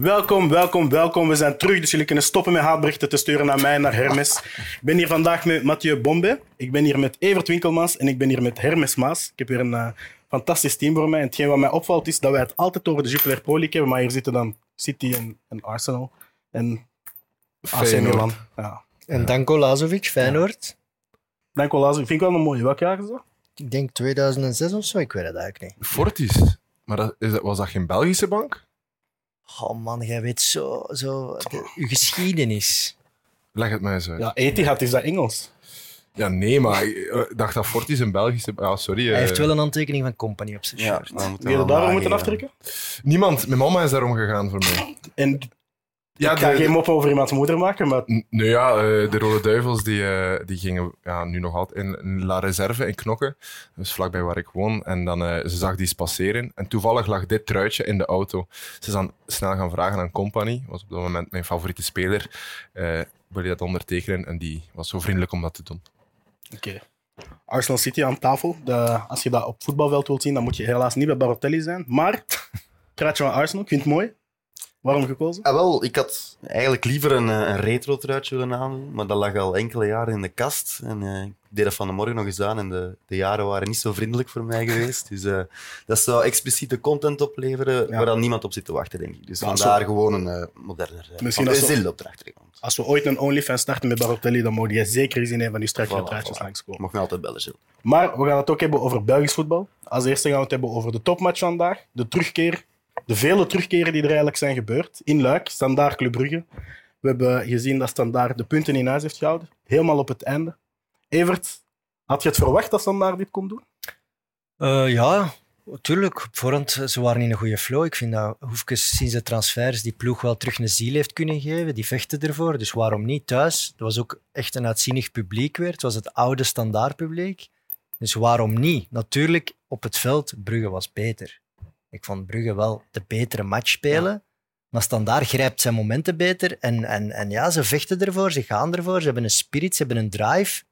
Welkom, welkom, welkom. We zijn terug, dus jullie kunnen stoppen met haatberichten te sturen naar mij, naar Hermes. Ik ben hier vandaag met Mathieu Bombe. Ik ben hier met Evert Winkelmans en ik ben hier met Hermes Maas. Ik heb weer een uh, fantastisch team voor mij. En hetgeen wat mij opvalt is dat wij het altijd over de Jupiler Pro League hebben, maar hier zitten dan City en, en Arsenal en AC Milan. Ja. En Danko Lazovic, Feyenoord. Danko Lazovic, vind ik wel een mooie. Welk jaar is dat? Ik denk 2006 of zo, ik weet het eigenlijk niet. Fortis. Maar dat, is dat, was dat geen Belgische bank? Oh man, jij weet zo, zo de, uw geschiedenis. Leg het mij eens uit. Ja, Etihad is dat Engels. Ja, nee, maar ik dacht dat Fortis een Belgische... Ja, sorry. Hij heeft wel een handtekening van Company op zijn shirt. Ja, Wil je daarom moeten aftrekken? Niemand. Mijn mama is daarom gegaan voor mij. En ja, ik ga geen mop over iemands moeder maken, maar... Nou ja, uh, de Rode Duivels die, uh, die gingen ja, nu nog altijd in, La Reserve in Knokken, dus vlakbij waar ik woon. En dan, uh, ze zag die passeren en toevallig lag dit truitje in de auto. Ze is dan snel gaan vragen aan Company, was op dat moment mijn favoriete speler, wil je dat ondertekenen? En die was zo vriendelijk om dat te doen. Oké. Okay. Arsenal City aan tafel. De, als je dat op voetbalveld wilt zien, dan moet je helaas niet bij Barotelli zijn. Maar, kraatje van Arsenal, ik vind het mooi. Waarom gekozen? Ah, wel, ik had eigenlijk liever een, een retro truitje willen aandoen, maar dat lag al enkele jaren in de kast. En uh, ik deed dat van de morgen nog eens aan en de, de jaren waren niet zo vriendelijk voor mij geweest. Dus uh, dat zou expliciete content opleveren ja. waar dan niemand op zit te wachten, denk ik. Dus ja, vandaar gewoon een uh, moderner Misschien als we, als we ooit een OnlyFans starten met Barotelli, dan moet je zeker eens in een van die strakere voilà, truitjes voilà. langskomen. Mag me altijd bellen, Gilles. Maar we gaan het ook hebben over Belgisch voetbal. Als eerste gaan we het hebben over de topmatch vandaag, de terugkeer de vele terugkeren die er eigenlijk zijn gebeurd. In Luik, Standaard Club Brugge. We hebben gezien dat Standaard de punten in huis heeft gehouden. Helemaal op het einde. Evert, had je het verwacht dat Standaard dit kon doen? Uh, ja, natuurlijk. Ze waren in een goede flow. Ik vind dat Hoefkes sinds de transfers die ploeg wel terug een ziel heeft kunnen geven. Die vechten ervoor. Dus waarom niet thuis? Het was ook echt een uitzinnig publiek weer. Het was het oude standaardpubliek. Dus waarom niet? Natuurlijk, op het veld, Brugge was beter. Ik vond Brugge wel de betere match spelen. Ja. Maar Standaard grijpt zijn momenten beter. En, en, en ja, ze vechten ervoor, ze gaan ervoor. Ze hebben een spirit, ze hebben een drive.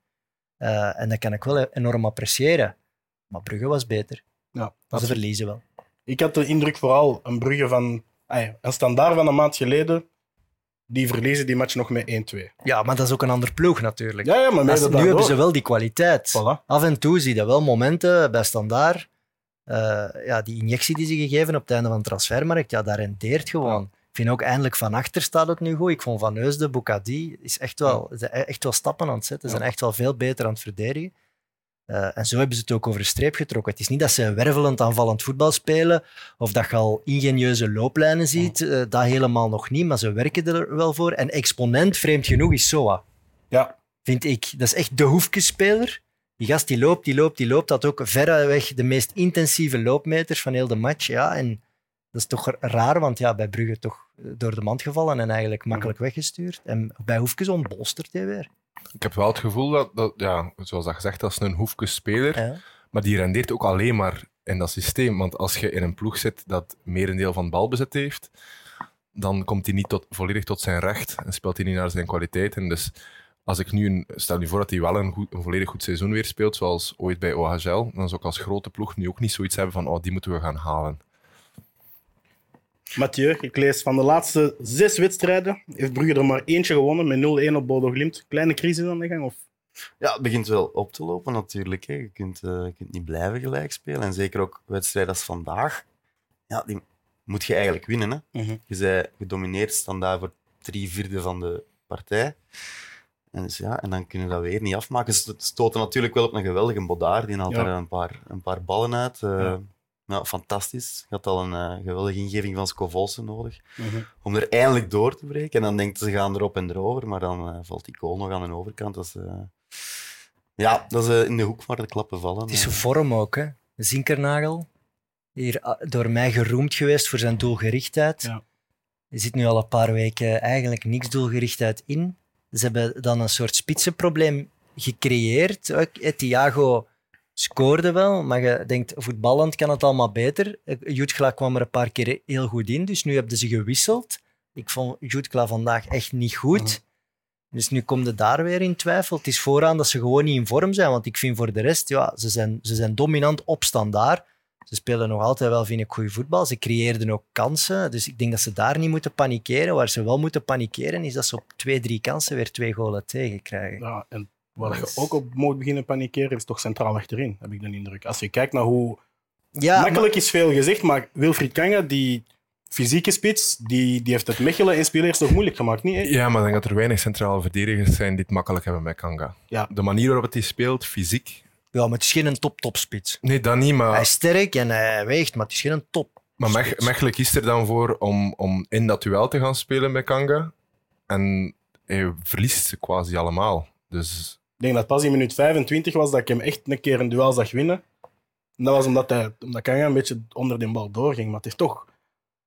Uh, en dat kan ik wel enorm appreciëren. Maar Brugge was beter. Ja, ze verliezen wel. Ik had de indruk vooral een Brugge van... Een Standaard van een maand geleden die verliezen die match nog met 1-2. Ja, maar dat is ook een ander ploeg natuurlijk. Ja, ja maar nu hebben ze wel die kwaliteit. Voilà. Af en toe zie je wel momenten bij Standaard ja, die injectie die ze gegeven op het einde van de transfermarkt, ja, dat rendeert gewoon. Ik vind ook eindelijk van achter staat het nu goed. Ik vond Van Eusden, Bukadi, is echt wel, echt wel stappen aan het zetten. Ze zijn echt wel veel beter aan het verdedigen. Uh, en zo hebben ze het ook over de streep getrokken. Het is niet dat ze wervelend aanvallend voetbal spelen of dat je al ingenieuze looplijnen ziet. Uh, dat helemaal nog niet, maar ze werken er wel voor. En exponent, vreemd genoeg, is Soa. Ja. Vind ik. Dat is echt de hoefkespeler. Die gast die loopt, die loopt, die loopt. Dat ook verreweg de meest intensieve loopmeters van heel de match. Ja, en dat is toch raar, want ja, bij Brugge toch door de mand gevallen en eigenlijk makkelijk weggestuurd. En bij Hoefkes ontbolstert hij weer. Ik heb wel het gevoel dat, dat ja, zoals dat gezegd, dat is een Hoefkes-speler. Ja. Maar die rendeert ook alleen maar in dat systeem. Want als je in een ploeg zit dat merendeel van balbezit heeft, dan komt hij niet tot, volledig tot zijn recht en speelt hij niet naar zijn kwaliteiten. Dus als ik nu, een, stel je voor dat hij wel een, goed, een volledig goed seizoen weer speelt, zoals ooit bij OHL, dan zou ik als grote ploeg nu ook niet zoiets hebben van, oh, die moeten we gaan halen. Mathieu, ik lees van de laatste zes wedstrijden heeft Brugge er maar eentje gewonnen met 0-1 op Bodo Glimt. Kleine crisis aan de gang? Of? Ja, het begint wel op te lopen natuurlijk. Hè. Je, kunt, uh, je kunt niet blijven gelijk spelen. En zeker ook wedstrijden als vandaag. Ja, die moet je eigenlijk winnen. Hè. -huh. Je bent gedomineerd standaard voor drie vierde van de partij. En, dus ja, en dan kunnen we dat weer niet afmaken. Ze stoten natuurlijk wel op een geweldige Bodaar. Die haalt ja. er een paar, een paar ballen uit. Uh, ja. ja. fantastisch. Je had al een uh, geweldige ingeving van Scovolsen nodig. Mhm. Om er eindelijk door te breken. En dan denkt ze gaan erop en erover. Maar dan uh, valt die goal nog aan de overkant. Dat is, ja, dat is in de hoek waar de klappen vallen. Het is een vorm ook, hè. Zinkernagel. Hier door mij geroemd geweest voor zijn doelgerichtheid. Ja. Er zit nu al een paar weken eigenlijk niks doelgerichtheid in. Ze hebben dan een soort spitsenprobleem gecreëerd. Thiago scoorde wel, maar je denkt, voetballend kan het allemaal beter. Jutkla kwam er een paar keer heel goed in, dus nu hebben ze gewisseld. Ik vond Jutkla vandaag echt niet goed. Dus nu komt het daar weer in twijfel. Het is vooraan dat ze gewoon niet in vorm zijn, want ik vind voor de rest, ja, ze zijn, ze zijn dominant op standaard. Ze spelen nog altijd wel, vind ik, goede voetbal. Ze creëerden ook kansen. Dus ik denk dat ze daar niet moeten panikeren. Waar ze wel moeten panikeren, is dat ze op twee, drie kansen weer twee golen tegen krijgen. Ja, en waar je ook op moet beginnen panikeren, is toch centraal achterin, heb ik de indruk. Als je kijkt naar hoe... Ja, Makkelijk is veel gezegd, maar Wilfried Kanga, die fysieke spits, die, die heeft het Mechelen en spelers toch moeilijk gemaakt, niet? hè? Ja, maar ik denk dat er weinig centrale verdedigers zijn die het makkelijk hebben met Kanga. Ja. De manier waarop hij speelt, fysiek. Ja, maar het is geen top-top-spits. Nee, dat niet, maar... Hij is sterk en hij weegt, maar het is geen top. Maar Mech- Mechelen kiest er dan voor om, om in dat duel te gaan spelen met Kanga. En hij verliest ze quasi allemaal. Dus Ik denk dat pas in minuut 25 was dat ik hem echt een keer een duel zag winnen. En dat was omdat, hij, omdat Kanga een beetje onder de bal doorging. Maar het is toch...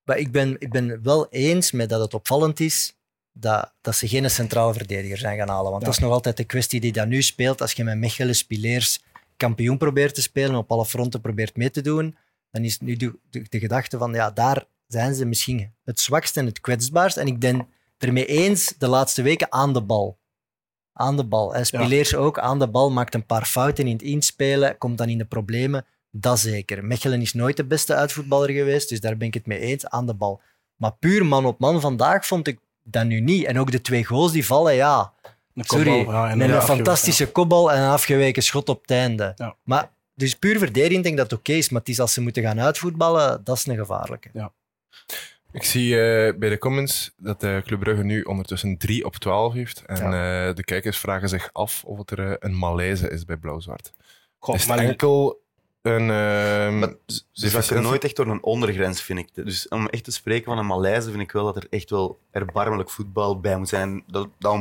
Maar ik ben, ik ben wel eens met dat het opvallend is dat, dat ze geen centrale verdediger zijn gaan halen. Want Ja. dat is nog altijd de kwestie die dat nu speelt. Als je met Mechelen, Spileers, kampioen probeert te spelen, op alle fronten probeert mee te doen, dan is nu de, de, de gedachte van, ja, daar zijn ze misschien het zwakst en het kwetsbaarst. En ik ben ermee eens de laatste weken aan de bal. Aan de bal. En Spileers ook aan de bal, maakt een paar fouten in het inspelen, komt dan in de problemen. Dat zeker. Mechelen is nooit de beste uitvoetballer geweest, dus daar ben ik het mee eens, aan de bal. Maar puur man op man vandaag vond ik dat nu niet. En ook de twee goals die vallen, ja. Een Sorry, kopbal, ja, en met een fantastische kopbal en een afgeweken schot op het einde. Ja. Maar dus puur verdediging denk ik dat het oké is, maar het is als ze moeten gaan uitvoetballen, dat is een gevaarlijke. ik zie eh, bij de comments dat de Club Brugge nu ondertussen 3 op 12 heeft. En eh, de kijkers vragen zich af of het er een malaise is bij Blauw-Zwart. Goh, is het maar enkel een... ehm, Maar ze deficiëntie? nooit echt door een ondergrens, vind ik. Dus om echt te spreken van een malaise, vind ik wel dat er echt wel erbarmelijk voetbal bij moet zijn. Dat, dat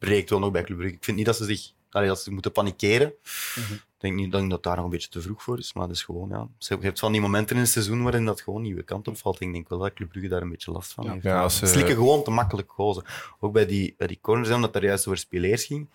ontbreekt wel nog bij Club Brugge. Ik vind niet dat ze zich allee, dat ze moeten panikeren. Mhm. Ik denk niet dat dat daar nog een beetje te vroeg voor is, maar dat is gewoon, ja. Je hebt van die momenten in het seizoen waarin dat gewoon nieuwe kant opvalt. Ik denk wel dat Club Brugge daar een beetje last van Ja. heeft. Ja, Ze slikken gewoon te makkelijk gozen. Ook bij die, bij die corners, omdat het daar juist over speleers ging,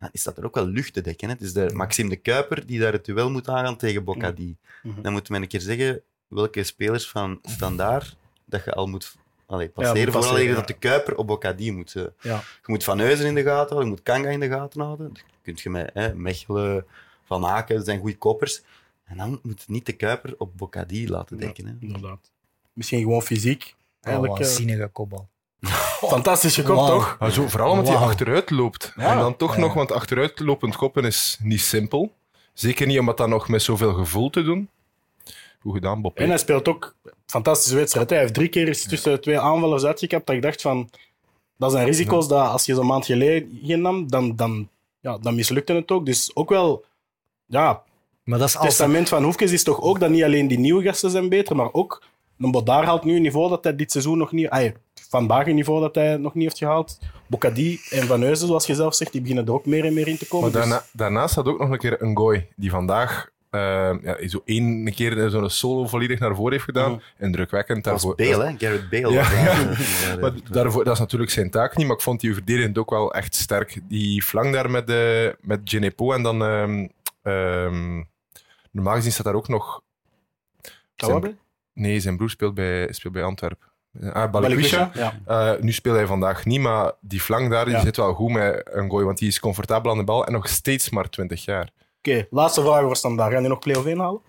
ja, is dat er ook wel lucht te dekken. Hè. Het is de Maxime de Kuiper die daar het duel moet aangaan tegen Bocadi. Mhm. Dan moeten we een keer zeggen welke spelers van standaard dat je al moet allee, passeren, vooral passeren, dat de Kuiper op Bocadi moet. eh. Ja. Je moet Van Neuzen in de gaten houden, je moet Kanga in de gaten houden. Dat kun je met hè, Mechelen, Van Aken, dat zijn goede koppers. En dan moet je niet de Kuiper op Bocadi laten denken. Hè. Inderdaad. Misschien gewoon fysiek. Oh, Eigenlijk, eh, waanzinnige kopbal. fantastische kop, toch? Maar zo, vooral omdat hij Wauw. achteruit loopt. Ja. En dan toch Ja. nog, want achteruitlopend koppen is niet simpel. Zeker niet om dat dan nog met zoveel gevoel te doen. Goed gedaan, Bob. En hij speelt ook een fantastische wedstrijd. Hij heeft drie keer tussen twee aanvallers uitgekapt. Dat ik dacht van, dat zijn risico's dat als je zo'n maand geleden nam, dan, dan, ja, dan mislukte het ook. Dus ook wel, ja, Maar dat is het testament van Hoefkes is toch ook dat niet alleen die nieuwe gasten zijn beter, maar ook een Bodaar haalt nu een niveau dat hij dit seizoen nog niet... ay, vandaag een niveau dat hij nog niet heeft gehaald. Bocadi en Van Heuzen, zoals je zelf zegt, die beginnen er ook meer en meer in te komen. Maar Dus- daarna, daarnaast had ook nog een keer een gooi die vandaag ja, zo één keer zo'n solo volledig naar voren heeft gedaan. Mhm. Indrukwekkend. Dat was daarvoor- Bale, hè? Garrett Bale. Ja, Maar eh, daarvoor, dat is natuurlijk zijn taak niet, maar ik vond die verdedigend ook wel echt sterk. Die flank daar met, uh, met Genepo en dan... ehm, ehm, normaal gezien staat daar ook nog... Tawabe? Nee, zijn broer speelt bij, speelt bij Antwerpen. Ah, Balikwisha. Ja. Uh, nu speelt hij vandaag niet, maar die flank daar die Ja. zit wel goed met een gooi, want die is comfortabel aan de bal en nog steeds maar 20 jaar. Oké, laatste vraag voor standaard. Gaan die nog play-off 1 halen?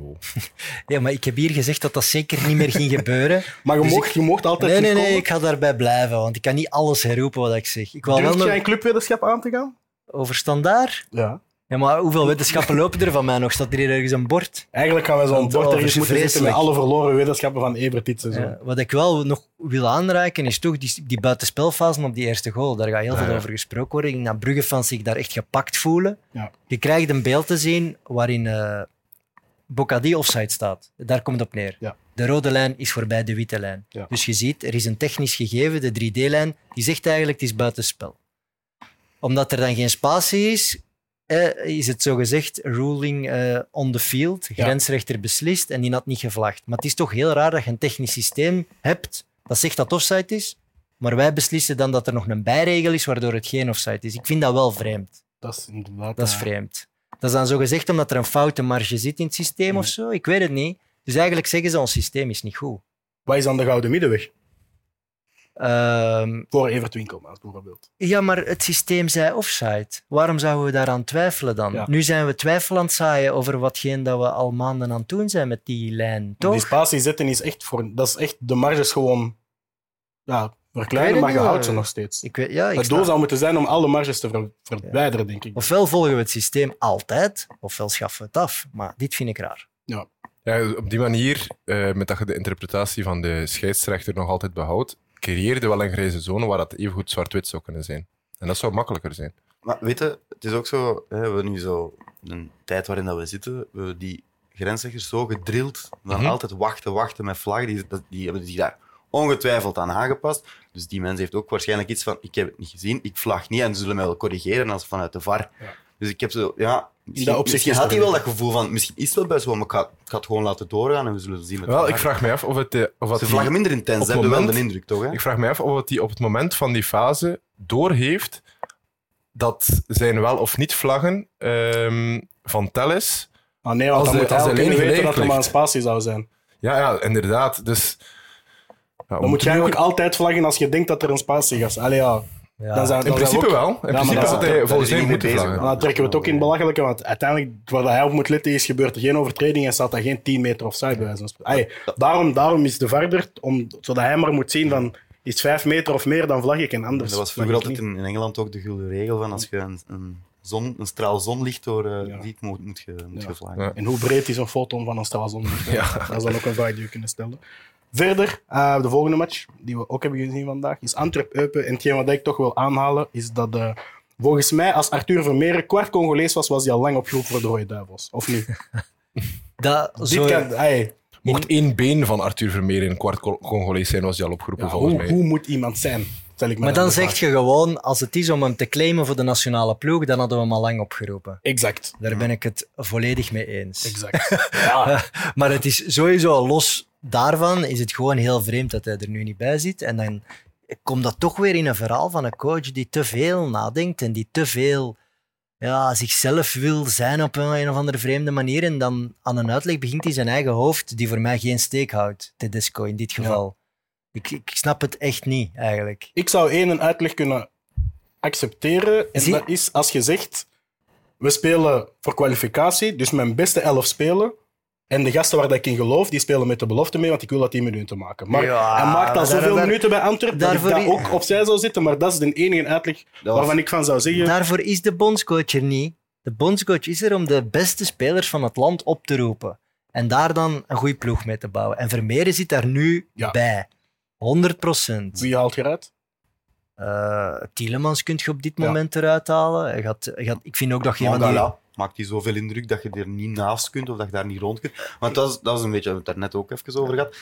Oh. Ja, maar ik heb hier gezegd dat dat zeker niet meer ging gebeuren. Maar je, Dus mocht, ik- je mocht altijd Nee, nee, nee, ik ga daarbij blijven, want ik kan niet alles herroepen wat ik zeg. Ik wil wel Durf jij een clubweddenschap aan te gaan? over standaard. Ja. Ja, maar hoeveel wetenschappen lopen er van mij nog? Staat er hier ergens een bord? Eigenlijk gaan wij zo'n Dat bord is ergens moeten zetten met alle verloren wetenschappen van Ebert dit seizoen. Ja, wat ik wel nog wil aanreiken, is toch die, die buitenspelfase op die eerste goal. Daar gaat heel Ja, veel over gesproken worden. Ik denk dat Brugge-fans zich daar echt gepakt voelen. Ja. Je krijgt een beeld te zien waarin eh Bocadi offside staat. Daar komt het op neer. Ja. De rode lijn is voorbij de witte lijn. Ja. Dus je ziet, er is een technisch gegeven, de 3D-lijn, die zegt eigenlijk het is buitenspel. Omdat er dan geen spatie is, eh, is het zogezegd ruling eh, on the field. Grensrechter beslist en die had niet gevlacht. Maar het is toch heel raar dat je een technisch systeem hebt dat zegt dat offside is, maar wij beslissen dan dat er nog een bijregel is waardoor het geen offside is. Ik vind dat wel vreemd. Dat is inderdaad... Dat is vreemd. Dat is dan zogezegd omdat er een foute marge zit in het systeem of zo. Ik weet het niet. Dus eigenlijk zeggen ze, ons systeem is niet goed. Wat is dan de gouden middenweg? Ehm, Voor Evert Winkelmans bijvoorbeeld. ja, maar het systeem zei offside. Waarom zouden we daaraan twijfelen dan? Ja. Nu zijn we twijfel aan het zaaien over watgeen dat we al maanden aan het doen zijn met die lijn, toch? Die spatie zetten is echt voor... Dat is echt... De marges gewoon... Ja, verkleinen, maar je houdt ze eh, nog steeds. Ik weet, ja, ik Het snap- doel zou moeten zijn om alle marges te ver- verwijderen, denk ik. Ofwel volgen we het systeem altijd, ofwel schaffen we het af. Maar dit vind ik raar. Ja, op die manier, eh, met dat je de interpretatie van de scheidsrechter nog altijd behoudt, creëerde wel een grijze zone waar dat evengoed zwart-wit zou kunnen zijn. En dat zou makkelijker zijn. Maar weet je, het is ook zo, hè, we hebben nu zo een tijd waarin dat we zitten, we hebben die grensrechters zo gedrild, dan Mhm. altijd wachten, wachten met vlaggen, die, die hebben zich daar ongetwijfeld aan aangepast. Dus die mens heeft ook waarschijnlijk iets van, ik heb het niet gezien, ik vlag niet en ze zullen mij wel corrigeren als vanuit de VAR. Ja. Dus ik heb zo, ja, misschien, had hij wel dat gevoel van, misschien is het wel best wel, maar ik ga, ik ga het gewoon laten doorgaan en we zullen zien met Wel, ik vraag me af of het... eh, of Ze vlaggen minder intens, hebben wel moment- de indruk, toch? Hè? Ik vraag me af of het die op het moment van die fase doorheeft dat zijn wel of niet vlaggen ehm, van Telles. Ah, nee, want Als dan de- moet hij weten dat er maar een spatie zou zijn. Ja, ja, inderdaad. Dus, ja, Dan moet je eigenlijk altijd vlaggen als je denkt dat er een spatie is. Allee, ja. Ja. In principe ook- wel. In maar principe dat- had dat- hij volgens mij niet moeten bezig, dan trekken we het ook in het belachelijke, want uiteindelijk, waar hij op moet letten, is gebeurt er geen overtreding en staat er geen 10 meter offside bij wijze daarom, daarom is de verder, om, zodat hij maar moet zien van, is het 5 meter of meer, dan vlag ik en anders. Dat was vroeger altijd in, in Engeland ook de gulden regel van als je een, een, zon, een straal zonlicht door eh, Ja. ziet, moet, moet je, moet Ja. je vlaggen. Ja. En hoe breed is een foton van een straal zonlicht? Ja. Dat is dan ook een vraag die we kunnen stellen. Verder, eh, de volgende match, die we ook hebben gezien vandaag, is Antwerp-Eupen. En hetgeen wat ik toch wil aanhalen, is dat eh, volgens mij, als Arthur Vermeeren kwart Congolees was, was hij al lang opgeroepen voor de Rode Duivels. Of niet? Dat, Dit zo, kan, hey, Mocht één been van Arthur Vermeer in een kwart Congolees zijn, was hij al opgeroepen ja, volgens hoe, mij. hoe moet iemand zijn? Stel ik maar dan zeg je gewoon, als het is om hem te claimen voor de nationale ploeg, dan hadden we hem al lang opgeroepen. Exact. Daar ben ik het volledig mee eens. Exact. ja. Maar het is sowieso los daarvan, is het gewoon heel vreemd dat hij er nu niet bij zit. En dan komt dat toch weer in een verhaal van een coach die te veel nadenkt en die te veel ja, zichzelf wil zijn op een, een of andere vreemde manier. En dan aan een uitleg begint hij zijn eigen hoofd, die voor mij geen steek houdt, Tedesco in dit geval. Ik, ik snap het echt niet, eigenlijk. Ik zou één een uitleg kunnen accepteren. En Zie- dat is als je zegt: we spelen voor kwalificatie, dus mijn beste elf spelen. En de gasten waar dat ik in geloof, die spelen met de belofte mee, want ik wil dat die minuten maken. Maar Ja, hij maakt al zoveel daar- daar- minuten bij Antwerpen dat ik i- ook opzij zou zitten. Maar dat is de enige uitleg was- waarvan ik van zou zeggen: Daarvoor is de bondscoach er niet. De bondscoach is er om de beste spelers van het land op te roepen. En daar dan een goede ploeg mee te bouwen. En Vermeeren zit daar nu Ja. bij. 100 procent. wie haalt je eruit? Uh, Tielemans kun je op dit Ja. moment eruit halen. Hij gaat, hij gaat, ik vind ook dat geen van die... maakt hij zoveel indruk dat je er niet naast kunt of dat je daar niet rond kunt. Want dat is, dat is een beetje, we hebben het daar net ook even over gehad.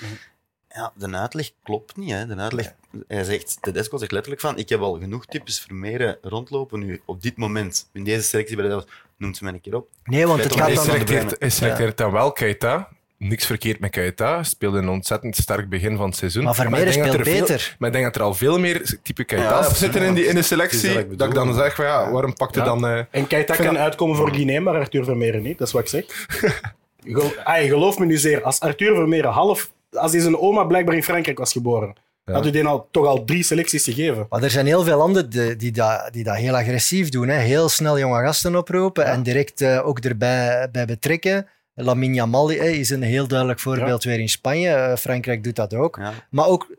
Ja, de uitleg klopt niet. Hè. De uitleg, hij zegt, Tedesco zegt letterlijk van, ik heb al genoeg types Vermeeren rondlopen nu op dit moment. In deze selectie bij de. Noemt ze mij een keer op. Nee, want het gaat dan... er- selecteert, hij selecteert dan wel Keita. Niks verkeerd met Keita. Speelde een ontzettend sterk begin van het seizoen. Maar denk speelt er veel- beter. maar ik denk dat er al veel meer type Keita's zitten in, die, in de selectie. dat Dat ik dan zeg van ja, waarom pakt hij Ja. dan... eh, En Keita kan dat- uitkomen voor Guinea, maar Arthur Vermeeren niet. Dat is wat ik zeg. Gel- Ay, geloof me nu zeer, als Arthur Vermeeren half... Als hij zijn oma blijkbaar in Frankrijk was geboren, Ja. had u die al, toch al drie selecties gegeven. Maar er zijn heel veel anderen die, die, dat, die dat heel agressief doen. Hè. Heel snel jonge gasten oproepen en direct eh, ook erbij bij betrekken. Lamine Yamal is een heel duidelijk voorbeeld weer in Spanje. Eh, Frankrijk doet dat ook. Ja. Maar ook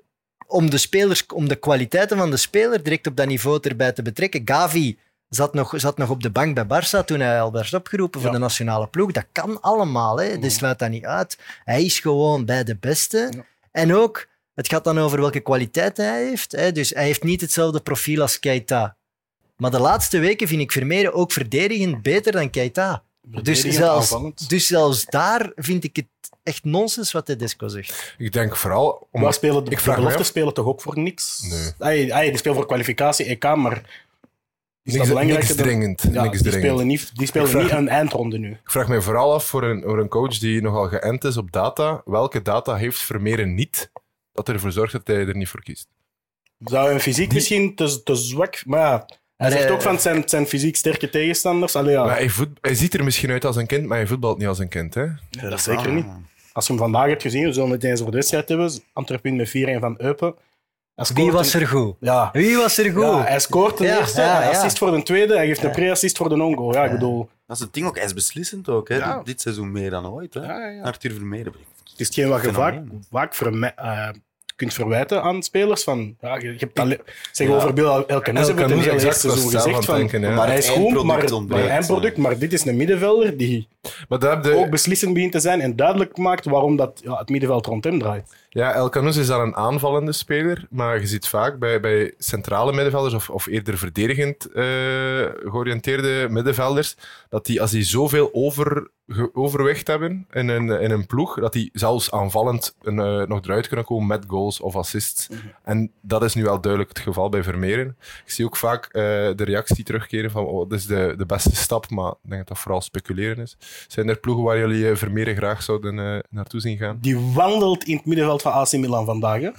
om de, spelers, om de kwaliteiten van de speler direct op dat niveau erbij te betrekken. Gavi zat nog, zat nog op de bank bij Barça toen hij al werd opgeroepen voor Ja. de nationale ploeg. Dat kan allemaal, hè. dus sluit dat niet uit. Hij is gewoon bij de beste. En ook, het gaat dan over welke kwaliteit hij heeft. Hè. Dus hij heeft niet hetzelfde profiel als Keita. Maar de laatste weken vind ik Vermeeren ook verdedigend beter dan Keita. Dus zelfs, aanvallend. dus zelfs daar vind ik het echt nonsens wat Tedesco zegt. Ik denk vooral... Om, Maar spelen de, ik de vraag belofte af- spelen toch ook voor niks? Nee. Die spelen voor kwalificatie, EK, maar is dat niks, belangrijker niks dan- dringend. Ja, niks die dringend. spelen niet, die spelen vraag- niet een eindronde nu. Ik vraag me vooral af voor een, voor een coach die nogal geënt is op data. Welke data heeft Vermeeren niet dat ervoor zorgt dat hij er niet voor kiest? Zou een fysiek misschien te, te zwak... Maar ja, hij zegt eh, ook van het zijn, het zijn fysiek sterke tegenstanders. Allee, ja, Maar hij, voet- hij ziet er misschien uit als een kind, maar hij voetbalt niet als een kind. Hè? ja, dat is zeker Ah. niet. Als je hem vandaag hebt gezien, we zullen het eens over de wedstrijd hebben. Antwerpen met 4-1 van Eupen. Wie was er goed? Ja. Wie was er goed? Ja, hij scoort de ja, eerste, ja, assist voor de tweede, hij geeft een pre-assist voor de ongo. Ja, ik bedoel... Dat is het ding ook, hij is beslissend ook. Hè. Dit seizoen meer dan ooit. Hè. Arthur Vermeeren. Het is hetgeen wat je vaak, vaak uh, kunt verwijten aan spelers. Van, ja, je, hebt al, zeg over Bill Elkanus hebben we het seizoen gezegd. Van, denken, maar hij is goed, maar, maar eindproduct. Maar dit is een middenvelder die maar de... ook beslissend begint te zijn en duidelijk maakt waarom dat, ja, het middenveld rond hem draait. Ja, Elkanus is dan een aanvallende speler, maar je ziet vaak bij, bij centrale middenvelders of, of eerder verdedigend uh, georiënteerde middenvelders, dat die als die zoveel over, overwicht hebben in een, in een ploeg, dat die zelfs aanvallend een, uh, nog eruit kunnen komen met goals of assists. Mhm. En dat is nu wel duidelijk het geval bij Vermeeren. Ik zie ook vaak uh, de reactie terugkeren van oh, dit is de, de beste stap, maar ik denk dat dat vooral speculeren is. Zijn er ploegen waar jullie Vermeeren graag zouden naartoe zien gaan? Die wandelt in het middenveld van AC Milan vandaag. Hè?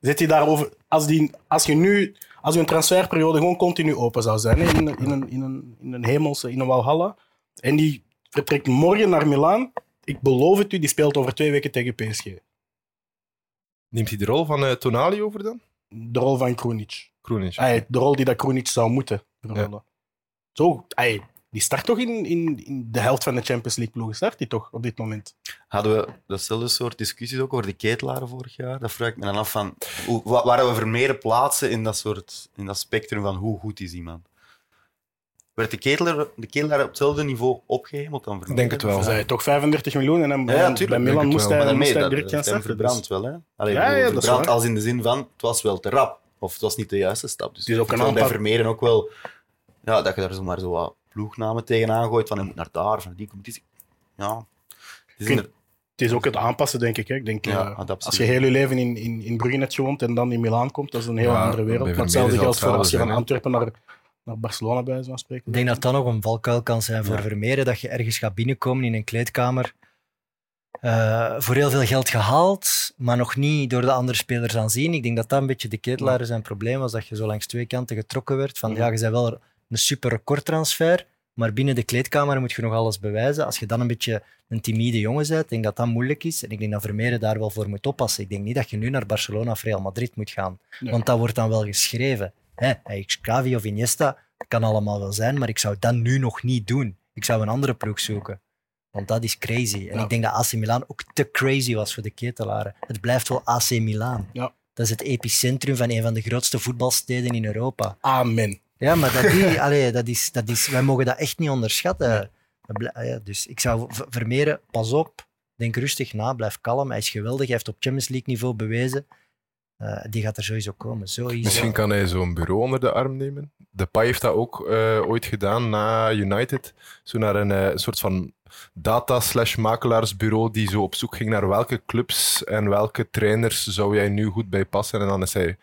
Zit hij daarover, als, die, als je nu als je een transferperiode gewoon continu open zou zijn, in, in, een, in, een, in een hemelse, in een Walhalla, en die vertrekt morgen naar Milaan, ik beloof het u, die speelt over twee weken tegen PSG. Neemt hij de rol van uh, Tonali over dan? De rol van Krunic. Krunic. de rol die dat Krunic zou moeten vervullen. Zo, ay, die start toch in, in, in de helft van de Champions League ploegen, start die toch op dit moment? Hadden we datzelfde soort discussies ook over de ketelaren vorig jaar? Dat vraag ik me dan af van, hoe, waren we vermeerdere plaatsen in dat, soort, in dat spectrum van hoe goed is iemand? Werd de ketelaar, de ketelaar op hetzelfde niveau opgehemeld dan Ik denk het wel. Zij toch 35 miljoen en dan, ja, bij Milan moest hij, moest hij direct gaan starten. verbrand dus- wel, hè? Allee, ja, ja, verbrand als in de zin van, het was wel te rap. Of het was niet de juiste stap. Dus is ook een aantal... bij Vermeeren ook wel... Ja, dat je daar zomaar zo wat ploegnamen tegenaan gooit, van hij moet naar daar, van die competitie. Ja. Het is, het is ook het aanpassen, denk ik. Hè. Ik denk, ja, uh, als je heel je leven in, in, in Brugge hebt gewoond en dan in Milaan komt, dat is een heel andere wereld. Maar hetzelfde geldt voor als je van Antwerpen naar, naar Barcelona bij van spreken. Ik denk dat dat nog een valkuil kan zijn voor Vermeeren, dat je ergens gaat binnenkomen in een kleedkamer. Uh, voor heel veel geld gehaald, maar nog niet door de andere spelers aanzien. Ik denk dat dat een beetje de ketelaar zijn probleem was, dat je zo langs twee kanten getrokken werd. Van ja, je bent wel een super recordtransfer, maar binnen de kleedkamer moet je nog alles bewijzen. Als je dan een beetje een timide jongen bent, denk dat dat moeilijk is. En ik denk dat Vermeeren daar wel voor moet oppassen. Ik denk niet dat je nu naar Barcelona of Real Madrid moet gaan. Want dat wordt dan wel geschreven. Hè, Xavi of Iniesta, kan allemaal wel zijn, maar ik zou dat nu nog niet doen. Ik zou een andere ploeg zoeken. Want dat is crazy. En ik denk dat AC Milan ook te crazy was voor de ketelaren. Het blijft wel AC Milan. Ja. Dat is het epicentrum van een van de grootste voetbalsteden in Europa. Amen. Ja, maar dat, die, allee, dat, is, dat is, wij mogen dat echt niet onderschatten. Ja, dus ik zou Vermeeren, pas op, denk rustig na, blijf kalm. Hij is geweldig, hij heeft op Champions League niveau bewezen. Uh, die gaat er sowieso komen. Sowieso. Misschien kan hij zo'n bureau onder de arm nemen. De Pai heeft dat ook uh, ooit gedaan na United. Zo naar een uh, soort van data-slash-makelaarsbureau die zo op zoek ging naar welke clubs en welke trainers zou jij nu goed bij passen. En dan is hij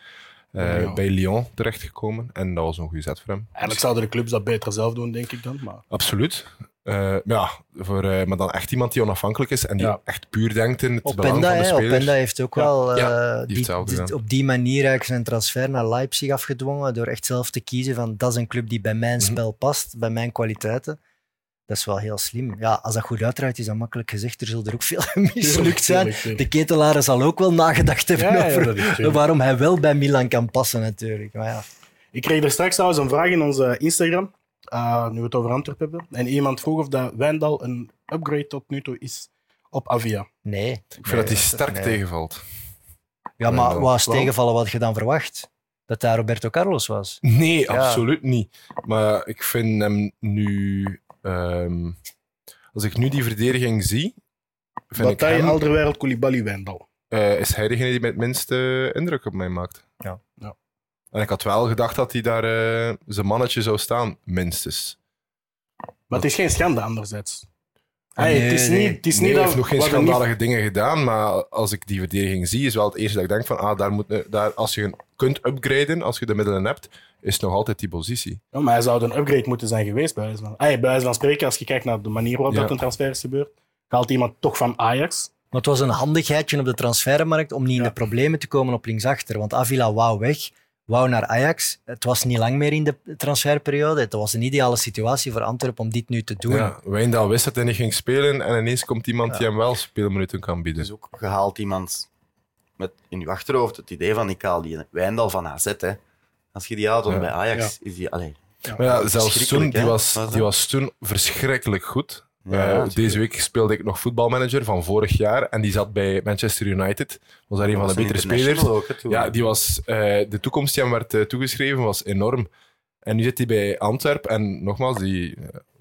uh, bij Lyon terechtgekomen. En dat was een goede zet voor hem. Eigenlijk zouden de clubs dat beter zelf doen, denk ik dan. Maar... Absoluut. Uh, ja, voor, uh, maar dan echt iemand die onafhankelijk is en die echt puur denkt in het Openda, belang van de spelers. Openda heeft ook wel ja, die die, die, op die manier eigenlijk zijn transfer naar Leipzig afgedwongen door echt zelf te kiezen van dat is een club die bij mijn mm -hmm. spel past, bij mijn kwaliteiten. Dat is wel heel slim. Ja, als dat goed uitdraait, is dat makkelijk gezegd. Er zullen er ook veel mislukt zijn. De ketelaren zal ook wel nagedacht hebben ja, over waarom hij wel bij Milan kan passen, natuurlijk. Maar ja. Ik kreeg er straks trouwens een vraag in onze Instagram, uh, nu we het over Antwerpen hebben. En iemand vroeg of dat Wijndal een upgrade tot nu toe is op Avia. Nee. Ik vind dat hij sterk tegenvalt. Ja, maar wat is tegenvallen wat je dan verwacht? Dat daar Roberto Carlos was? Nee, absoluut niet. Maar ik vind hem nu Um, als ik nu die verdediging zie. Vind Bataille, ik hem, Alderweireld, Koulibaly, Wijndal. Uh, is hij degene die met het minste indruk op mij maakt. Ja. ja. En ik had wel gedacht dat hij daar uh, zijn mannetje zou staan, minstens. Maar het is geen schande anderzijds. Hey, nee, het is niet, het is nee, niet hij heeft nog geen schandalige niet... dingen gedaan, maar als ik die verdediging zie, is wel het eerste dat ik denk van, ah, daar moet, daar, als je kunt upgraden, als je de middelen hebt, is nog altijd die positie. Ja, maar hij zou een upgrade moeten zijn geweest, bij wijze van, bij wijze van spreken, als je kijkt naar de manier waarop ja. dat een transfer is gebeurd. Haalt iemand toch van Ajax. Maar het was een handigheidje op de transfermarkt om niet in de problemen te komen op linksachter. Want Avila wou weg, wou naar Ajax. Het was niet lang meer in de transferperiode. Het was een ideale situatie voor Antwerpen om dit nu te doen. Ja, Wijndal wist dat hij niet ging spelen en ineens komt iemand die hem wel speelminuten kan bieden. Dus ook gehaald iemand met in je achterhoofd het idee van ik haal die Wijndal van AZ. Hè. Als je die haalt dan Ja. bij Ajax, is die... Allee, Maar ja, zelfs toen, die was, was die was toen verschrikkelijk goed. Ja, Eh, zeker. deze week speelde ik nog voetbalmanager van vorig jaar en die zat bij Manchester United. Was daar een van de betere spelers. ook, hè. Ja, die was, eh, de toekomst die hem werd eh, toegeschreven was enorm. En nu zit hij bij Antwerpen en nogmaals, die,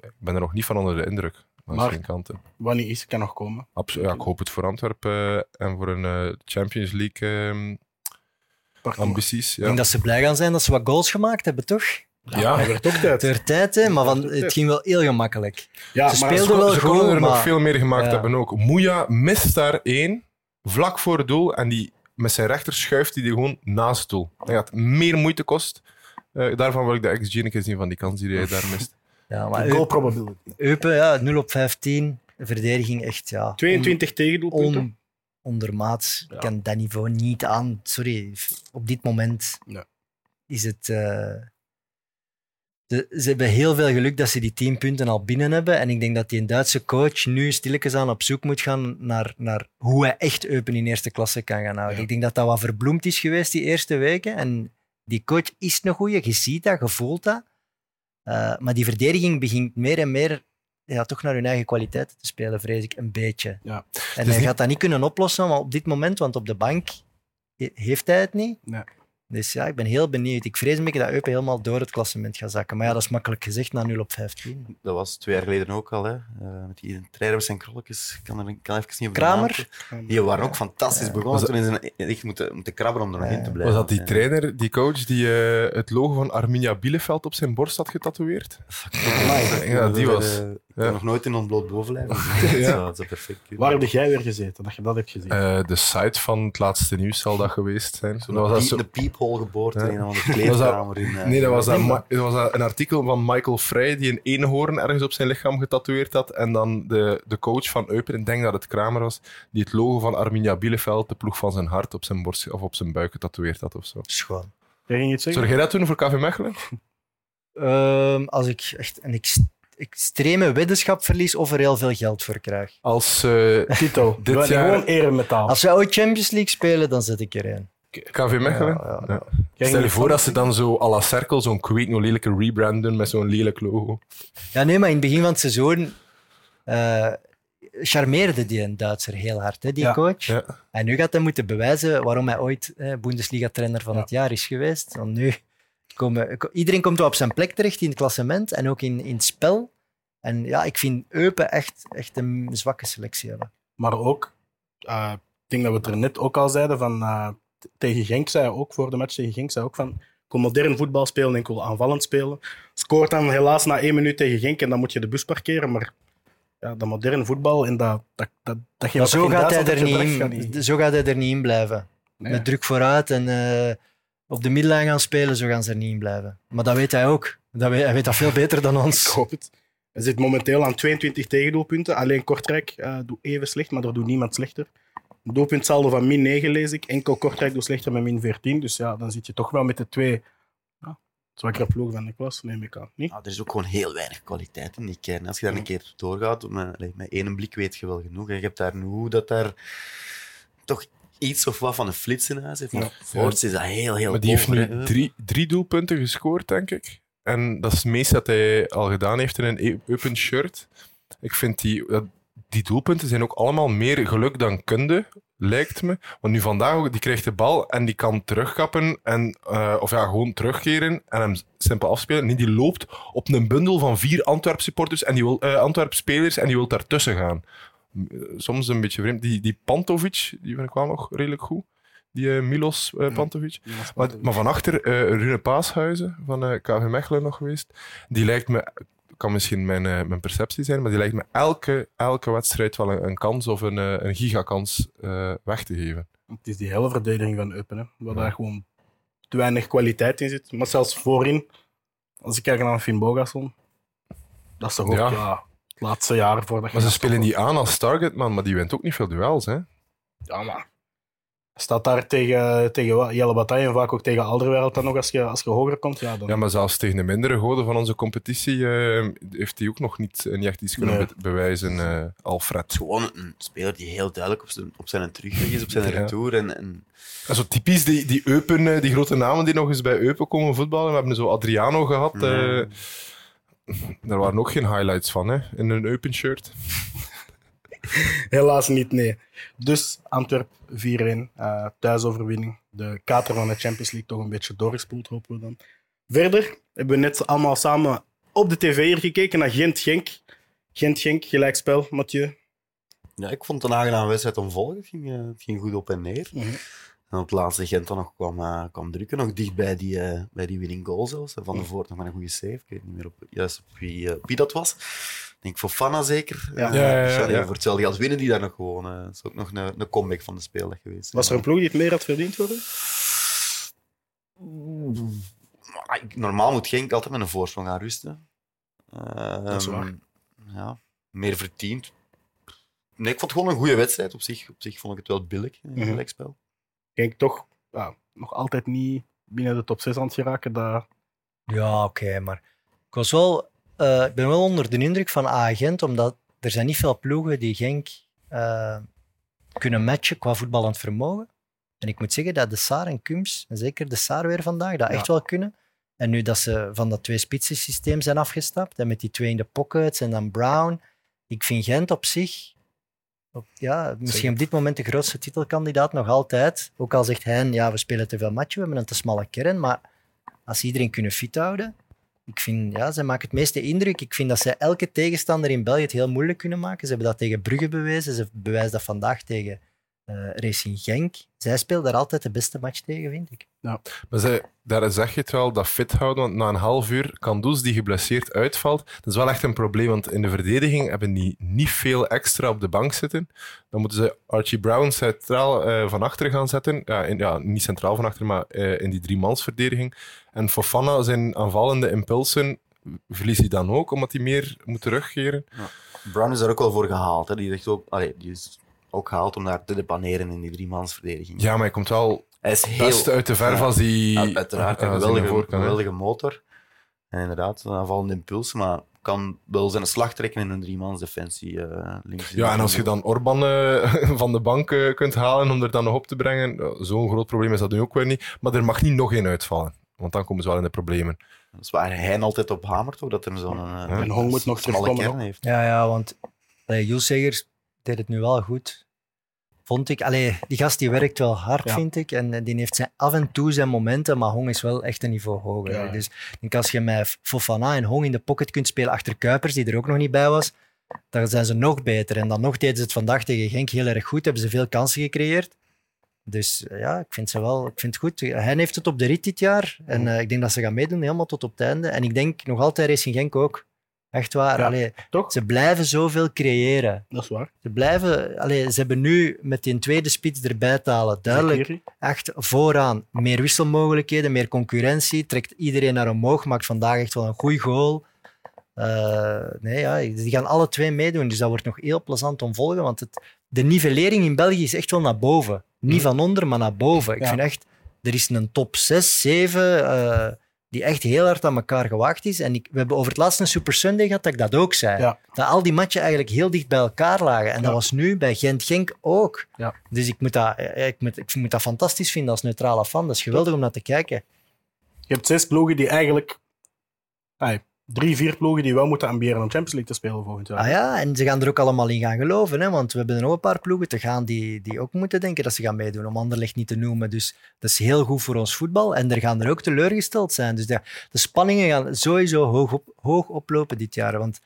ik ben er nog niet van onder de indruk. Maar- kanten. Wanneer is, kan nog komen. Abso- ja, ik hoop het voor Antwerpen eh, en voor een eh, Champions League ehm, ambities. Ik Ja. denk dat ze blij gaan zijn dat ze wat goals gemaakt hebben, toch? Ja. Dat werd ook tijd. Ter tijd, hè, maar van, het ging wel heel gemakkelijk. Ja, Ze maar speelden wel Ze goed, konden er nog maar- veel meer gemaakt Ja. hebben ook. Moeja mist daar één, vlak voor het doel, en die, met zijn rechter schuift hij die gewoon naast het doel. Dat het meer moeite kost. Eh, daarvan wil ik de XG een keer zien van die kans die hij daar mist. Ja, maar goal probability. Eupen, ja, 0 op 15. De verdediging echt, ja. 22 tegendoelpunten. on, ondermaats. Ja. Ik kan dat niveau niet aan. Sorry, op dit moment Ja. is het. eh, de, ze hebben heel veel geluk dat ze die 10 punten al binnen hebben. En ik denk dat die Duitse coach nu stilletjes aan op zoek moet gaan naar, naar hoe hij echt Eupen in eerste klasse kan gaan houden. Ja. Ik denk dat dat wat verbloemd is geweest die eerste weken. En die coach is een goeie, je ziet dat, je voelt dat. Eh, maar die verdediging begint meer en meer ja, toch naar hun eigen kwaliteiten te spelen, vrees ik, een beetje. Ja. En is hij niet- gaat dat niet kunnen oplossen maar op dit moment, want op de bank he- heeft hij het niet. Nee. Dus ja, ik ben heel benieuwd. Ik vrees een beetje dat Eupen helemaal door het klassement gaat zakken. Maar ja, dat is makkelijk gezegd na 0 op 15. Dat was twee jaar geleden ook al. Hè. Eh, met die treiders en krolletjes. Ik kan er ik kan even niet op Kramer? Die waren ook fantastisch begonnen. Was Toen is een, echt moeten, moeten krabben om er nog Ja. in te blijven. Was dat die Ja. trainer, die coach, die eh, het logo van Arminia Bielefeld op zijn borst had getatoeëerd? Ja, die was- Ik nog nooit in ontbloot bovenlijf. Ja. Dat zou- perfect kunnen. Waar heb jij weer gezeten, dat je dat hebt gezien? Eh, de site van het laatste nieuws zal dat geweest zijn. Dat was dat zo- De peephole geboord Ja. in een of andere kleedkamer. in, eh, Nee, dat was, dat, Ma- dat was dat een artikel van Michael Frey die een eenhoorn ergens op zijn lichaam getatoeëerd had. En dan de, de coach van Eupen, ik denk dat het Kramer was, die het logo van Arminia Bielefeld, de ploeg van zijn hart, op zijn borst of op zijn buik getatoeëerd had of zo. Schoon. Jij ging iets zeggen? Zou jij dat doen voor KV Mechelen? Ehm, als ik echt een ex- extreme weddenschap verlies of er heel veel geld voor krijg. Als eh, Tito. Dit jaar- Gewoon eremetaal. Als wij ooit Champions League spelen, dan zet ik erin. KV Mechelen? Ja, ja, Ja. Stel je voor dat ze dan zo à la cirkel zo'n hoe lelijke rebrand doen met zo'n lelijk logo. Ja, nee, maar in het begin van het seizoen eh, charmeerde die een Duitser heel hard, hè, die Ja. coach. Ja. En nu gaat hij moeten bewijzen waarom hij ooit eh, Bundesliga-trainer van Ja. het jaar is geweest. Want nu komen, iedereen komt wel op zijn plek terecht in het klassement en ook in, in het spel. En ja, ik vind Eupen echt, echt een zwakke selectie hebben. Maar ook, eh, ik denk dat we het er net ook al zeiden, van, eh, tegen Genk zei ook, voor de match tegen Genk, zei ook van, ik wil modern voetbal spelen en ik wil aanvallend spelen. Scoort dan helaas na één minuut tegen Genk en dan moet je de bus parkeren, maar ja, dat moderne voetbal en dat, dat, dat, dat, Maar zo, gaat hij er dat niet in, zo gaat hij er niet in blijven. Nee. Met druk vooruit en eh, op de middenlijn gaan spelen, zo gaan ze er niet in blijven. Maar dat weet hij ook. Dat weet, hij weet dat veel beter dan Ik ons. hoop het. Hij zit momenteel aan 22 tegendoelpunten. Alleen Kortrijk eh, doet even slecht, maar er doet niemand slechter. Een doelpuntsaldo van min 9 lees ik. Enkel Kortrijk doet slechter met min 14. Dus ja, dan zit je toch wel met de twee ja, zwakkere ploegen van de klas, neem ik aan. Niet? Ja, er is ook gewoon heel weinig kwaliteit in die kern. Als je daar een keer doorgaat, met, met één blik weet je wel genoeg. hè. Je hebt daar nu dat daar toch iets of wat van een flits in huis heeft. Maar Ja. voorts is dat heel, heel Maar die heeft nu drie, drie doelpunten gescoord, denk ik. En dat is het meeste dat hij al gedaan heeft in een e- open shirt. Ik vind die, die doelpunten zijn ook allemaal meer geluk dan kunde, lijkt me. Want nu vandaag ook, die krijgt de bal en die kan terugkappen. En, eh, of ja, gewoon terugkeren en hem simpel afspelen. Nee, die loopt op een bundel van vier Antwerp supporters en die wil, eh, Antwerp spelers en die wil daartussen gaan. Eh, Soms een beetje vreemd. Die, die Pantovic, die vind ik wel nog redelijk goed. Die eh, Milos eh, Pantovic. Maar, maar van achter, Rune Paashuizen van KV Mechelen nog geweest. Die lijkt me, kan misschien mijn, mijn perceptie zijn, maar die lijkt me elke, elke wedstrijd wel een, een kans of een, een gigakans weg te geven. Het is die hele verdediging van Eupen, hè, waar daar gewoon te weinig kwaliteit in zit. Maar zelfs voorin, als ik kijk naar Finn Bogason, dat is toch ook Ja. ja. Laatste jaar voordat je Maar ze spelen die aan als targetman, maar die wint ook niet veel duels. Hè? Ja, maar Staat daar tegen, tegen Jelle Bataille en vaak ook tegen Alderwereld dan nog als je, als je hoger komt? Ja, dan... ja, maar zelfs tegen de mindere goden van onze competitie eh, heeft hij ook nog niet, niet echt iets kunnen Nee. be- bewijzen, eh, Alfred. Gewoon een speler die heel duidelijk op zijn, op zijn terugweg is, op zijn Ja. retour. En, en En zo typisch die, die Eupen, eh, die grote namen die nog eens bij Eupen komen voetballen. We hebben zo Adriano gehad. eh, daar waren ook geen highlights van, hè, in een Eupen-shirt. Helaas niet, nee. Dus Antwerp 4-1, eh, thuisoverwinning. De kater van de Champions League toch een beetje doorgespoeld, hopen we dan. Verder hebben we net allemaal samen op de tv hier gekeken naar Gent-Genk. Gent-Genk, gelijkspel, Mathieu. ja, ik vond het een aangename wedstrijd om te volgen. Het ging, eh, het ging goed op en neer. Mhm. En op het laatste Gent dan nog kwam, eh, kwam drukken, nog dicht bij die, eh, bij die winning goal zelfs. En Van de Voort nog met een goede save. Ik weet niet meer op, juist op wie, eh, wie dat was. Ik denk voor Fana zeker. Ja. Ja, ja, ja, Charlie, ja. Voor hetzelfde geld winnen die daar nog gewoon. eh, Dat is ook nog een, een comeback van de speeldag geweest. Was er een ploeg die het meer had verdiend? Maar ik- Normaal moet Genk altijd met een voorsprong gaan rusten. Dat is Ehm, waar. Ja, meer verdiend. Nee, ik vond het gewoon een goede wedstrijd. Op zich, op zich vond ik het wel billig in het gelijkspel. Genk toch ja, nog altijd niet binnen de top 6 aan het geraken. Dat... Ja, oké, maar ik, was wel, eh, ik ben wel onder de indruk van A-agent, omdat er zijn niet veel ploegen die Genk eh, kunnen matchen qua voetballend vermogen. En ik moet zeggen dat de Saar en Kums, en zeker de Saar weer vandaag, dat Ja. echt wel kunnen. En nu dat ze van dat twee-spitsen systeem zijn afgestapt, en met die twee in de pockets en dan Brown, ik vind Gent op zich, op, ja, misschien op dit moment de grootste titelkandidaat nog altijd. Ook al zegt hij, ja, we spelen te veel matchen, we hebben een te smalle kern, maar als ze iedereen kunnen fit houden, ik vind, ja, zij maken het meeste indruk. Ik vind dat zij elke tegenstander in België het heel moeilijk kunnen maken. Ze hebben dat tegen Brugge bewezen. Ze bewijzen dat vandaag tegen eh, Racing Genk. Zij speelt daar altijd de beste match tegen, vind ik. Maar zij, daar zeg je het wel, dat fit houden. Want na een half uur, Kandus die geblesseerd uitvalt, dat is wel echt een probleem. Want in de verdediging hebben die niet veel extra op de bank zitten. Dan moeten ze Archie Brown centraal eh, van achter gaan zetten. Ja, in, ja, niet centraal van achter, maar eh, in die driemansverdediging. En Fofana, zijn aanvallende impulsen, verliest hij dan ook, omdat hij meer moet terugkeren. Brown is daar ook wel voor gehaald. Hè. Die, echt ook, allee, die is ook gehaald om daar te depaneren in die driemansverdediging. Ja, maar hij komt wel Hij is heel... best uit de verf Ja. als hij... Ja, uiteraard, een geweldige, geweldige motor. En inderdaad, een aanvallende impuls, maar kan wel zijn slag trekken in een driemansdefensie. eh links Ja, en als je dan Orban eh, van de bank eh, kunt halen om er dan nog op te brengen, zo'n groot probleem is dat nu ook weer niet. Maar er mag niet nog één uitvallen, want dan komen ze wel in de problemen. Dat is waar hij altijd op hamert, toch? Dat er zo'n eh, En Hong moet nog terugkomen. kern ook. heeft. Ja, ja, want Jules Segers deed het nu wel goed. Vond ik. Allee, die gast die werkt wel hard, Ja. vind ik. En die heeft zijn, af en toe zijn momenten, maar Hong is wel echt een niveau hoger. Ja. Dus denk als je met Fofana en Hong in de pocket kunt spelen achter Kuipers, die er ook nog niet bij was, dan zijn ze nog beter. En dan nog deden ze het vandaag tegen Genk heel erg goed. Hebben ze veel kansen gecreëerd. Dus eh, ja, ik vind, ze wel, ik vind het goed. Hij heeft het op de rit dit jaar. En eh, ik denk dat ze gaan meedoen helemaal tot op het einde. En ik denk nog altijd Racing Genk ook. Echt waar. Ja. Allee, Toch? ze blijven zoveel creëren. Dat is waar. Ze blijven, allee, ze hebben nu met die tweede spits erbij te halen duidelijk echt vooraan meer wisselmogelijkheden, meer concurrentie, trekt iedereen naar omhoog, maakt vandaag echt wel een goede goal. Eh, nee, ja, die gaan alle twee meedoen, dus dat wordt nog heel plezant om volgen, want het, de nivellering in België is echt wel naar boven. Niet van onder, maar naar boven. Ik Ja. vind echt, er is een top 6, 7 eh, die echt heel hard aan elkaar gewaagd is. En ik, we hebben over het laatst een Super Sunday gehad dat ik dat ook zei. Ja. Dat al die matchen eigenlijk heel dicht bij elkaar lagen. En Ja. dat was nu bij Gent-Genk ook. Ja. Dus ik moet, dat, eh, ik, moet, ik moet dat fantastisch vinden als neutrale fan. Dat is geweldig om naar te kijken. Je hebt zes ploegen die eigenlijk... drie, vier ploegen die wel moeten ambiëren om Champions League te spelen volgend jaar. Ah ja, en ze gaan er ook allemaal in gaan geloven. Hè? Want we hebben er nog een paar ploegen te gaan die, die ook moeten denken dat ze gaan meedoen. Om Anderlecht niet te noemen. Dus dat is heel goed voor ons voetbal. En er gaan er ook teleurgesteld zijn. Dus de, de spanningen gaan sowieso hoog, op, hoog oplopen dit jaar. Want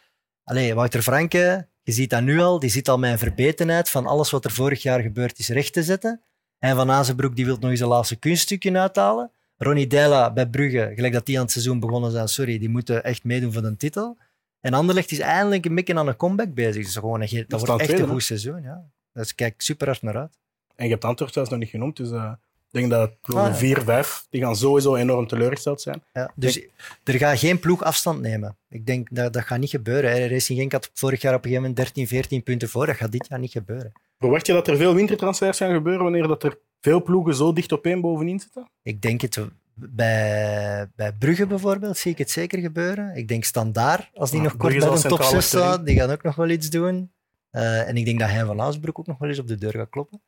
allee, Wouter Franke, je ziet dat nu al. Die zit al een verbetenheid van alles wat er vorig jaar gebeurd is recht te zetten. En Van Azenbroek die wil nog eens een laatste kunststukje uithalen. Ronnie Deila bij Brugge, gelijk dat die aan het seizoen begonnen zijn, sorry, die moeten echt meedoen voor de titel. En Anderlecht is eindelijk een beetje aan een comeback bezig. Dus gewoon een, dat wordt echt tweede, een goed seizoen. Ja. Dus kijk super hard naar uit. En je hebt Antwerp zelfs nog niet genoemd, dus eh, ik denk dat ploegen Ah, ja. vier, vijf, die gaan sowieso enorm teleurgesteld zijn. Ja. Dus er gaat geen ploeg afstand nemen. Ik denk dat dat gaat niet gebeuren. hè. Racing Genk had vorig jaar op een gegeven moment 13, 14 punten voor. Dat gaat dit jaar niet gebeuren. Verwacht je dat er veel wintertransfers gaan gebeuren wanneer dat er veel ploegen zo dicht op één bovenin zitten? Ik denk het bij, bij Brugge bijvoorbeeld zie ik het zeker gebeuren. Ik denk Standaard, als die Ja, nog kort bij de top centraal 6 achterin. staat, die gaan ook nog wel iets doen. Eh, en ik denk dat Hein van Aasbroek ook nog wel eens op de deur gaat kloppen.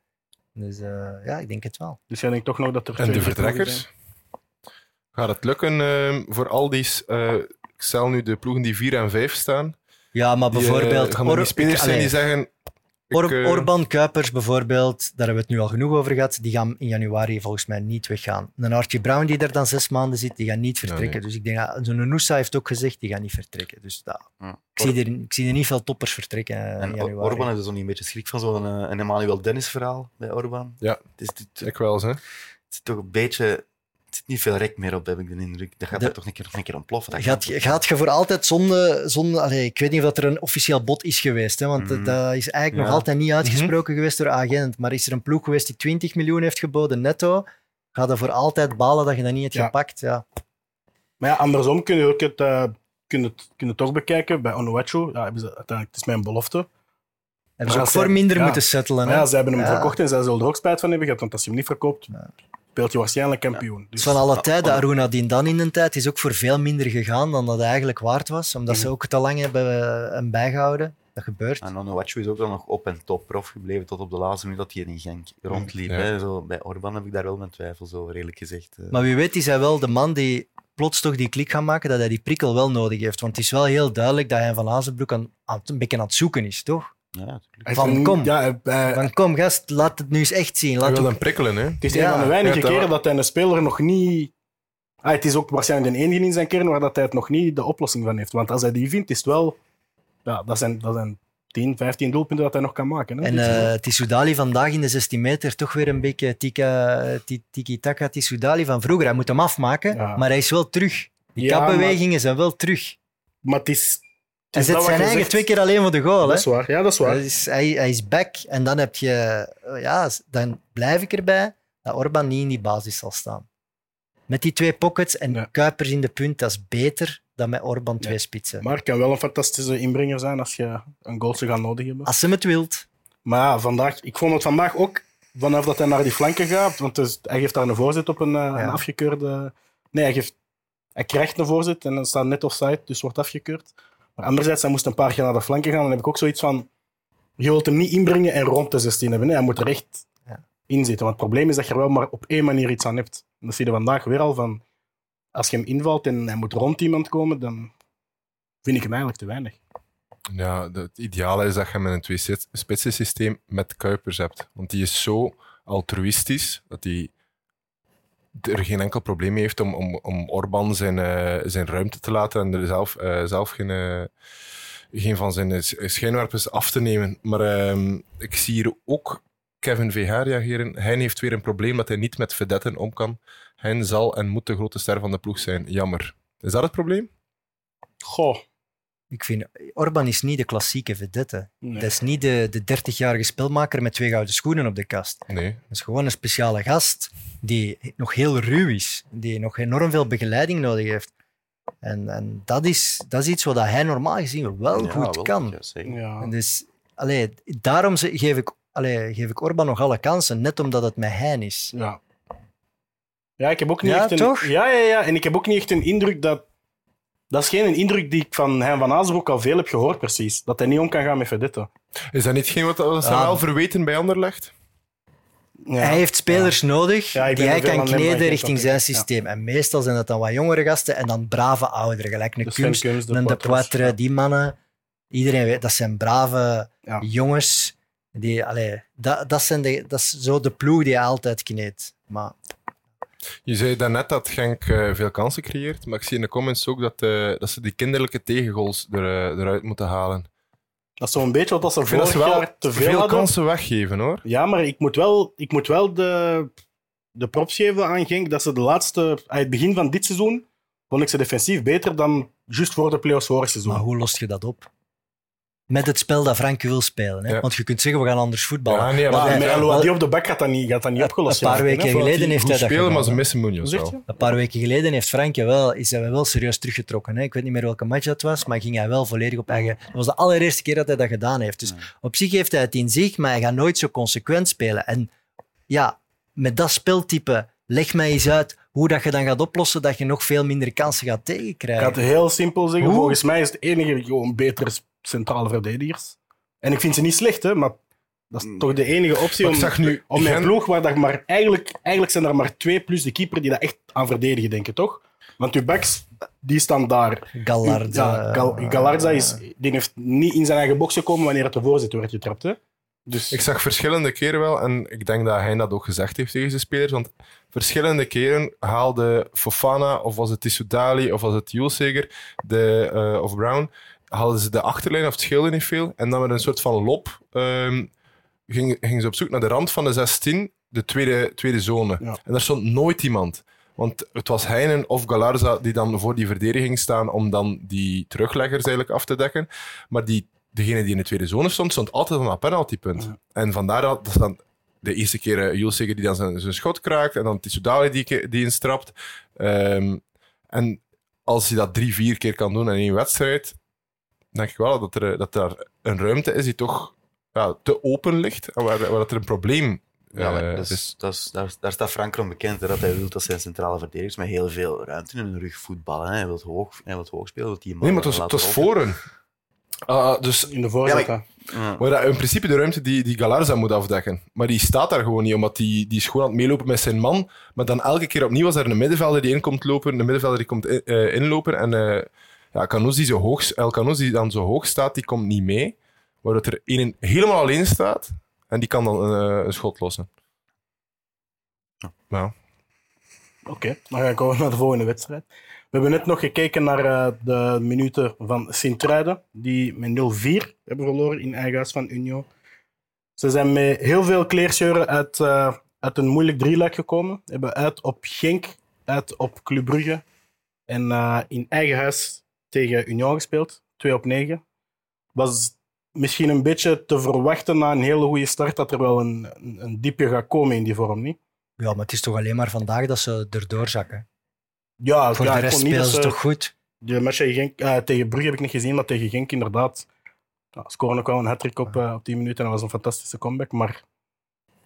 Dus eh, ja, ik denk het wel. Dus jij denkt toch nog dat er En de vertrekkers? Gaat het lukken eh, voor al die... eh, ik stel nu de ploegen die 4 en 5 staan. Ja, maar Die, bijvoorbeeld... gaan er die spelers ik- zijn die zeggen... Or- eh, Orban Kuipers bijvoorbeeld, daar hebben we het nu al genoeg over gehad, die gaan in januari volgens mij niet weggaan. Een Archie Brown die er dan zes maanden zit, die gaat niet vertrekken. nee. Dus ik denk dat zo'n Noosa heeft ook gezegd, die gaat niet vertrekken. Dus dat, Ja. ik, zie er, ik zie er niet veel toppers vertrekken eh, in januari. Orban heeft dus nog niet een beetje schrik van zo'n eh, een Emmanuel Dennis verhaal bij Orban. Ja. Het, is, het, het Ik wel, hè. zit toch een beetje... Zit niet veel rek meer op, heb ik de indruk. Dat gaat De- er toch een keer, een keer ontploffen. Dat Gaat, gaat- gaat je voor altijd zonder... zonder allee, ik weet niet of dat er een officieel bod is geweest, hè, want Mhm. dat is eigenlijk nog altijd niet uitgesproken geweest door agent. Maar is er een ploeg geweest die 20 miljoen heeft geboden netto, ga je voor altijd balen dat je dat niet hebt Ja. gepakt. Ja. Maar ja, andersom kun je ook het, eh, kun het, kun je het toch bekijken. Bij Onuachu, ja, hebben ze, uiteindelijk, het is mijn belofte. Hebben ze ook voor zij- minder ja. moeten settelen. Hè? ja, ze hebben hem Ja. verkocht en zij zullen er ook spijt van hebben gehad. Want als je hem niet verkoopt, speelt je waarschijnlijk kampioen. Dus, Dus van alle Ja, tijden, Aruna die dan in de tijd is ook voor veel minder gegaan dan dat hij eigenlijk waard was. Omdat ze Mhm. ook te lang hebben eh, hem bijgehouden. Dat gebeurt. En Onuachu is ook dan nog op en top prof gebleven tot op de laatste minuut dat hij in Genk rondliep. Ja. Hè. Zo, bij Orban heb ik daar wel mijn twijfels over, eerlijk gezegd. eh. Maar wie weet is hij wel de man die plots toch die klik gaat maken, dat hij die prikkel wel nodig heeft. Want het is wel heel duidelijk dat hij van Azenbroek aan, aan, een beetje aan het zoeken is, toch? Ja, van, kom. Ja, Van kom gast, laat het nu eens echt zien. Laat wil ook- hem prikkelen, hè. het is Ja. een van de weinige dat- keren dat hij een speler nog niet... Ah, het is ook waarschijnlijk de enige in zijn kern waar dat hij het nog niet de oplossing van heeft. Want als hij die vindt, is het wel... Ja, dat zijn, dat zijn 10, 15 doelpunten dat hij nog kan maken. Hè, En eh Tissoudali vandaag in de 16 meter toch weer een beetje tiki-taka Tissoudali van vroeger. Hij moet hem afmaken, Ja. maar hij is wel terug. Die Ja, kapbewegingen zijn wel terug. Maar het is... Hij zet zijn eigen zegt. twee keer alleen voor de goal. Dat is waar. Ja, dat is waar. Dat is, hij, hij is back. En dan heb je... eh, Ja, dan blijf ik erbij dat Orban niet in die basis zal staan. Met die twee pockets en Ja. Kuipers in de punt, dat is beter dan met Orban twee spitsen. Maar het kan wel een fantastische inbringer zijn als je een goaltje gaat nodig hebben. Als ze het wilt. Maar ja, vandaag, ik vond het vandaag ook, vanaf dat hij naar die flanken gaat, want dus, hij geeft daar een voorzet op een, eh, een afgekeurde... Nee, hij, geeft, hij krijgt een voorzet en dan staat net offside, dus wordt afgekeurd. Maar anderzijds, hij moest een paar keer naar de flanken gaan. Dan heb ik ook zoiets van, je wilt hem niet inbrengen en rond de 16 hebben. Nee, hij moet er echt Ja. in zitten. Want het probleem is dat je er wel maar op één manier iets aan hebt. En dat zie je vandaag weer al van, als je hem invalt en hij moet rond iemand komen, dan vind ik hem eigenlijk te weinig. Ja, het ideale is dat je met een twee-spitsen systeem met Kuipers hebt. Want die is zo altruïstisch dat hij er geen enkel probleem mee heeft om, om, om Orban zijn, eh, zijn ruimte te laten en er zelf, eh, zelf geen, eh, geen van zijn schijnwerpers af te nemen. Maar ehm, ik zie hier ook Kevin VH reageren. Hij heeft weer een probleem dat hij niet met vedetten om kan. Hij zal en moet de grote ster van de ploeg zijn. Jammer. Is dat het probleem? Goh. Ik vind, Orban is niet de klassieke vedette. Nee. Dat is niet de, de 30-jarige spelmaker met twee gouden schoenen op de kast. Nee. Dat is gewoon een speciale gast die nog heel ruw is, die nog enorm veel begeleiding nodig heeft. En, en dat, is, dat is iets wat hij normaal gezien wel Ja, goed wel, kan. ja. En Dus, allee, daarom geef ik, allee, geef ik Orban nog alle kansen, net omdat het met hein is. Ja. Ja, ik heb ook niet Ja, echt een... toch? Ja, ja, ja. En ik heb ook niet echt een indruk dat... Dat is geen indruk die ik van Hein van Azenbroek al veel heb gehoord, precies. Dat hij niet om kan gaan met vedetten. Is dat niet geen wat ze Ja. wel verweten bij Anderlecht? Ja. Hij heeft spelers nodig Ja, die hij kan kneden richting zijn systeem. En meestal zijn dat dan wat jongere gasten en dan brave ouderen, gelijk een Kunst, Kums, de een De. Poitre, die mannen. Iedereen weet, dat zijn brave Ja. jongens. Die, allee, dat, dat, zijn de, dat is zo de ploeg die hij altijd kneedt. Maar Je zei daarnet dat Genk eh, veel kansen creëert, maar ik zie in de comments ook dat, eh, dat ze die kinderlijke tegengoals er, eh, eruit moeten halen. Dat is zo'n beetje wat als ze Ik vorig wel jaar te veel, veel kansen weggeven, hoor. Ja, maar ik moet wel, ik moet wel de, de props geven aan Genk dat ze de laatste... Aan het begin van dit seizoen vond ik ze defensief beter dan juist voor de play-offs vorig seizoen. Maar hoe lost je dat op? Met het spel dat Frank wil spelen. Hè? Ja. Want je kunt zeggen, we gaan anders voetballen. Ja, nee, Maar met die op de bak gaat dat niet, gaat dat niet opgelost een paar weken geleden heeft hij dat spelen, maar ze missen Munoz wel. Een paar weken geleden heeft Frankje wel, is hij wel serieus teruggetrokken. Hè? Ik weet niet meer welke match dat was, maar ging hij wel volledig op eigen... Dat was de allereerste keer dat hij dat gedaan heeft. Dus op zich heeft hij het in zich, maar hij gaat nooit zo consequent spelen. En ja, met dat speltype, leg mij eens uit hoe dat je dan gaat oplossen dat je nog veel minder kansen gaat tegenkrijgen. Ik ga het heel simpel zeggen. Volgens mij is het enige gewoon betere centrale verdedigers. En ik vind ze niet slecht, hè, maar dat is toch de enige optie Maar om, ik zag nu om mijn Gent- ploeg, waar dat maar eigenlijk, eigenlijk zijn er maar twee plus de keeper die dat echt aan verdedigen, denken, toch? Want uw backs, die staan daar. Gallarza. Ja, Gal- Galarza is, die heeft niet in zijn eigen box gekomen wanneer het de voorzitter werd getrapt. Hè? Dus Ik zag verschillende keren wel, en ik denk dat hij dat ook gezegd heeft tegen zijn spelers, want verschillende keren haalde Fofana, of was het Tissoudali, of was het Julseger, de, eh, of Brown, haalden ze de achterlijn, of het scheelde niet veel, en dan met een soort van lop ehm, gingen, gingen ze op zoek naar de rand van de 16, de tweede, tweede zone. Ja. En daar stond nooit iemand. Want het was Heinen of Galarza die dan voor die verdediging staan om dan die terugleggers eigenlijk af te dekken. Maar die, degene die in de tweede zone stond, stond altijd aan dat penaltypunt. Ja. En vandaar dat, dan de eerste keer uh, Jules die dan zijn, zijn schot kraakt en dan Tissoudali die, die instrapt. Ehm, en als hij dat drie, vier keer kan doen in één wedstrijd, denk ik wel dat er, dat er een ruimte is die toch ja, te open ligt en waar, waar dat er een probleem Ja, maar eh, dat is- dat is- daar, daar staat Frank om bekend, hè, dat hij wil dat zijn centrale verdedigers met heel veel ruimte in hun rug voetballen. Hè. Hij wil hoog, hij wil hoog spelen, wil die Nee, maar het was, het was voren. Ah, dus in de voorzet. Ja. Maar dat, in principe de ruimte die, die Galarza moet afdekken. Maar die staat daar gewoon niet, omdat die, die is gewoon aan het meelopen met zijn man. Maar dan elke keer opnieuw als er een middenvelder die inkomt lopen, een middenvelder die komt in- eh, inlopen. En eh ja, Canoes die zo hoog, El Canoes die dan zo hoog staat, die komt niet mee. Waardoor er één helemaal alleen staat. En die kan dan eh, een schot lossen. Ja. Oké, dan ga ik over naar de volgende wedstrijd. We hebben net nog gekeken naar eh, de minuten van Sint-Truiden, die met 0-4 hebben verloren in eigen huis van Union. Ze zijn met heel veel kleerscheuren uit, eh, uit een moeilijk drieluik gekomen. Hebben uit op Genk, uit op Club Brugge en eh, in eigen huis tegen Union gespeeld. 2 op 9. Was misschien een beetje te verwachten na een hele goede start dat er wel een, een, een diepje gaat komen in die vorm, niet? Ja, maar het is toch alleen maar vandaag dat ze erdoor zakken. Ja, Voor ja, de rest spelen dat ze toch goed. De match tegen, Genk, eh, tegen Brugge heb ik niet gezien, maar tegen Genk inderdaad. Ja, scoren ook wel een hat op, eh, op 10 minuten en dat was een fantastische comeback. Maar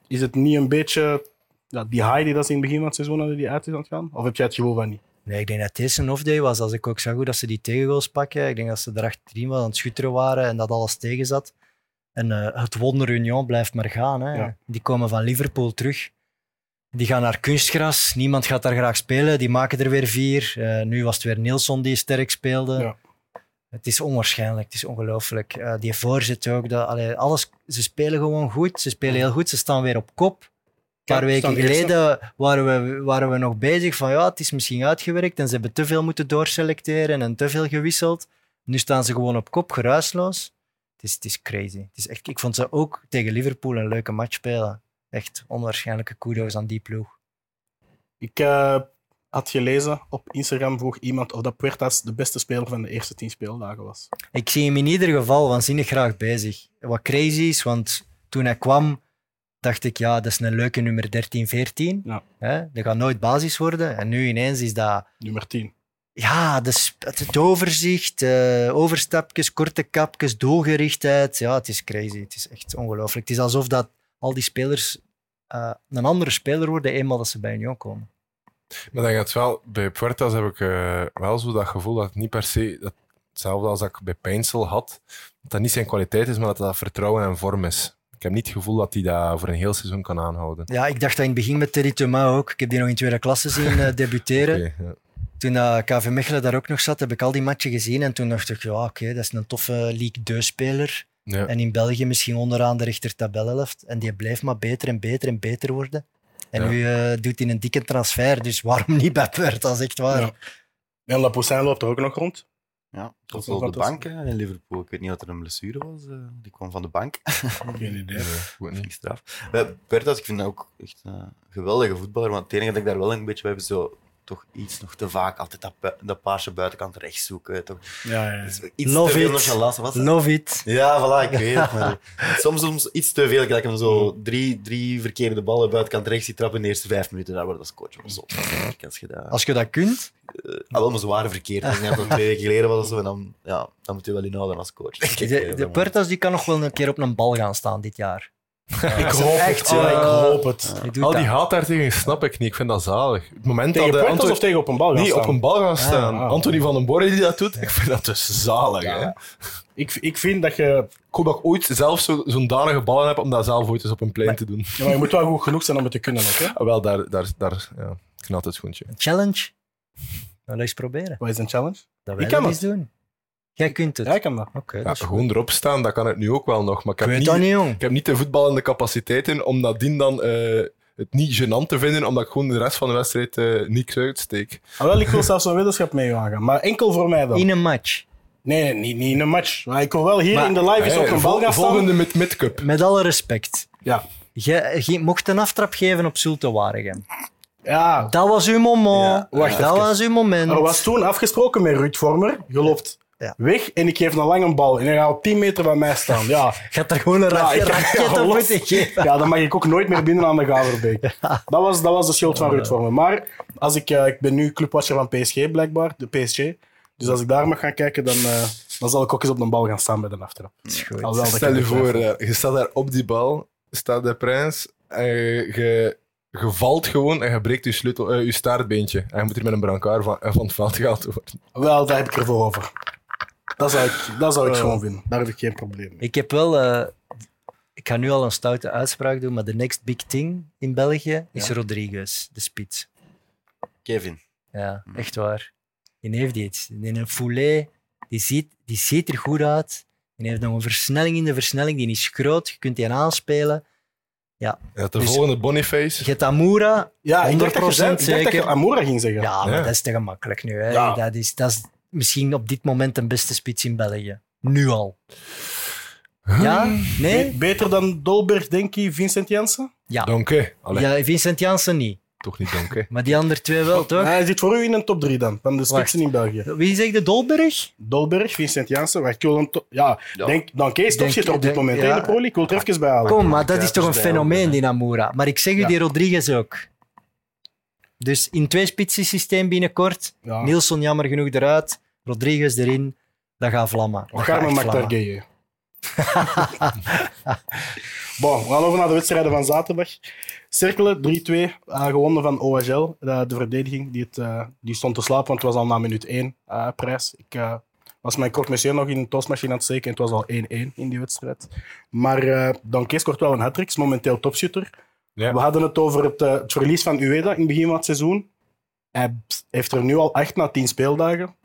is het niet een beetje ja, die high die dat ze in het begin van het seizoen hadden, die uit is aan het gaan? Of heb jij het gevoel van niet? Nee, ik denk dat deze een off-day was. Als ik ook zag hoe dat ze die tegengoals pakken. Ik denk dat ze er achterin wel aan het schutteren waren en dat alles tegen zat. En eh, het wonder Union blijft maar gaan. Hè. Ja. Die komen van Liverpool terug. Die gaan naar kunstgras. Niemand gaat daar graag spelen. Die maken er weer vier. Eh, nu was het weer Nilsson die sterk speelde. Ja. Het is onwaarschijnlijk. Het is ongelooflijk. Eh, die voorzet ook. Dat, allee, alles, ze spelen gewoon goed. Ze spelen heel goed. Ze staan weer op kop. Een paar weken geleden waren we, waren we nog bezig van ja, het is misschien uitgewerkt en ze hebben te veel moeten doorselecteren en te veel gewisseld. Nu staan ze gewoon op kop, geruisloos. Het is, het is crazy. Het is echt, ik vond ze ook tegen Liverpool een leuke match spelen. Echt onwaarschijnlijke kudo's aan die ploeg. Ik eh, had gelezen op Instagram vroeg iemand of dat Puertas de beste speler van de eerste 10 speeldagen was. Ik zie hem in ieder geval waanzinnig graag bezig. Wat crazy is, want toen hij kwam, dacht ik, ja, dat is een leuke nummer 13, 14. Ja. Hè? Dat gaat nooit basis worden. En nu ineens is dat Nummer 10. ja, de sp- het, overzicht, eh, overstapjes, korte kapjes, doelgerichtheid. Ja, het is crazy. Het is echt ongelooflijk. Het is alsof dat al die spelers eh, een andere speler worden eenmaal dat ze bij Union komen. Maar denk dat wel, bij Puertas heb ik eh, wel zo dat gevoel dat het niet per se dat, hetzelfde als dat ik bij Pijnsel had, dat dat niet zijn kwaliteit is, maar dat dat vertrouwen en vorm is. Ik heb niet het gevoel dat hij dat voor een heel seizoen kan aanhouden. Ja, ik dacht dat in het begin met Terry Thomas ook. Ik heb die nog in tweede klasse zien eh, debuteren. Oké, ja. Toen uh, KV Mechelen daar ook nog zat, heb ik al die matchen gezien. En toen dacht ik, ja, oké, dat is een toffe League 2-speler. Ja. En in België misschien onderaan de rechter tabelhelft. En die blijft maar beter en beter en beter worden. En Ja. nu eh, doet hij een dikke transfer, dus waarom niet bij Puertas, echt waar. Ja. En Lapoussin loopt er ook nog rond. Ja, tot op de bank hè, in Liverpool. Ik weet niet wat er een blessure was. eh, die kwam van de bank. Geen idee. Nee, goed niet. straf. Bertas, ik vind dat ook echt een geweldige voetballer. Want het enige dat ik daar wel een beetje bij heb, is zo toch iets nog te vaak altijd dat, dat paarse buitenkant rechts zoeken. Toch. Ja, ja. Is Iets Love te veel it. Was dat? Love it. Ja, voilà, ik weet het. Maar soms, soms iets te veel. Dat ik hem zo drie, drie verkeerde ballen buitenkant rechts zie trappen in de eerste vijf minuten. Daar wordt als coach wel zot. Als je dat... Als je dat kunt, Eh, ah, wel, maar zware verkeerd. Ik denk dat twee weken geleden was zo. En dan, ja, dan moet je wel inhouden als coach. de, de Puertas die kan nog wel een keer op een bal gaan staan dit jaar. Ik hoop echt, het. Oh, ja. ik hoop het. Al die dat. haat daartegen snap ik niet. Ik vind dat zalig. Het moment Tegen dat de Puertos Anto- of tegen op een bal gaan Nee, staan? op een bal gaan staan. ah. Anthony van den Borre die dat doet, ik vind dat dus zalig. Hè? Ik, ik vind dat je... Ik hoop dat ik ooit zelf zo- zo'n danige ballen heb om dat zelf ooit eens op een plein te doen. Ja, maar je moet wel goed genoeg zijn om het te kunnen. Ook, hè? Ah, wel, daar, daar, daar ja, knalt het schoentje. Challenge. Wel eens proberen. Wat is een challenge? Dat wij Ik kan dat eens doen. Jij kunt het. Ja, ik kan dat. Oké, Ja, dat is goed. gewoon erop staan, dat kan het nu ook wel nog. Maar ik heb, niet, dat niet, jong. ik heb niet de voetballende capaciteiten om nadien dan eh, het niet gênant te vinden, omdat ik gewoon de rest van de wedstrijd eh niks uitsteek. Ah, wel, ik wil zelfs een weddenschap mee aangaan. Maar enkel voor mij dan. In een match. Nee, nee, niet, niet in een match. Maar ik wil wel hier Maar- in de live eens Hey, op een bal gaan staan. volgende met Midcup. Met alle respect. Ja. Jij jij mocht een aftrap geven op Zulte Waregem. Ja. Dat was uw moment. Ja. Wacht dat even. was uw moment. Er was toen afgesproken met Ruud Vormer. Je loopt Ja. weg en ik geef een lange bal. En hij gaat op 10 meter van mij staan. Ja, Gaat er gewoon een Ja, ik- raket ja, moeten geven. ja, dan mag ik ook nooit meer binnen aan de Gaverbeek. Dat was, dat was de schuld van Ruud Vormer. Maar als ik, eh, ik ben nu clubwatcher van PSG blijkbaar, de PSG. Dus als ik daar mag gaan kijken, dan, eh, dan zal ik ook eens op een bal gaan staan bij de aftrap. Alhoewel Stel je voor, eh, je staat daar op die bal, staat de prins, en je, valt gewoon en je breekt je, sleutel, je staartbeentje. En je moet er met een brancard van, van het veld gehaald worden. Wel, daar heb ik ervoor over. Dat zou ik, dat zou ik gewoon vinden. Daar heb ik geen probleem mee. Ik heb wel... eh, ik ga nu al een stoute uitspraak doen, maar de next big thing in België is Ja. Rodriguez, de spits. Kevin. Ja, echt waar. Die heeft iets. In een foulé, die ziet, die ziet er goed uit. Die heeft nog een versnelling in de versnelling, die is groot. Je kunt die aanspelen. Ja, de Dus- volgende Boniface. Je hebt Amoura, Ja, ik dacht dat je, zei- 100% ik dacht dat je zeker. Amora ging zeggen. Ja, maar Ja. dat is te gemakkelijk nu. Hè. Ja. Dat, is, dat is misschien op dit moment de beste spits in België. Nu al. Ja? Be- Nee? beter dan Dolberg, denk je, Vincent Janssen? Ja. Donke. Allee, ja Vincent Janssen niet. toch niet Donke. Maar die andere twee wel, toch? Hij zit voor u in een top 3 dan, van de spitsen in België. Wie zegt de Dolberg? Dolberg, Vincent Janssen. Wacht, ik wil een to- ja, Ja. Denk, dan Kees Denk- topschitter op dit moment hè, ja. in de Pro League. Ik wil het er even bij halen. Kom, maar dat is toch een dus bij fenomeen, die Amoura. Maar ik zeg u, Ja. die Rodriguez ook. Dus in twee spitsen systeem binnenkort. Ja. Nielsen jammer genoeg eruit. Rodriguez erin. Dat gaat vlammen. Dat echt maakt daar gay. Bon, we gaan over naar de wedstrijden van zaterdag. Cerkelen, 3-2, eh, gewonnen van OHL. De, de verdediging die, het, eh, die stond te slapen, want het was al na minuut 1 eh, prijs. Ik eh, was mijn kortmessier nog in een toastmachine aan het steken en het was al 1-1 in die wedstrijd. Maar eh Danke scoort wel een hat is momenteel topschutter. Ja. We hadden het over het, eh, het verlies van Ueda in het begin van het seizoen. Hij heeft er nu al 8 na 10 speeldagen.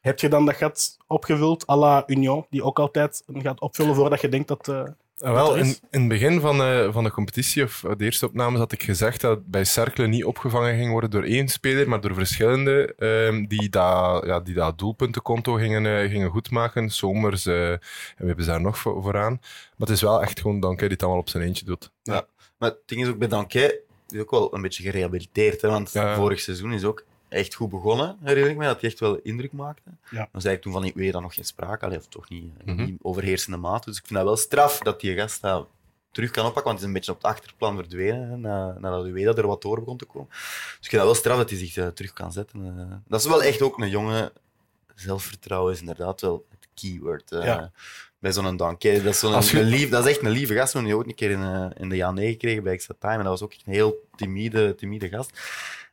Heb je dan dat gat opgevuld à la Union, die ook altijd een gaat opvullen voordat je denkt dat... eh, Ah, wel, er in, is? in het begin van, eh, van de competitie, of de eerste opnames, had ik gezegd dat het bij Cercle niet opgevangen ging worden door één speler, maar door verschillende ehm, die dat ja, die dat doelpuntenkonto gingen, eh, gingen goedmaken. Zomers, eh, en we hebben ze daar nog voor, vooraan. Maar het is wel echt gewoon Danke die het allemaal op zijn eentje doet. Maar het ding is ook bij die is ook wel een beetje gerehabiliteerd. Hè, want Ja. vorig seizoen is ook echt goed begonnen, herinner ik me, dat hij echt wel indruk maakte. Ja. Dan zei ik toen van, ik weet dan nog geen sprake, allee, of toch niet, Mhm. niet overheersende mate. Dus ik vind dat wel straf dat die gast dat terug kan oppakken, want het is een beetje op het achterplan verdwenen, hè, na, nadat Ueda er wat door begon te komen. Dus ik vind dat wel straf dat hij zich eh, terug kan zetten. eh. dat is wel echt ook een jonge zelfvertrouwen, is inderdaad wel het keyword. eh, Ja. Bij zo'n Danke. Dat is, zo'n, Als je- een lief, dat is echt een lieve gast. We hebben die ook een keer in, eh, in de Jan gekregen bij Extra Time. En dat was ook echt een heel timide, timide gast.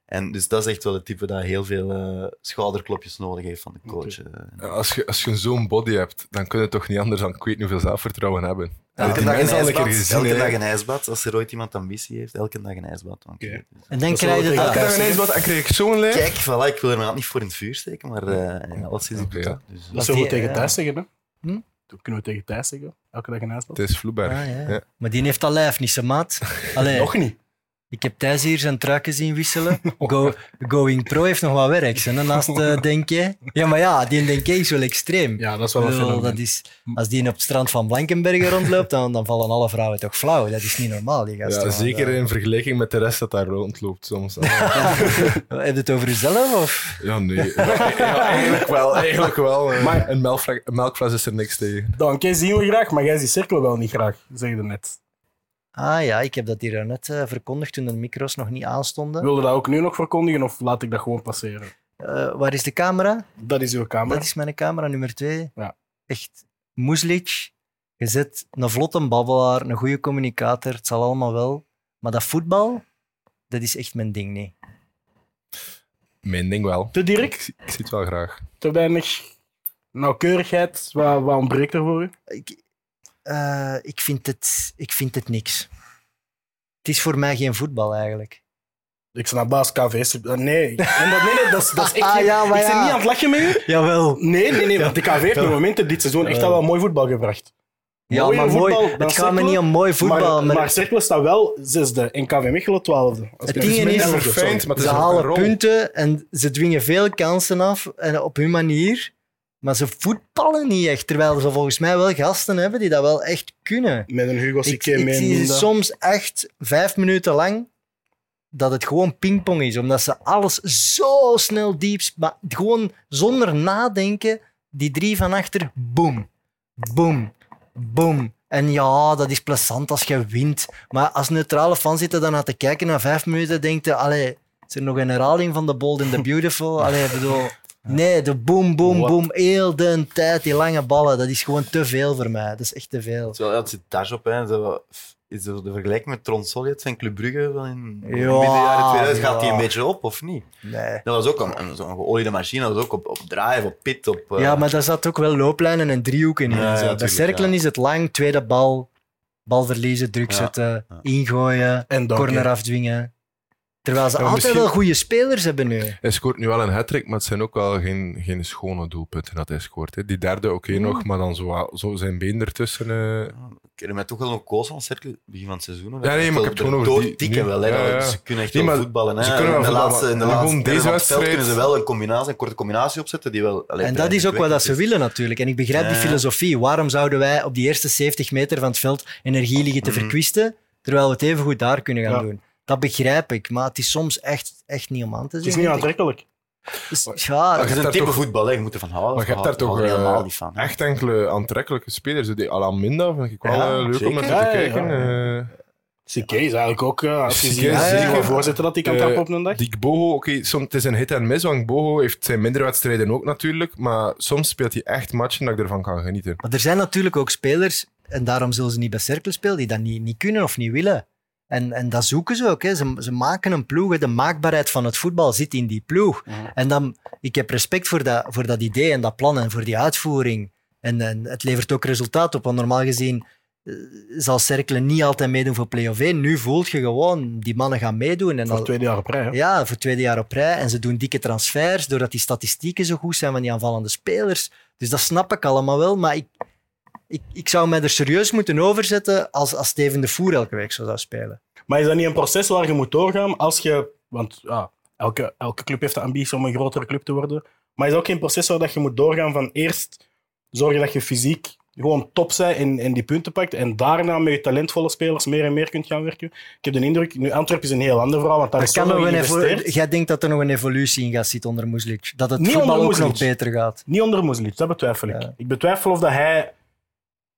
En dus dat is echt wel het type dat heel veel eh, schouderklopjes nodig heeft van de coach. eh. Als je, als je zo'n body hebt, dan kun je toch niet anders dan ik weet niet hoeveel zelfvertrouwen hebben. Elke dag een ijsbad. gezien, elke dag een ijsbad. Als er ooit iemand ambitie heeft, elke dag een ijsbad. En dan is krijg je dat. Elke dag een ijsbad en krijg ik zo'n lijf. Kijk, voilà, ik wil er niet voor in het vuur steken, maar eh ja, wat ja. dat. Dus, Dat we die- tegen zeggen, hè? Hm? Dat kunnen we tegen Thijs zeggen. Elke dag een ijsbad. Het is Vloeberg. Ah, ja. Ja. Maar die heeft al lijf niet, zijn maat. Allee, Nog niet. Ik heb Thijs hier zijn truiken zien wisselen. Go, Going Pro heeft nog wat werk, hè, naast uh, Denke. Ja, maar ja, die Denke is wel extreem. Ja, dat is wel een dat is, als die op het strand van Blankenbergen rondloopt, dan, dan vallen alle vrouwen toch flauw. Dat is niet normaal, die gasten. Ja, zeker eh, in vergelijking met de rest dat daar rondloopt soms. Heb je het over jezelf? Of? Ja, nee. Ja, eigenlijk wel. Eigenlijk wel. eh. Maar- een, melkfles, een melkfles is er niks tegen. Dank, jij zien we graag, maar jij ziet cirkel wel niet graag, zeg je net. Ah ja, ik heb dat hier net eh, verkondigd toen de micro's nog niet aanstonden. Wilde dat ook nu nog verkondigen of laat ik dat gewoon passeren? Eh, waar is de camera? Dat is uw camera. Dat is mijn camera nummer twee. Ja. Echt, Muslic Je zit een vlotte babbelaar, een goede communicator, het zal allemaal wel. Maar dat voetbal, dat is echt mijn ding niet. Mijn ding wel. Te direct? Ik, ik zie het wel graag. Te weinig nauwkeurigheid? Wat, wat ontbreekt er voor u? Ik, uh, ik, vind het, ik vind het niks. Het is voor mij geen voetbal eigenlijk. Ik snap baas KV. Nee, nee, nee, dat, is, dat is echt. Ah, ja, maar ik ben ja. niet aan het lachen met u. Jawel. Nee, nee, nee, want de KV heeft op momenten dit seizoen echt al wel mooi voetbal gebracht. Ja, Mooier maar mooi, voetbal het gaat me niet om mooi voetbal. Maar, Maar, maar Cercle staat wel zesde en KV Mechelen twaalfde. Als Het ding is- elfde, verfijnd, sorry. maar het ze is halen punten en ze dwingen veel kansen af en op hun manier. Maar ze voetballen niet echt. Terwijl ze volgens mij wel gasten hebben die dat wel echt kunnen. Met een Hugo Ik, Sique ik mee. zie Minda. soms echt vijf minuten lang dat het gewoon pingpong is. Omdat ze alles zo snel diep... Maar gewoon zonder nadenken, die drie van achter, boom, boom, boom. En ja, dat is plezant als je wint. Maar als neutrale fan zit er dan naar te kijken na vijf minuten, denkt je, allee, is er nog een herhaling van The Bold and the Beautiful? Allee, ik bedoel... Nee, de boom, boom, Wat? boom, heel de tijd, die lange ballen, dat is gewoon te veel voor mij. Dat is echt te veel. Zo, het zit daar op. Hè. Zo, is de vergelijking met Tron Solid van Club Brugge wel in Ja, midden jaren 2000? Gaat die een beetje op of niet? Nee. Dat was ook een, een, zo'n geoliede machine, dat was ook op, op drive, op pit. Op, eh, Ja, maar daar zat ook wel looplijnen en driehoeken in. Ja, en ja. Bij cirkelen ja. is het lang, tweede bal, bal verliezen, druk Ja, zetten, ja. ingooien, En corner afdwingen. Terwijl ze Ja, altijd misschien- wel goede spelers hebben nu. Hij scoort nu wel een hat maar het zijn ook wel geen, geen schone doelpunten dat hij scoort. Hè. Die derde oké nog, maar dan zo, zo zijn been ertussen. eh. Ik herinner mij toch wel nog koos van Cercle, begin van het seizoen. Ja, nee, maar ik heb het gewoon over die- tikken nu. wel, hè. Ja, ja. Ze kunnen echt Nee, wel voetballen. Hè. ze kunnen wel in de voetballen, laatste, in de laatste deze wedstrijd- kunnen ze wel een, combinatie, een korte combinatie opzetten die wel... allee, En dat is ook wat dat ze willen natuurlijk. En ik begrijp die filosofie. Waarom zouden wij op die eerste 70 meter van het veld energie liggen te Mhm. verkwisten, terwijl we het even goed daar kunnen gaan Ja. doen? Dat begrijp ik, maar het is soms echt, echt niet om aan te zien. Het is niet aantrekkelijk. Dus, Maar- ja, Het is hebt een type toch- voetbal, hè. je moet ervan houden. Maar je hebt daar toch eh, helemaal niet van. echt enkele aantrekkelijke spelers. Die Alaminda vind ik wel Ja, eh, leuk om naar te kijken. ja. eh. Sique is eigenlijk ook, als je ziet is ja, voorzitter dat hij kan trappen op een dag. Die Boho, oké, soms het is een hit en miss, want Boho heeft zijn mindere wedstrijden ook natuurlijk, maar soms speelt hij echt matchen dat ik ervan kan genieten. Maar er zijn natuurlijk ook spelers, en daarom zullen ze niet bij Cercle spelen, die dat niet, niet kunnen of niet willen. En, en dat zoeken ze ook. Hè. Ze, ze maken een ploeg. hè. De maakbaarheid van het voetbal zit in die ploeg. En dan, ik heb respect voor dat, voor dat idee en dat plan en voor die uitvoering. En, en het levert ook resultaat op. Want normaal gezien eh, zal Cercle niet altijd meedoen voor play-off 1. Nu voelt je gewoon, die mannen gaan meedoen. En Voor het tweede jaar op rij. hè. ja, voor het tweede jaar op rij. En ze doen dikke transfers, doordat die statistieken zo goed zijn van die aanvallende spelers. Dus dat snap ik allemaal wel. Maar ik, ik, ik zou mij er serieus moeten overzetten als, als Steven de Voer elke week zo zou spelen. Maar is dat niet een proces waar je moet doorgaan als je... Want ja, elke, elke club heeft de ambitie om een grotere club te worden. Maar is dat ook geen proces waar dat je moet doorgaan van eerst zorgen dat je fysiek gewoon top bent en, en die punten pakt en daarna met je talentvolle spelers meer en meer kunt gaan werken? Ik heb de indruk... Nu, Antwerpen is een heel ander verhaal, want daar Er is kan nog een Jij denkt dat er nog een evolutie in gaat zitten onder Moeslic? Dat het Niet voetbal onder ook nog beter gaat? Niet onder Moeslic, dat betwijfel ik. Ja. Ik betwijfel of dat hij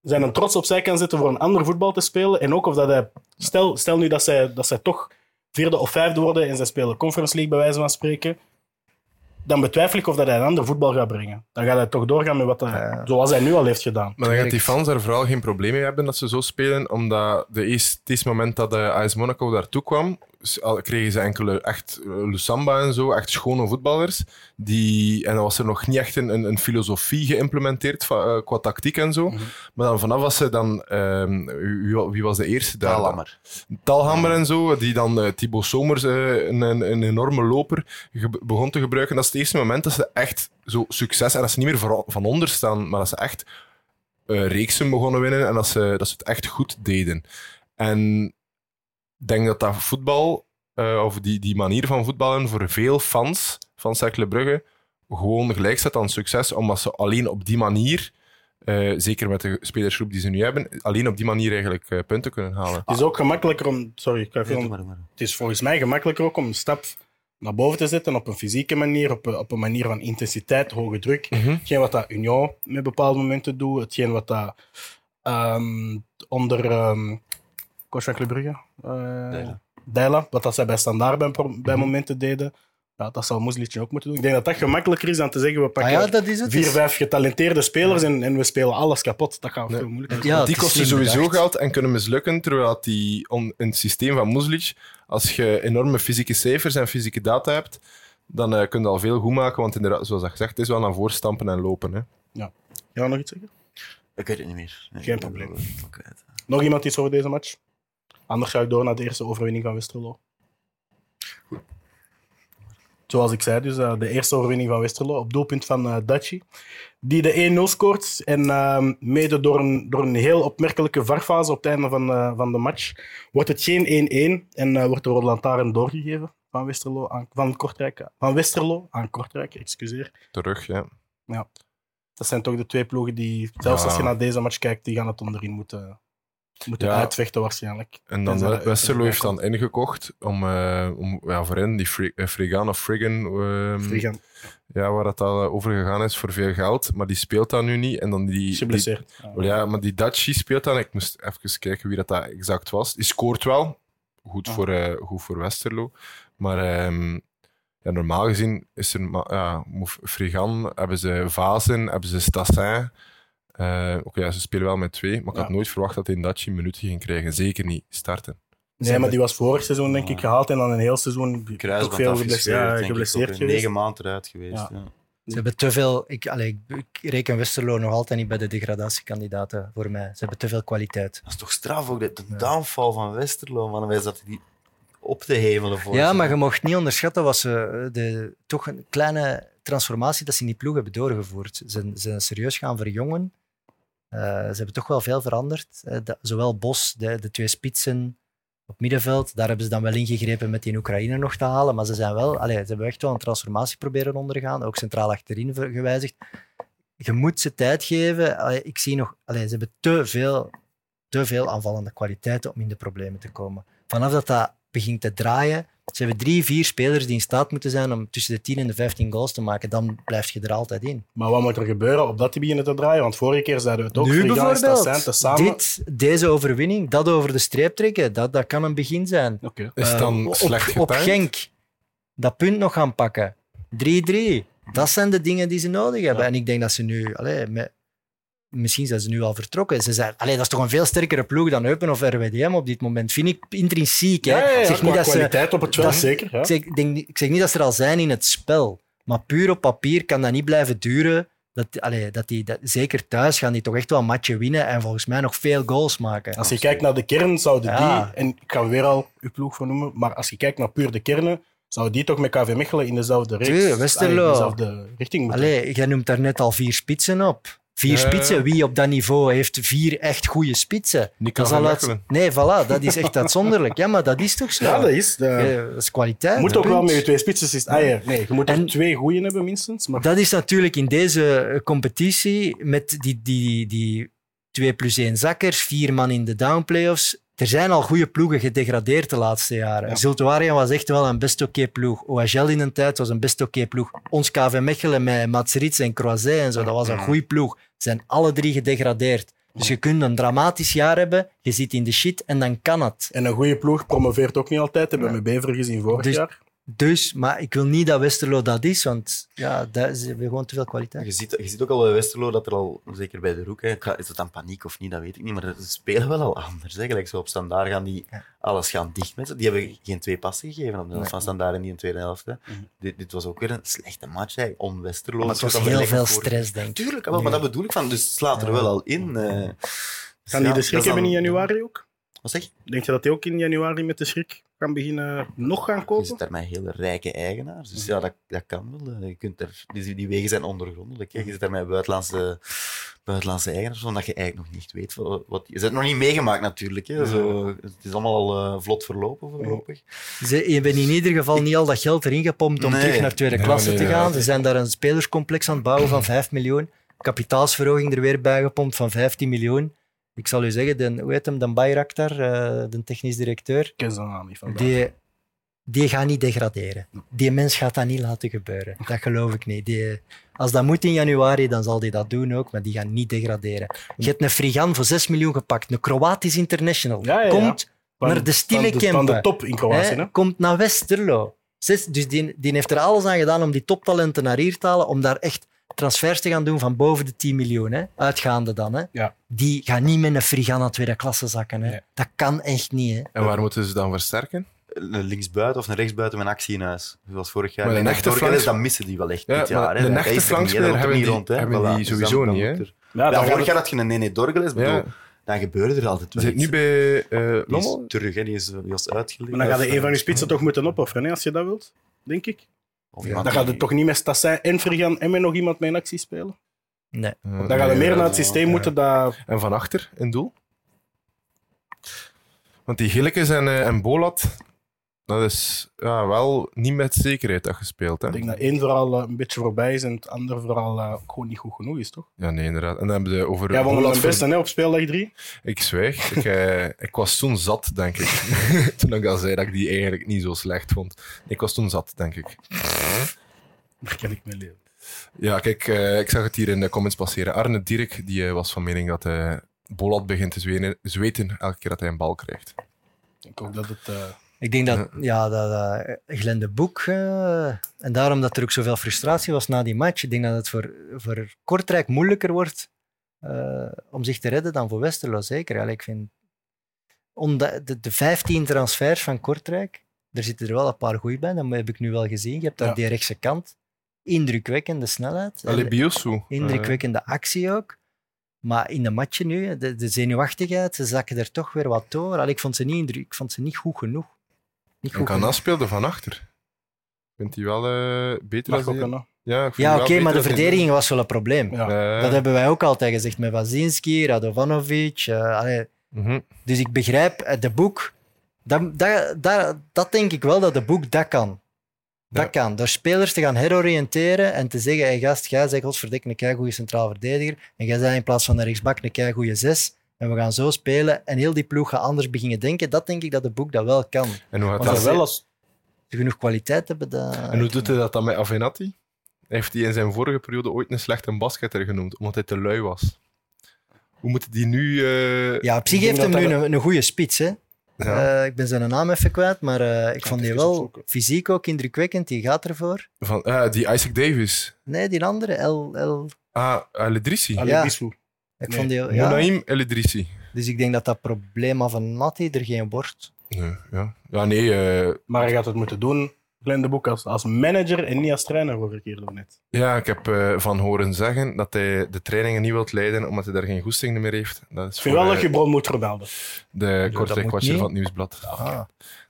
zijn een trots opzij kan zetten voor een ander voetbal te spelen. En ook of dat hij... Stel, stel nu dat zij, dat zij toch vierde of vijfde worden en zij spelen Conference League, bij wijze van spreken. Dan betwijfel ik of dat hij een ander voetbal gaat brengen. Dan gaat hij toch doorgaan met wat hij, Ja. zoals hij nu al heeft gedaan. Maar dan gaat die fans er vooral geen probleem mee hebben dat ze zo spelen, omdat de eerste, het eerste moment dat de AS Monaco daartoe kwam, kregen ze enkele echt eh, Lusamba en zo, echt schone voetballers. Die, en dan was er nog niet echt een, een, filosofie geïmplementeerd va- eh, qua tactiek en zo. Mhm. Maar dan vanaf was ze dan, ehm, wie, wie was de eerste daar? Talammer. Talhammer en zo, die dan eh Thibaut Somers, een, een, enorme loper, begon te gebruiken. Dat is het eerste moment dat ze echt zo succes, en dat ze niet meer van, van onder staan, maar dat ze echt reeksen begonnen winnen en dat ze, dat ze het echt goed deden. En denk dat dat voetbal, eh, of die, die manier van voetballen, voor veel fans van Cercle Brugge gewoon gelijk staat aan succes, omdat ze alleen op die manier, eh, zeker met de spelersgroep die ze nu hebben, alleen op die manier eigenlijk eh, punten kunnen halen. Het is ook gemakkelijker om... Sorry, ik ga. Het is volgens mij gemakkelijker ook om een stap naar boven te zetten op een fysieke manier, op een, op een manier van intensiteit, hoge druk. Mhm. Hetgeen wat dat Union met bepaalde momenten doet, hetgeen wat dat ehm, onder ehm coach van Club Brugge, eh, wat dat zij bij Standaard bij, bij Mhm. momenten deden. Ja, dat zal Moeslic ook moeten doen. Ik denk dat dat gemakkelijker is dan te zeggen, we Ah pakken ja, dat is het. vier, vijf getalenteerde spelers en, en we spelen alles kapot. Dat gaat Nee. veel moeilijker Ja, die kosten sowieso bedacht. geld en kunnen mislukken, terwijl die on, in het systeem van Muslic, als je enorme fysieke cijfers en fysieke data hebt, dan eh kun je al veel goed maken, want inderdaad, zoals dat gezegd, het is wel naar voren stampen en lopen. Hè. Ja, nog iets zeggen? Ik weet het niet meer. Nee, Geen ik probleem. eh. Nog iemand iets over deze match? Anders ga ik door naar de eerste overwinning van Westerlo. Zoals ik zei, dus eh, de eerste overwinning van Westerlo op doelpunt van eh Daci. Die de 1-0 scoort. En ehm, mede door een, door een heel opmerkelijke varfase op het einde van, eh, van de match wordt het geen 1-1 en wordt de Rode Lantaarn doorgegeven van, Westerlo aan, van, Kortrijk, van Westerlo aan Kortrijk. Excuseer. Terug, ja. Dat zijn toch de twee ploegen die, zelfs Ja. als je naar deze match kijkt, die gaan het onderin moeten, moeten Ja. uitvechten waarschijnlijk. En dan Tenzij dat Westerlo heeft dan ingekocht om, eh, om ja, voor hen, die Fri- eh, Frigan of Frigan, ehm, Frigan, ja, waar het al eh, over gegaan is voor veel geld, maar die speelt dan nu niet. En dan die, is die, geblesseerd. Wel ja, maar die Daci speelt dan. Ik moest even kijken wie dat, dat exact was. Die scoort wel. Goed, Ah. voor, goed voor Westerlo. Maar ehm, ja, normaal gezien is er ja, Frigan, hebben ze Vazen, hebben ze Stassin. Eh, Oké, ja, ze spelen wel met twee, maar ik had nooit verwacht dat hij een minuutje ging krijgen. Zeker niet starten. Nee, maar die was vorig seizoen denk ik Ah. gehaald en dan een heel seizoen toch veel geblesseerd, geblesseerd ook, eh, geweest. Negen maanden eruit geweest. Ja. Ja. Ze hebben te veel. Ik, allee, ik, ik reken Westerlo nog altijd niet bij de degradatiekandidaten voor mij. Ze hebben te veel kwaliteit. Dat is toch straf ook, de, de Ja. downfall van Westerlo. Man. Wij zaten die op te hevelen voor Ja, ze. maar je mocht niet onderschatten wat ze eh, de, toch een kleine transformatie dat ze in die ploeg hebben doorgevoerd. Ze ze zijn serieus gaan verjongen. Eh, ze hebben toch wel veel veranderd. Eh, zowel Bos, de, de twee spitsen op middenveld, daar hebben ze dan wel ingegrepen met die Oekraïne nog te halen. Maar ze, zijn wel, ze hebben echt wel een transformatie proberen ondergaan, ook centraal achterin gewijzigd. Je moet ze tijd geven. Ik zie nog, ze hebben te veel, te veel aanvallende kwaliteiten om in de problemen te komen. Vanaf dat dat begint te draaien, ze hebben drie, vier spelers die in staat moeten zijn om tussen de 10 en de 15 goals te maken. Dan blijf je er altijd in. Maar wat moet er gebeuren op dat die beginnen te draaien? Want vorige keer zeiden we het ook, nu bijvoorbeeld, dit, deze overwinning, dat over de streep trekken, dat, dat kan een begin zijn. Oké. Is het Eh, dan op, slecht op? Genk, dat punt nog gaan pakken. 3-3. Dat zijn de dingen die ze nodig hebben. Ja. En ik denk dat ze nu... Allee, met, misschien zijn ze nu al vertrokken. Ze zijn, allee, dat is toch een veel sterkere ploeg dan Eupen of RWDM op dit moment. Vind ik intrinsiek. Hè. Ja, ja, ja, Ik zeg niet dat ze, kwaliteit op het veld, dat- zeker. Ja. ik, zeg, ik, denk, ik zeg niet dat ze er al zijn in het spel. Maar puur op papier kan dat niet blijven duren. Dat, allee, dat die, dat, zeker thuis gaan die toch echt wel een matje winnen en volgens mij nog veel goals maken. Als je kijkt naar de kern, zouden die, en ik ga weer al uw ploeg voor noemen, maar als je kijkt naar puur de kernen, zouden die toch met KV Mechelen in dezelfde reeks, allee, in dezelfde richting moeten. Allee, jij noemt daar net al vier spitsen op. Vier spitsen. Wie op dat niveau heeft vier echt goede spitsen? Niet Dat kan is al Mechelen. uit... Nee, voilà, dat is echt uitzonderlijk. Ja, maar dat is toch zo? Ja, dat is. De, Ja, dat is kwaliteit. je moet ook punt. wel met je twee spitsen... Is, ah, ja, nee, je moet er En- twee goeie hebben, minstens. Maar Dat is natuurlijk in deze eh, competitie met die, die, die 2 plus 1 zakkers, vier man in de downplayoffs. Er zijn al goede ploegen gedegradeerd de laatste jaren. Ja. Zultuarian was echt wel een best oké ploeg. OHL in een tijd was een best oké ploeg. Ons KV Mechelen met Matsrits en Croiset en zo, dat was een goede ploeg. Zijn alle drie gedegradeerd. Dus je kunt een dramatisch jaar hebben, je zit in de shit en dan kan het. En een goede ploeg promoveert ook niet altijd. Hebben we Ja. met Bever gezien vorig Dus- jaar. Dus, maar ik wil niet dat Westerlo dat is, want ja, dat, ze hebben gewoon te veel kwaliteit. Je ziet, je ziet ook al bij Westerlo dat er al, zeker bij de Roek, hè, is het dan paniek of niet, dat weet ik niet, maar ze spelen wel al anders. Gelijk zo op standaard gaan die Ja. alles gaan dicht met ze. Die hebben geen twee passen gegeven op de helft Nee. van standaard in die tweede helft. Hè. Mhm. dit, dit was ook weer een slechte match, hè. on-Westerlo. Maar het was Dat heel veel voor- stress, denk ik. Tuurlijk, maar dat bedoel ik van, dus het slaat er Ja. wel al in. eh. Gaan die de schrik dat is hebben in januari ook? Wat zeg je? Denk je dat die ook in januari met de schrik gaan beginnen nog gaan Je kopen? zit daar met hele rijke eigenaars. Dus ja, dat, dat kan wel. eh. Je kunt er, die, die wegen zijn ondergrondelijk. Hè. Je zit daar met buitenlandse, buitenlandse eigenaars, omdat je eigenlijk nog niet weet wat... wat je zit nog niet meegemaakt natuurlijk. Hè. Zo, het is allemaal al eh, vlot verlopen voorlopig. Ze hebben in ieder geval niet al dat geld erin gepompt om Nee. terug naar tweede klasse nee, te ja. gaan. Ze zijn daar een spelerscomplex aan het bouwen van 5 miljoen. Kapitaalsverhoging er weer bij gepompt van 15 miljoen. Ik zal u zeggen, de, hoe heet hem, de Bayraktar, eh, de technisch directeur, Ik ken zijn naam niet van. die, die gaat niet degraderen. Die mens gaat dat niet laten gebeuren. Dat geloof ik niet. Die, als dat moet in januari, dan zal hij dat doen ook, maar die gaat niet degraderen. Je hebt een Frigan voor 6 miljoen gepakt, een Kroatisch international. Ja, ja, ja. Komt Van- naar de stille van de, van de Kempen. top in Kroatië. Hè, komt naar Westerlo. Dus die, die heeft er alles aan gedaan om die toptalenten naar hier te halen, om daar echt transfers te gaan doen van boven de 10 miljoen. Hè? Uitgaande dan. Hè? Ja. Die gaan niet met een Frigan naar tweede klasse zakken. Hè? Nee. Dat kan echt niet. Hè? En waar moeten ze dan versterken? Een linksbuiten of een rechtsbuiten met actie in huis. Zoals vorig jaar. Maar een En echte flanks- dat missen die wel echt Ja, dit jaar. hè. een echte er flankspeler hebben die- rond, hè. hebben Voilà. die Dus dan- sowieso dan niet, moet hè. er- Ja, Ja, dan vorig jaar had je een Nene Dorgeles. bedoel, Ja. Dan gebeurde er altijd wel Zit nu bij eh Die is Lommel? terug, hè. Die is, die uitgeleend. Maar dan gaat je een van je spitsen toch moeten opofferen, hè, als je dat wilt. Denk ik. Of Ja, Dan gaat het toch niet met Stassin en Frigan en met nog iemand in actie spelen. Nee. Eh, Dan gaat je meer ja. naar het systeem moeten dat... En van achter in doel? Want die Gillekes en, eh, en Bolat, dat is ja, wel niet met zekerheid afgespeeld. Hè? Ik denk dat één vooral eh, een beetje voorbij is en het ander vooral eh, gewoon niet goed genoeg is, toch? Ja, nee, inderdaad. En dan hebben ze over de voor- beste hè, op speeldag 3. Ik zwijg. ik, eh, ik was toen zat, denk ik. toen ik al zei dat ik die eigenlijk niet zo slecht vond. Ik was toen zat, denk ik. Daar kan ik mee leven. Ja, kijk, eh, ik zag het hier in de comments passeren. Arne Dirk die, eh, was van mening dat eh Bolat begint te zweten, zweten elke keer dat hij een bal krijgt. Ik denk ook dat het... eh, Ik denk dat, ja, dat eh, Glenn de Boek, eh, en daarom dat er ook zoveel frustratie was na die match, ik denk dat het voor, voor Kortrijk moeilijker wordt eh, om zich te redden dan voor Westerlo, zeker. Ik vind, de, de 15 transfers van Kortrijk, er zitten er wel een paar goeie bij, dat heb ik nu wel gezien. Je hebt daar Ja. die rechtse kant, indrukwekkende snelheid, Allee, en Biosu. indrukwekkende actie ook. Maar in de matchen nu, de, de zenuwachtigheid, ze zakken er toch weer wat door. Allee, ik, vond ze niet indruk, ik vond ze niet goed genoeg. Niet En goed genoeg. Kana speelde van achter. Vindt hij wel eh, beter mag een, Ja, ik vind Ja, oké, maar de verdediging was wel een probleem. ja. Eh, Dat hebben wij ook altijd gezegd met Wazinski, Radovanovic. eh, allee. mhm. dus ik begrijp, de boek, dat, dat, dat, dat denk ik wel dat de boek dat kan. Dat Ja. kan. Door spelers te gaan heroriënteren en te zeggen, hey gast, jij bent godverdikke een keigoede centraal verdediger en jij bent in plaats van de rechtsbak een keigoede zes en we gaan zo spelen en heel die ploeg gaat anders beginnen denken. Dat denk ik dat de boek dat wel kan. En hoe gaat dat? wel als... Ze genoeg kwaliteit hebben. Dat... En hoe doet hij dat dan met Avenatti? Heeft hij in zijn vorige periode ooit een slechte basketter genoemd, omdat hij te lui was? Hoe moet die nu... eh, Ja, op zich heeft hem nu dat- een, een goede spits. Hè? Ja, Eh, ik ben zijn naam even kwijt, maar eh, ik vond die wel opzoeken. fysiek ook indrukwekkend. Die gaat ervoor. van, ah, die Isaac Davis. Nee, die andere, El, El, Ah, El Idrissi. Ali Ja. Ik Nee. vond die, ja. Monaim El Idrissi. Dus ik denk dat dat probleem van Natti er geen wordt. Nee, ja. ja, nee. eh, Maar hij gaat het moeten doen, Glenn de Boek, als, als manager en niet als trainer, vorige keer net. ja, ik heb eh, van horen zeggen dat hij de trainingen niet wilt leiden, omdat hij daar geen goesting meer heeft. Dat is Ik vind voor, wel dat eh, je bron moet vermelden. de dat korte niet. van het nieuwsblad. Ah.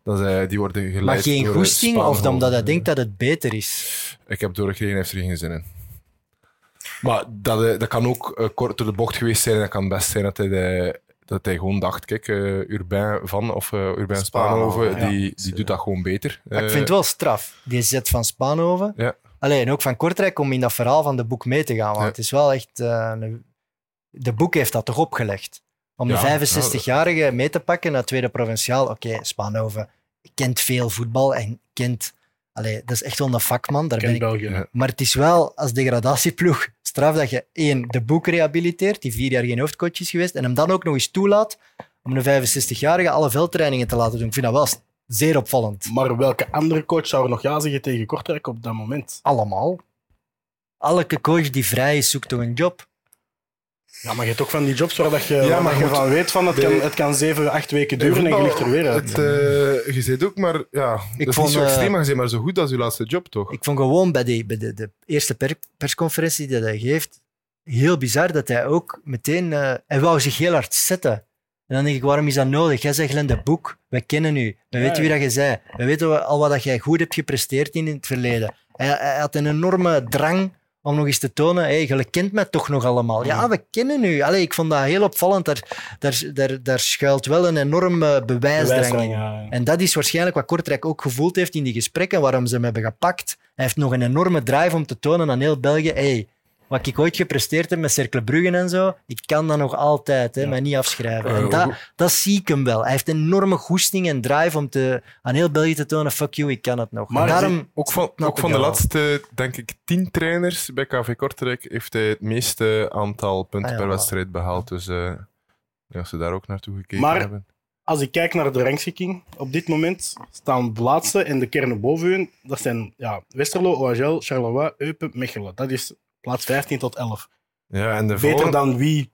Dat is, eh, die worden geleid Maar geen door, goesting of omdat hij denkt dat het beter is? Ik heb doorgekregen, hij heeft er geen zin in. Maar dat, dat kan ook kort door de bocht geweest zijn. Dat kan best zijn dat hij, de- dat hij gewoon dacht, kijk, eh Urbain van of eh Urbain ja. die, die doet dat gewoon beter. Maar ik Eh, vind het wel straf, die zet van Spaanhoven. Ja. Alleen ook van Kortrijk om in dat verhaal van de boek mee te gaan. Want Ja. het is wel echt... eh, de boek heeft dat toch opgelegd. Om Ja, de 65-jarige mee te pakken naar tweede provinciaal. Oké, Spaanhoven kent veel voetbal en kent... Allee, dat is echt wel een vakman. Daar ben ik België. Ja. Maar het is wel als degradatieploeg straf dat je één, de boek rehabiliteert, die vier jaar geen hoofdcoach is geweest, en hem dan ook nog eens toelaat om een 65-jarige alle veldtrainingen te laten doen. Ik vind dat wel zeer opvallend. Maar welke andere coach zou er nog ja zeggen tegen Kortrijk op dat moment? Allemaal. Elke coach die vrij is, zoekt toch een job. Ja, maar je hebt ook van die jobs waar dat je, Ja, maar je van weet van het, kan, het kan zeven, acht weken duren en je ligt er weer uit. Het, eh, je zit ook maar, ja, dat is vond, niet zo eh, extreem, maar je bent maar zo goed als je laatste job, toch? Ik vond gewoon bij, die, bij de, de eerste per- persconferentie die hij geeft, heel bizar dat hij ook meteen... eh, hij wou zich heel hard zetten. En dan denk ik, waarom is dat nodig? Jij zegt Glenn de Boek, wij kennen u. We Ja, weten wie dat je zei. We weten al wat dat jij goed hebt gepresteerd in het verleden. Hij, hij had een enorme drang om nog eens te tonen, hey, je kent mij toch nog allemaal. Ja, we kennen u. Allee, ik vond dat heel opvallend. Daar, daar, daar, daar schuilt wel een enorme bewijsdrang in. Bewijsdrang, ja. En dat is waarschijnlijk wat Kortrijk ook gevoeld heeft in die gesprekken, waarom ze hem hebben gepakt. Hij heeft nog een enorme drive om te tonen aan heel België, hey, wat ik ooit gepresteerd heb met Cercle Bruggen en zo, ik kan dat nog altijd, hè, Ja. mij niet afschrijven. Eh, en dat, dat zie ik hem wel. Hij heeft enorme goesting en drive om te, aan heel België te tonen, fuck you, ik kan het nog. Maar daarom, Ook van, ook van de laatste, denk ik, tien trainers bij KV Kortrijk heeft hij het meeste aantal punten Ah, ja, per wedstrijd behaald. Dus eh, ja, als ze daar ook naartoe gekeken Maar- hebben. als ik kijk naar de rangschikking, op dit moment staan de laatste en de kernen boven hun. Dat zijn ja, Westerlo, OHL, Charleroi, Eupen, Mechelen. Dat is plaats 15 tot 11. Ja, en de Beter volgende- dan wie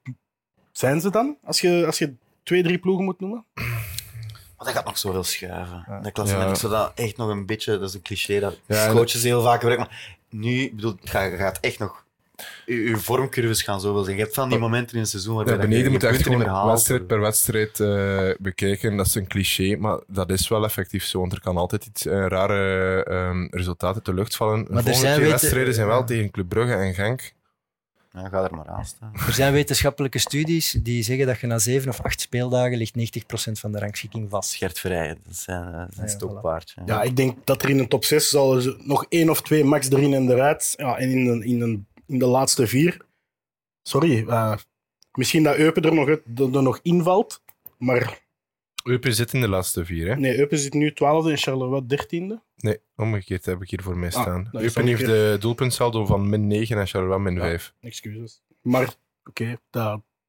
zijn ze dan? Als je, als je twee, drie ploegen moet noemen? Maar dat gaat nog zoveel schuiven. Ja. Dat klassement Ja. is zo dat echt nog een beetje, dat is een cliché dat Ja, coaches heel vaak gebruiken. Maar nu, ik bedoel, het gaat, gaat echt nog. Je, vormcurves gaan zoveel zijn. Je hebt van die momenten in het seizoen waarbij Ja, dat je beneden moet je echt gewoon haalt. wedstrijd per wedstrijd eh, bekijken. Dat is een cliché, maar dat is wel effectief zo. Want er kan altijd iets eh, rare ehm, resultaten de lucht vallen. De er volgende zijn twee wedstrijden zijn wel tegen Club Brugge en Genk. Ja, ga er maar aan staan. Er zijn wetenschappelijke studies die zeggen dat je na zeven of acht speeldagen ligt 90% van de rangschikking vast. Gert dat is zijn, eh, zijn Ja, stokpaardje. Ja, ik denk dat er in de top 6 zal er nog één of twee max erin en eruit. Ja, en in de, in de, in de laatste vier. Sorry, eh, misschien dat Eupen er nog, er er nog invalt. Maar Eupen zit in de laatste vier, hè? nee, Eupen zit nu 12e en Charleroi 13e. Nee, omgekeerd heb ik hier voor mij Ah, staan. Eupen heeft de doelpuntsaldo van min 9 en Charleroi min Ja. 5. Excuses. Maar oké,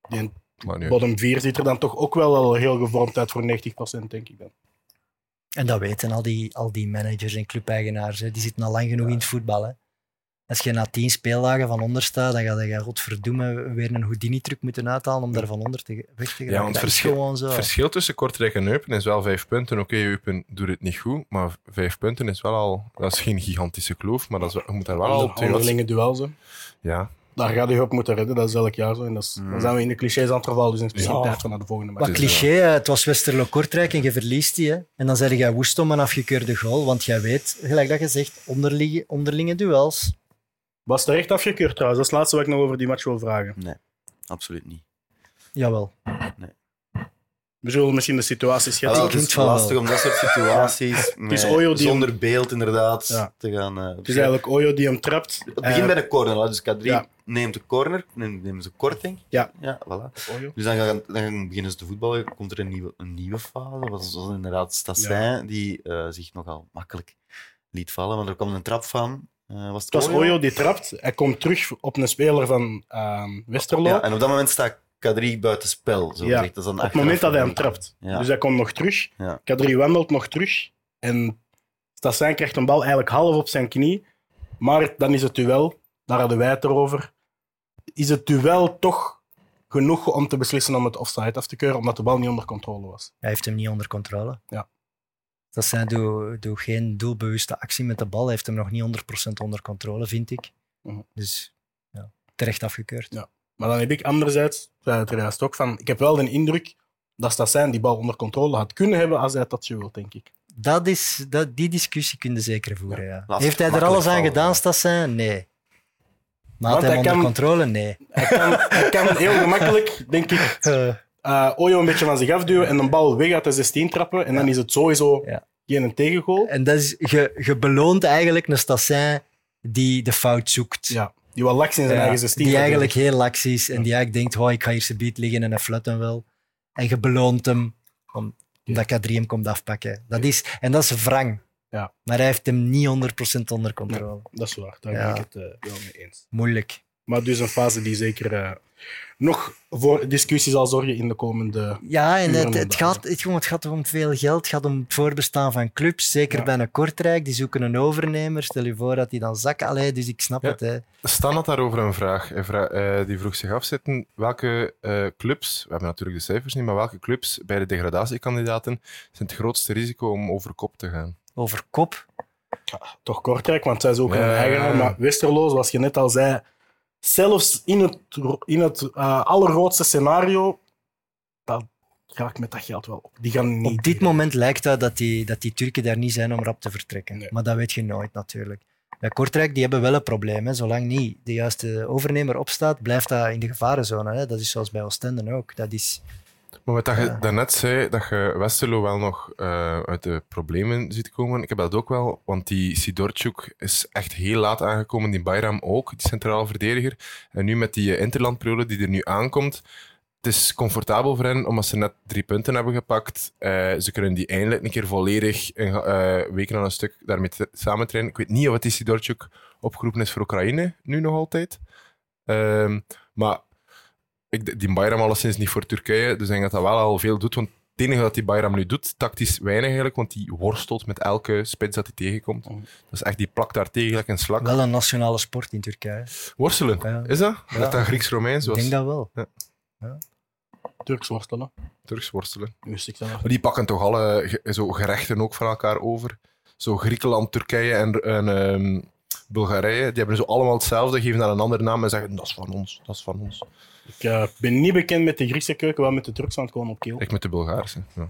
die Maar nu, bottom 4 ziet er dan toch ook wel al heel gevormd uit voor 90%, denk ik dan. En dat weten al die, al die managers en clubeigenaars. Hè. Die zitten al lang genoeg in het voetbal. Hè. Als je na tien speeldagen van onder staat, dan ga je godverdomme weer een Houdini-truc moeten uithalen om daar van onder te, weg te want verschil- gewoon zo. Het verschil tussen Kortrijk en Eupen is wel vijf punten. Oké, Eupen doet het niet goed, maar vijf punten is wel al... Dat is geen gigantische kloof, maar dat is, wel- je moet daar wel al twee onderlinge duels. Hè. Ja, Daar ga je op moeten redden, dat is elk jaar zo. En dat is, Mm. Dan zijn we in de clichés aan het vervallen, dus het is misschien Ja. naar de volgende match. Wat cliché, hè. het was Westerlo-Kortrijk en je verliest die. Hè. En dan zeg je woest om een afgekeurde goal, want jij weet, gelijk dat je zegt, onderlinge, onderlinge duels. Was terecht afgekeurd trouwens? Dat is het laatste wat ik nog over die match wil vragen. Absoluut niet. Jawel. We zullen misschien de situaties Ah, schetsen. het is lastig om dat soort situaties is met- Oyo die zonder beeld inderdaad Ja. te gaan... eh, Het is eigenlijk Oyo die hem trapt. Het begint Eh, bij de corner, dus K3 ja. neemt de corner, neemt neemt ze korting. Ja. ja voilà. Oyo. Dus dan, gaan, dan beginnen ze te voetballen, komt er een nieuwe, een nieuwe fase. Dat was, was inderdaad Stassin, die eh, zich nogal makkelijk liet vallen, want er kwam een trap van. Eh, was het Het was Oyo? Oyo die trapt. Hij komt terug op een speler van ehm, Westerlo. Ja, en op dat moment staat K3 buiten spel. Zo Ja. Dat is dan op het moment dat hij hem trapt. Ja. Dus hij komt nog terug. Ja. Kadri wandelt nog terug. En Stassin krijgt een bal eigenlijk half op zijn knie. Maar dan is het duel, daar hadden wij het erover. Is het duel toch genoeg om te beslissen om het offside af te keuren, omdat de bal niet onder controle was? Hij heeft hem niet onder controle. Ja. Dat zijn doe, doe geen doelbewuste actie met de bal. Hij heeft hem nog niet 100% onder controle, vind ik. Mhm. Dus ja, terecht afgekeurd. Ja. Maar dan heb ik anderzijds, zei het er juist ook, van, ik heb wel de indruk dat Stassin die bal onder controle had kunnen hebben als hij dat wil, denk ik. Dat is, dat, die discussie kun je zeker voeren. Ja. Heeft hij er alles aan vallen, gedaan, ja. Stassin? Nee. Maar had hij hem hij onder kan- controle? Nee. Hij kan, hij kan heel gemakkelijk, denk ik, eh Oyo een beetje van zich afduwen en een bal weg uit de 16 trappen. En dan is het sowieso geen tegengoal. En dat is, je, je beloont eigenlijk een Stassin die de fout zoekt. Ja, die wel laks in zijn eigen 16 die eigenlijk heel laks is en die eigenlijk denkt, oh, ik ga hier zijn beat liggen en hij fluit hem wel. En je beloont hem om, omdat K3 hem komt afpakken. Dat is, en dat is wrang. Ja. Maar hij heeft hem niet 100% onder controle. Dat is waar, daar ben ik het eh, wel mee eens. Moeilijk. Maar dus een fase die zeker eh, nog voor discussie zal zorgen in de komende... Ja, en het, het, gaat, het, gewoon, het gaat om veel geld. Het gaat om het voorbestaan van clubs. Zeker Ja. bij een Kortrijk. Die zoeken een overnemer. Stel je voor dat die dan zak... Allee, dus ik snap Ja. het. Hè. Stan had daarover een vraag. Eh, die vroeg zich af zitten, welke eh, clubs, we hebben natuurlijk de cijfers niet, maar welke clubs bij de degradatiekandidaten zijn het grootste risico om over kop te gaan? Over kop. Toch Kortrijk, want zij zoeken Ja, een ja, eigenaar. ja. Maar Westerlo, zoals je net al zei, zelfs in het, in het eh, allergrootste scenario, dat raakt met dat geld wel op. Die gaan niet... Op dit moment lijkt het dat die, dat die Turken daar niet zijn om rap te vertrekken. Nee. Maar dat weet je nooit natuurlijk. Bij Kortrijk die hebben wel een probleem. Hè. Zolang niet de juiste overnemer opstaat, blijft dat in de gevarenzone. Hè. Dat is zoals bij Oostende ook. Dat is, Maar wat dat je daarnet zei, dat je Westerlo wel nog eh, uit de problemen ziet komen. Ik heb dat ook wel, want die Sidorchuk is echt heel laat aangekomen. Die Bayram ook, die centrale verdediger. En nu met die eh, interlandperiode die er nu aankomt, het is comfortabel voor hen, omdat ze net drie punten hebben gepakt. Eh, ze kunnen die eindelijk een keer volledig eh, weken aan een stuk daarmee samen trainen. Ik weet niet of het die Sidorchuk opgeroepen is voor Oekraïne, nu nog altijd. Ehm, maar ik, die Bayram alleszins niet voor Turkije, dus ik denk dat dat wel al veel doet, want Het enige dat die Bayram nu doet, tactisch weinig eigenlijk, want die worstelt met elke spits dat hij tegenkomt. Mhm. Dat is echt, die plakt daar tegen gelijk een slak. Wel een nationale sport in Turkije. Worstelen, Ja. is dat? Ja. Net dat Grieks-Romeins Ik was. denk dat wel. Turks worstelen. Turks worstelen. Wist ik dat nog. Maar die pakken toch alle zo gerechten ook van elkaar over. Zo Griekenland, Turkije en, en ehm, Bulgarije, die hebben zo allemaal hetzelfde, geven daar een andere naam en zeggen dat is van ons, dat is van ons. Ik eh, ben niet bekend met de Griekse keuken, wel met de Turks, want het gewoon op keel. Ik met de Bulgaarse. Ja.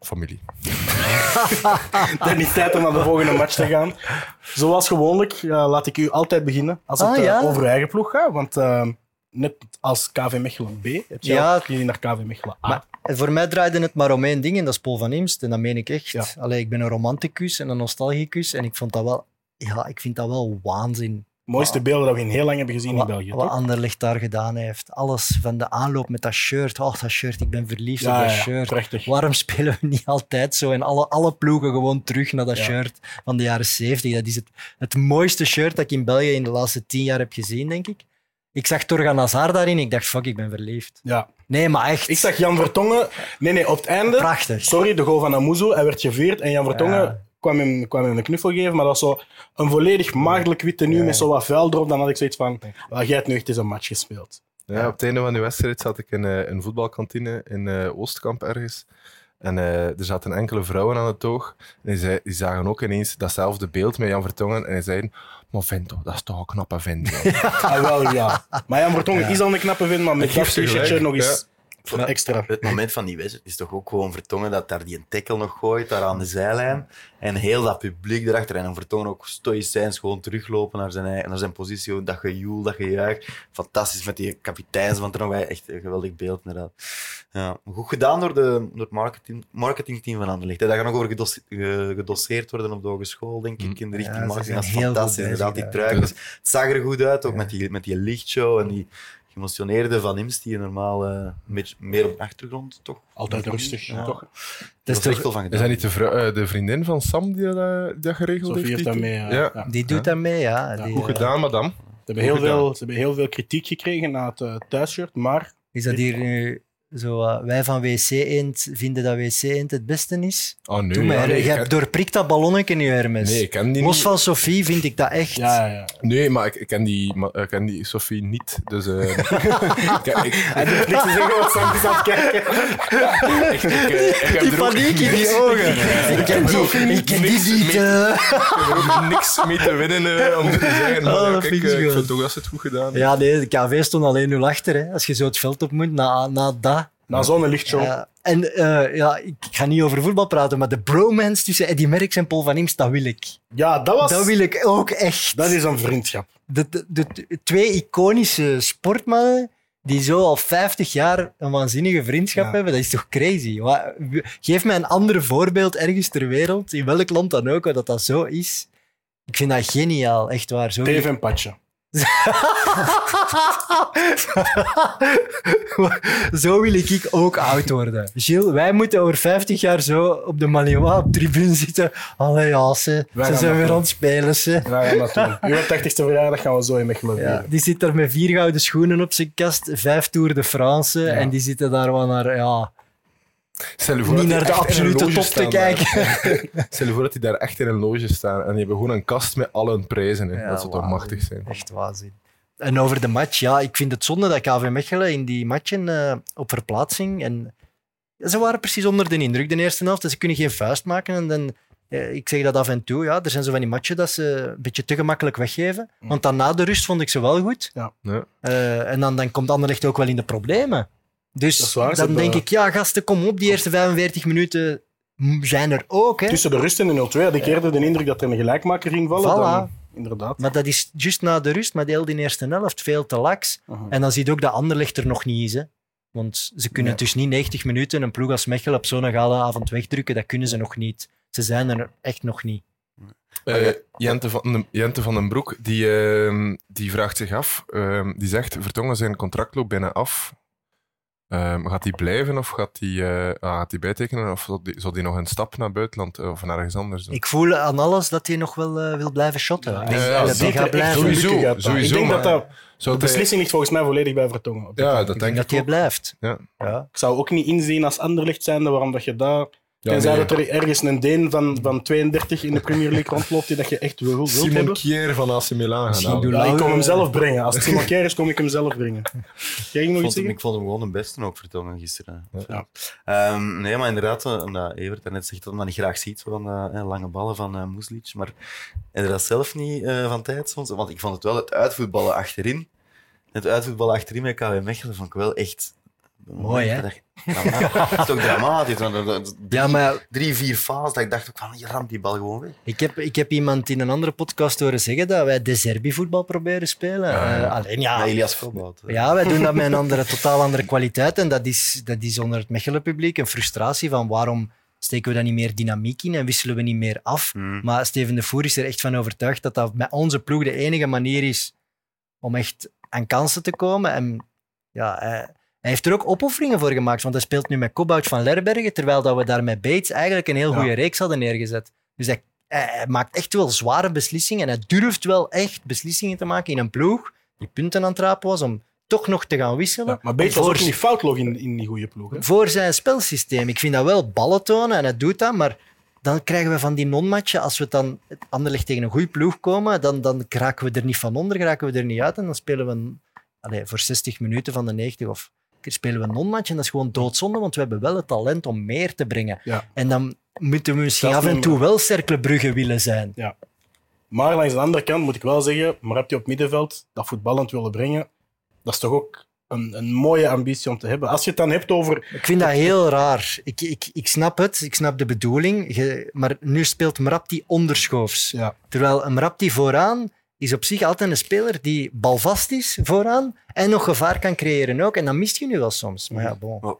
Familie. Het is tijd om naar de volgende match te gaan. Zoals gewoonlijk ja, laat ik u altijd beginnen als het Ah, eh, over uw eigen ploeg gaat. Want eh, net als KV Mechelen B heb je Ja. gezien naar KV Mechelen A. Maar voor mij draaide het maar om één ding en dat is Paul van Imst. En dat meen ik echt. Ja. Allee, ik ben een romanticus en een nostalgicus. En ik, vond dat wel, ja, ik vind dat wel waanzin. mooiste beelden dat we in heel lang hebben gezien in België. wat toch? Anderlecht daar gedaan heeft. Alles van de aanloop met dat shirt. Oh, dat shirt, ik ben verliefd op dat ja, shirt. prachtig. Waarom spelen we niet altijd zo en alle, alle ploegen gewoon terug naar dat Ja. shirt van de jaren 70? Dat is het, het mooiste shirt dat ik in België in de laatste tien jaar heb gezien, denk ik. Ik zag Torgan Hazard daarin. Ik dacht, fuck, ik ben verliefd. Ja. Nee, maar echt. Ik zag Jan Vertongen... Nee, nee, op het einde... Prachtig. Sorry, de goal van Amuzu. Hij werd geveerd en Jan Vertongen. Kwam, hem, kwam hem een knuffel geven. Maar dat was zo een volledig maagdelijk witte nu met zo wat vuil erop. Dan had ik zoiets van, well, jij hebt nu echt eens een match gespeeld. Ja, op het einde van de wedstrijd zat ik in eh, een voetbalkantine in eh, Oostkamp ergens. En eh, er zaten enkele vrouwen aan het toog. En die, zei, die zagen ook ineens datzelfde beeld met Jan Vertongen. En die zeiden, maar vent, dat is toch een knappe vent. joh." Ah, wel, ja. Maar Jan Vertongen is al een knappe vent, maar met dat gelijk, nog eens Maar- extra. Het moment van die wedstrijd is toch ook gewoon Vertongen dat daar die een tackle nog gooit, daar aan de zijlijn. En heel dat publiek erachter. En dan Vertongen ook stoïcijns gewoon teruglopen naar zijn, eigen- naar zijn positie. Dat gejoel, dat gejuich. Fantastisch met die kapiteins van Tronwij. Echt een geweldig beeld, inderdaad. Ja, goed gedaan door, de, door het marketing, marketingteam van Anderlecht. Dat gaat nog over gedos, ge- gedosseerd worden op de hogeschool, denk ik, in de richting Ja, marketing. Dat is fantastisch, inderdaad. Die daar. trui. Dus het zag er goed uit, ook met, die, met die lichtshow en die geëmotioneerde Van Imst, die normaal eh, een beetje meer op de achtergrond toch Altijd rustig, Ja. toch? Dat Dat is toch- van Is dat niet de, vrou- eh, de vriendin van Sam die dat, eh, die dat geregeld heeft die- mee. eh, Ja. ja. Die doet dat mee, ja. Die, Goed eh, gedaan, madame. Ze, hebben heel gedaan. veel, ze hebben heel veel kritiek gekregen na het eh, thuisshirt, maar Is dat hier nu zo... eh, wij van WC Eend vinden dat WC Eend het beste is? Oh nee, Doe maar, ja, nee, je hebt ken- doorprikt dat ballonnetje nu, Hermes. nee, ik ken die Los niet. van Sophie vind ik dat echt... ja, ja, ja. Nee, maar ik, ik ken die, ma- ik ken die Sophie niet. Dus eh, ik, ik, Hij durft niks te zeggen, want Sam is aan het kijken. ik, ik, eh, ik heb Die er ook paniek in die niks- ogen. Ik ken die, ik ken die niet. mee- eh. Ik heb er niks mee te winnen eh, om te zeggen. Maar Oh, ja, dat kijk, vind ik eh, vind toch dat ze het goed gedaan. Ja, nee, de KV stond alleen nul achter. Hè. Als je zo het veld op moet, na, na dat. Na zo'n lichtshow. Ja, en eh, ja, ik ga niet over voetbal praten, maar de bromance tussen Eddie Merckx en Paul van Imst, dat wil ik. Ja, dat was... Dat wil ik ook echt. Dat is een vriendschap. de, de, twee iconische sportmannen die zo al 50 jaar een waanzinnige vriendschap Ja. hebben, dat is toch crazy? Geef mij een ander voorbeeld ergens ter wereld, in welk land dan ook, waar dat, dat zo is. Ik vind dat geniaal, echt waar. Zo Dave en Patje. zo wil ik ook oud worden. Gilles, wij moeten over 50 jaar zo op de Malinois op tribune zitten. Allee, ja, ze, Wij ze zijn weer aan het spelen. Ze. Ja, gaan dat doen. Uw 80ste verjaardag gaan we zo in Mechelen Ja, die zit daar met vier gouden schoenen op zijn kast, vijf Tour de France. Ja. En die zitten daar wel naar, ja, Stel je voor niet dat naar de echt in een absolute top te kijken. Stel je voor dat die daar echt in een loge staan en die hebben gewoon een kast met al hun prijzen. Hè. Ja, dat zou toch waanzin. machtig zijn. Echt waanzin. En over de match, ja, ik vind het zonde dat KV Mechelen in die matchen eh, op verplaatsing. En ze waren precies onder de indruk de eerste helft. Dus ze kunnen geen vuist maken. En dan, eh, ik zeg dat af en toe, ja, er zijn zo van die matchen dat ze een beetje te gemakkelijk weggeven. Want dan na de rust vond ik ze wel goed. Ja. Eh, en dan, dan komt Anderlecht ook wel in de problemen. Dus waar, dan denk ik, ja, gasten, kom op, die eerste 45 minuten zijn er ook. Hè. Tussen de rust en de 0-2 had ik eerder de indruk dat er een gelijkmaker ging vallen. Voilà. Dan, inderdaad. Maar dat is juist na de rust, maar de hele eerste helft veel te laks. Mhm. En dan zie je ook dat Anderlecht er nog niet is. Hè. Want ze kunnen Nee. dus niet 90 minuten een ploeg als Mechelen op zo'n gale avond wegdrukken. Dat kunnen ze nog niet. Ze zijn er echt nog niet. Eh, Jente, van den, Jente van den Broek die, ehm, die vraagt zich af, ehm, die zegt, Vertongen zijn contract loopt bijna af. Um, gaat hij blijven of gaat hij, uh, gaat hij bijtekenen? Of zal hij nog een stap naar buitenland uh, of naar ergens anders doen? Ik voel aan alles dat hij nog wel uh, wil blijven shotten. Ik ja, dat hij gaat blijven. Sowieso, gaat sowieso, ik denk dat dat... De beslissing ligt volgens mij volledig bij Vertongen. Ja, dat ik denk dat hij blijft. Ja. Ja. Ik zou ook niet inzien als Anderlecht zijn waarom dat je daar ja, Tenzij nee. dat er ergens een Deen van, van 32 in de Premier League rondloopt die dat je echt wil, wilt Simon hebben. Kier van AC Milan gaan. Ja, ik kom hem zelf brengen. Als het Simon Kier is, kom ik hem zelf brengen. Jij ging nog ik, iets vond, ik vond hem gewoon de beste ook vertongen gisteren. Ja. Um, nee, maar inderdaad, omdat Evert net zegt dat hij niet graag ziet, van uh, lange ballen van uh, Muslic. Maar en dat zelf niet uh, van tijd soms? Want ik vond het wel het uitvoetballen achterin. Het uitvoetballen achterin met KW Mechelen vond ik wel echt Mooi, hè? Dat is toch dramatisch? Drie, ja, maar... drie, vier fases dat ik dacht, ook van, je ramt die bal gewoon weg. Ik heb, ik heb iemand in een andere podcast horen zeggen dat wij de Serbi-voetbal proberen spelen. Ja, ja. Uh, alleen ja... Met Elias. Ja, wij doen dat met een andere, totaal andere kwaliteit. En dat is, dat is onder het Mechelen-publiek een frustratie van waarom steken we daar niet meer dynamiek in en wisselen we niet meer af. Hmm. Maar Steven de Voer is er echt van overtuigd dat dat met onze ploeg de enige manier is om echt aan kansen te komen. En ja... Hij, hij heeft er ook opofferingen voor gemaakt, want hij speelt nu met Kobout van Lerbergen, terwijl dat we daar met Bates eigenlijk een heel goede Ja. reeks hadden neergezet. Dus hij, maakt echt wel zware beslissingen en hij durft wel echt beslissingen te maken in een ploeg die punten aan het rapen was om toch nog te gaan wisselen. Ja, maar Beets was ook niet foutloos in, in die goede ploeg. Hè? voor zijn spelsysteem. Ik vind dat wel ballen tonen en hij doet dat, maar dan krijgen we van die non-matchen, als we dan Anderlecht tegen een goede ploeg komen, dan, dan raken we er niet van onder, raken we er niet uit en dan spelen we een, allee, voor 60 minuten van de 90 of spelen we een non-match en dat is gewoon doodzonde, want we hebben wel het talent om meer te brengen. Ja. En dan moeten we misschien Dat af en toe wel Cercle willen zijn. Maar langs de andere kant moet ik wel zeggen, maar heb je op middenveld dat voetballend willen brengen, dat is toch ook een, een mooie ambitie om te hebben. Als je het dan hebt over... Ik vind dat heel raar. Ik, ik, ik snap het, ik snap de bedoeling, Je- maar nu speelt Mrapti onderschoofs. Ja, Terwijl een Mrapti vooraan is op zich altijd een speler die balvast is vooraan en nog gevaar kan creëren ook. En dat mist je nu wel soms. Maar ja, bon. Maar,